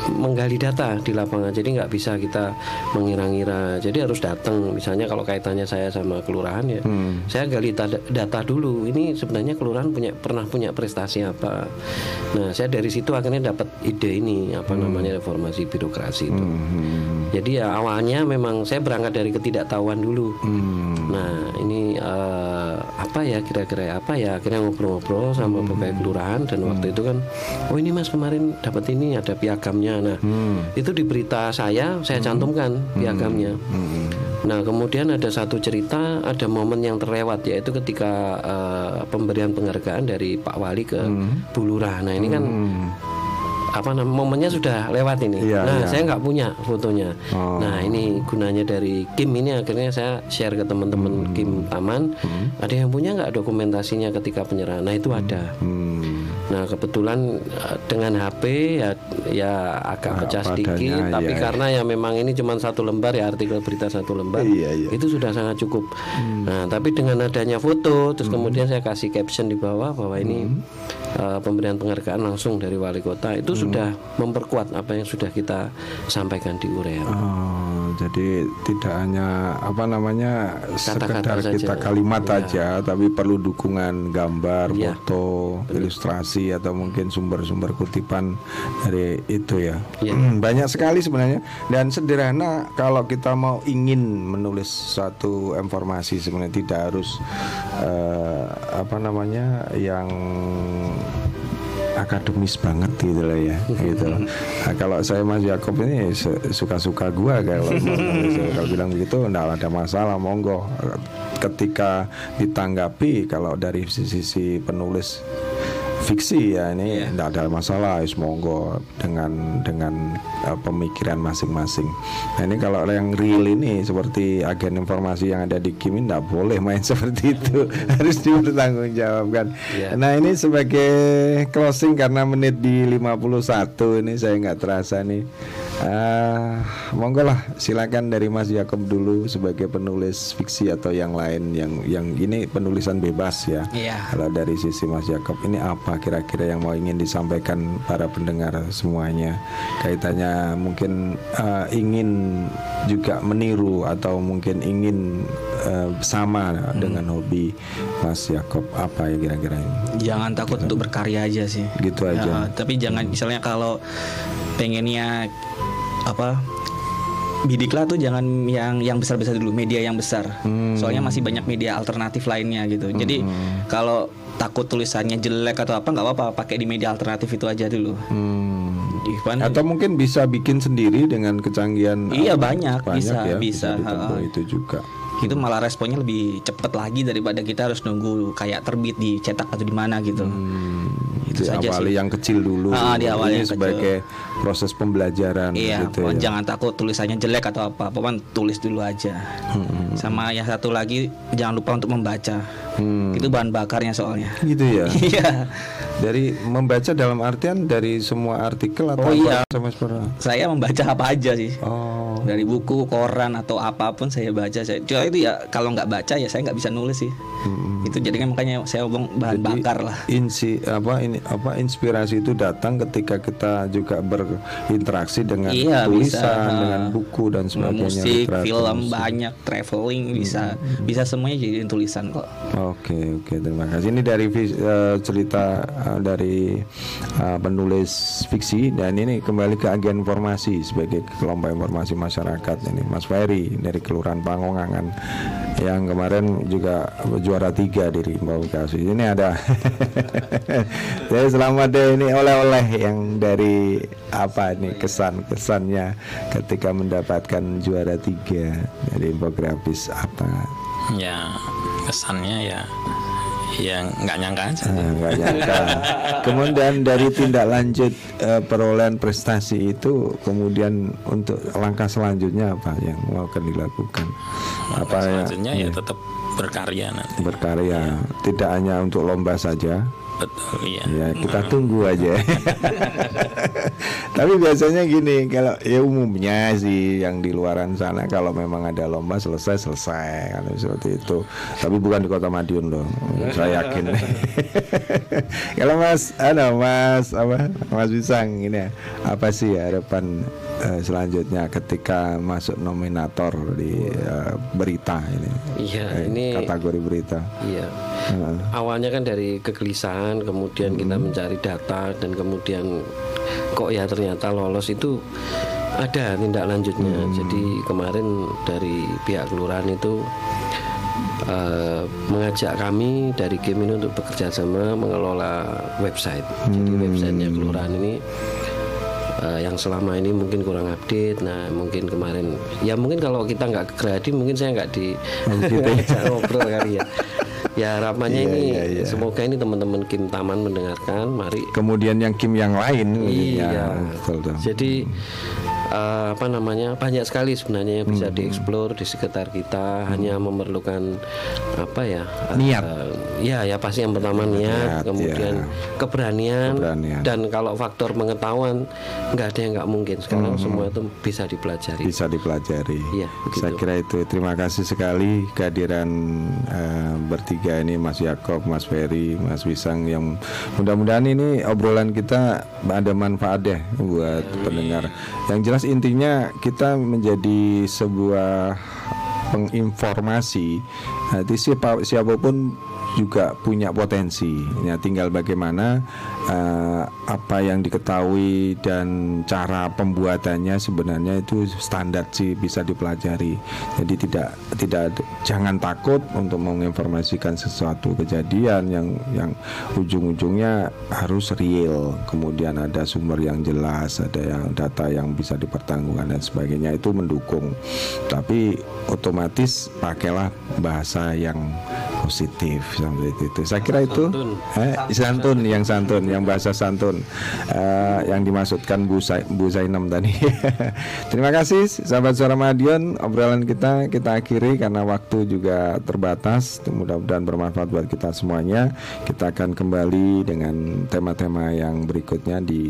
menggali data di lapangan. Jadi nggak bisa kita mengira-ngira. Jadi harus datang. Misalnya kalau kaitannya saya sama kelurahan ya Hmm. saya gali data dulu. Ini sebenarnya kelurahan punya pernah punya prestasi apa? Nah saya dari situ akhirnya dapat ide ini apa namanya reformasi birokrasi itu. Jadi ya awalnya memang saya berangkat dari ketidaktahuan dulu. Nah ini apa ya kira-kira apa ya akhirnya ngobrol-ngobrol sama pegawai kelurahan dan waktu itu kan oh ini mas kemarin dapat ini ada piagamnya. Nah itu di berita saya saya cantumkan piagamnya. Nah, kemudian ada satu cerita, ada momen yang terlewat yaitu ketika eh, pemberian penghargaan dari Pak Wali ke Bu Lurah. Nah, ini kan apa namanya momennya sudah lewat ini. Iya, nah, iya. saya nggak punya fotonya. Oh. Nah, ini gunanya dari Kim ini akhirnya saya share ke teman-teman Kim Taman. Ada yang punya nggak dokumentasinya ketika penyerahan? Nah, itu ada. Hmm. Nah kebetulan eh, dengan HP ya ya agak Ah, pecah padanya, sedikit, tapi iya. karena ya memang ini cuma satu lembar ya artikel berita satu lembar, Iya, iya. itu sudah sangat cukup. Hmm. Nah tapi dengan adanya foto, terus kemudian saya kasih caption di bawah bahwa ini Hmm. eh, pemberian penghargaan langsung dari wali kota itu Hmm. sudah memperkuat apa yang sudah kita sampaikan di urean. Oh, jadi tidak hanya apa namanya Kata-kata sekedar saja. kita kalimat Iya. aja, tapi perlu dukungan gambar, Iya. foto, ilustrasi atau mungkin sumber-sumber kutipan dari itu ya. Iya. Banyak sekali sebenarnya dan sederhana kalau kita mau ingin menulis suatu informasi sebenarnya tidak harus eh, apa namanya yang akademis banget gitu lah ya gitu. Nah, kalau saya Mas Yakob ini su- suka-suka gua kalau kalau bilang begitu enggak ada masalah monggo ketika ditanggapi kalau dari sisi penulis fiksi ya ini enggak ada masalah is monggo dengan dengan uh, pemikiran masing-masing. Nah ini kalau yang real ini seperti agen informasi yang ada di Kim enggak boleh main [laughs] seperti itu harus dipertanggungjawabkan. Nah ini sebagai closing karena menit di 51 ini saya nggak terasa nih. Ah, monggo lah silakan dari Mas Yakob dulu sebagai penulis fiksi atau yang lain yang yang ini penulisan bebas ya. Iya. Kalau dari sisi Mas Yakob ini apa kira-kira yang mau ingin disampaikan para pendengar semuanya kaitannya mungkin eh, ingin juga meniru atau mungkin ingin eh, sama dengan hobi Mas Yakob apa ya kira-kira ini? Jangan takut untuk berkarya aja sih. Gitu aja. Ya, tapi jangan misalnya kalau pengennya apa bidiklah tuh jangan yang yang besar-besar dulu media yang besar soalnya masih banyak media alternatif lainnya gitu jadi kalau takut tulisannya jelek atau apa nggak apa-apa pakai di media alternatif itu aja dulu Hmm. Ivan Atau mungkin bisa bikin sendiri dengan kecanggihan Iya, apa, banyak, bisa, ya, bisa, ditempuh ha-ha. itu juga. itu malah responnya lebih cepet lagi daripada kita harus nunggu kayak terbit dicetak atau di mana gitu itu saja sih yang kecil dulu. Ah, diawali Ini yang kecil. Proses pembelajaran Iya, gitu ya. jangan takut tulisannya jelek atau apa, pokoknya tulis dulu aja. Hmm, Sama yang satu lagi jangan lupa untuk membaca. Hmm. Itu bahan bakarnya soalnya. Gitu ya. [laughs] Iya. dari membaca dalam artian dari semua artikel atau Oh, iya. Pura? Saya membaca apa aja sih. Oh. Dari buku, koran atau apa pun saya baca. Saya cuma itu ya kalau nggak baca ya saya nggak bisa nulis sih. Itu jadi kan makanya saya ngomong bahan Hmm, Jadi, bakar lah. Insi apa ini apa inspirasi itu datang ketika kita juga berinteraksi dengan Iya, tulisan, bisa. dengan buku dan sebagainya. Musik, literatur, film musik. banyak, traveling bisa Hmm, bisa semuanya jadi tulisan kok. Oke oke terima kasih ini dari eh, cerita eh, dari eh, penulis fiksi dan ini kembali ke agen informasi sebagai kelompok informasi masyarakat ini Mas Ferry dari Kelurahan Pangongangan yang kemarin juga juara tiga di Rimba Bekasi ini ada [laughs] jadi selamat deh ini oleh-oleh yang dari apa nih kesan kesannya ketika mendapatkan juara tiga dari infografis apa ya kesannya ya yang nggak nyangka aja Ah, nggak nyangka. Kemudian dari tindak lanjut eh, perolehan prestasi itu, kemudian untuk langkah selanjutnya apa yang mau akan dilakukan? Apa ya, selanjutnya ya tetap berkarya nanti berkarya, tidak hanya untuk lomba saja. Betul iya Ya kita tunggu aja. [laughs] Tapi biasanya gini kalau ya umumnya sih yang di luaran sana kalau memang ada lomba selesai selesai kan seperti itu. Tapi bukan di kota Madiun loh. Saya yakin. [laughs] kalau Mas, ada Mas apa Mas Bisang ini ya, apa sih harapan eh, selanjutnya ketika masuk nominator di eh, berita ini? Iya, Eh, ini kategori berita. Iya. Awalnya kan dari kegelisahan, kemudian kita mencari data dan kemudian kok ya ternyata lolos itu ada tindak lanjutnya. Jadi kemarin dari pihak kelurahan itu eh, mengajak kami dari game ini untuk bekerja sama mengelola website. Jadi websitenya kelurahan ini eh, yang selama ini mungkin kurang update. Nah mungkin kemarin ya mungkin kalau kita nggak ke Gerhadi mungkin saya nggak di [laughs] ngobrol kali ya. Ya harapannya Iya, ini iya, iya. semoga ini teman-teman Kim Taman mendengarkan. Mari Kemudian yang Kim yang lain, Iya. ya, betul, betul. Jadi eh, apa namanya banyak sekali sebenarnya yang bisa dieksplor di sekitar kita. Hanya memerlukan apa ya eh, Niat. ya ya pasti yang pertama niat, Niat, kemudian ya. keberanian, Keberanian. dan kalau faktor pengetahuan nggak ada yang nggak mungkin. Sekarang semua itu bisa dipelajari. bisa dipelajari. Iya, begitu. Saya kira itu. Terima kasih sekali kehadiran eh, bertiga ini Mas Yakob, Mas Ferry, Mas Wisang yang mudah-mudahan ini obrolan kita ada manfaat ya buat pendengar. Yang jelas intinya kita menjadi sebuah penginformasi. Nanti siapa siapa pun juga punya potensi. Ya tinggal bagaimana eh, apa yang diketahui dan cara pembuatannya sebenarnya itu standar sih bisa dipelajari. Jadi tidak tidak jangan takut untuk menginformasikan sesuatu kejadian yang yang ujung-ujungnya harus real. Kemudian ada sumber yang jelas, ada yang data yang bisa dipertanggungan dan sebagainya itu mendukung. Tapi otomatis pakailah bahasa yang positif seperti itu. Saya kira itu eh, santun yang santun, yang bahasa santun eh, yang dimaksudkan Bu, Zai- Bu Zainam tadi. [laughs] Terima kasih sahabat suara Madiun obrolan kita kita akhiri karena waktu juga terbatas. Mudah-mudahan bermanfaat buat kita semuanya. Kita akan kembali dengan tema-tema yang berikutnya di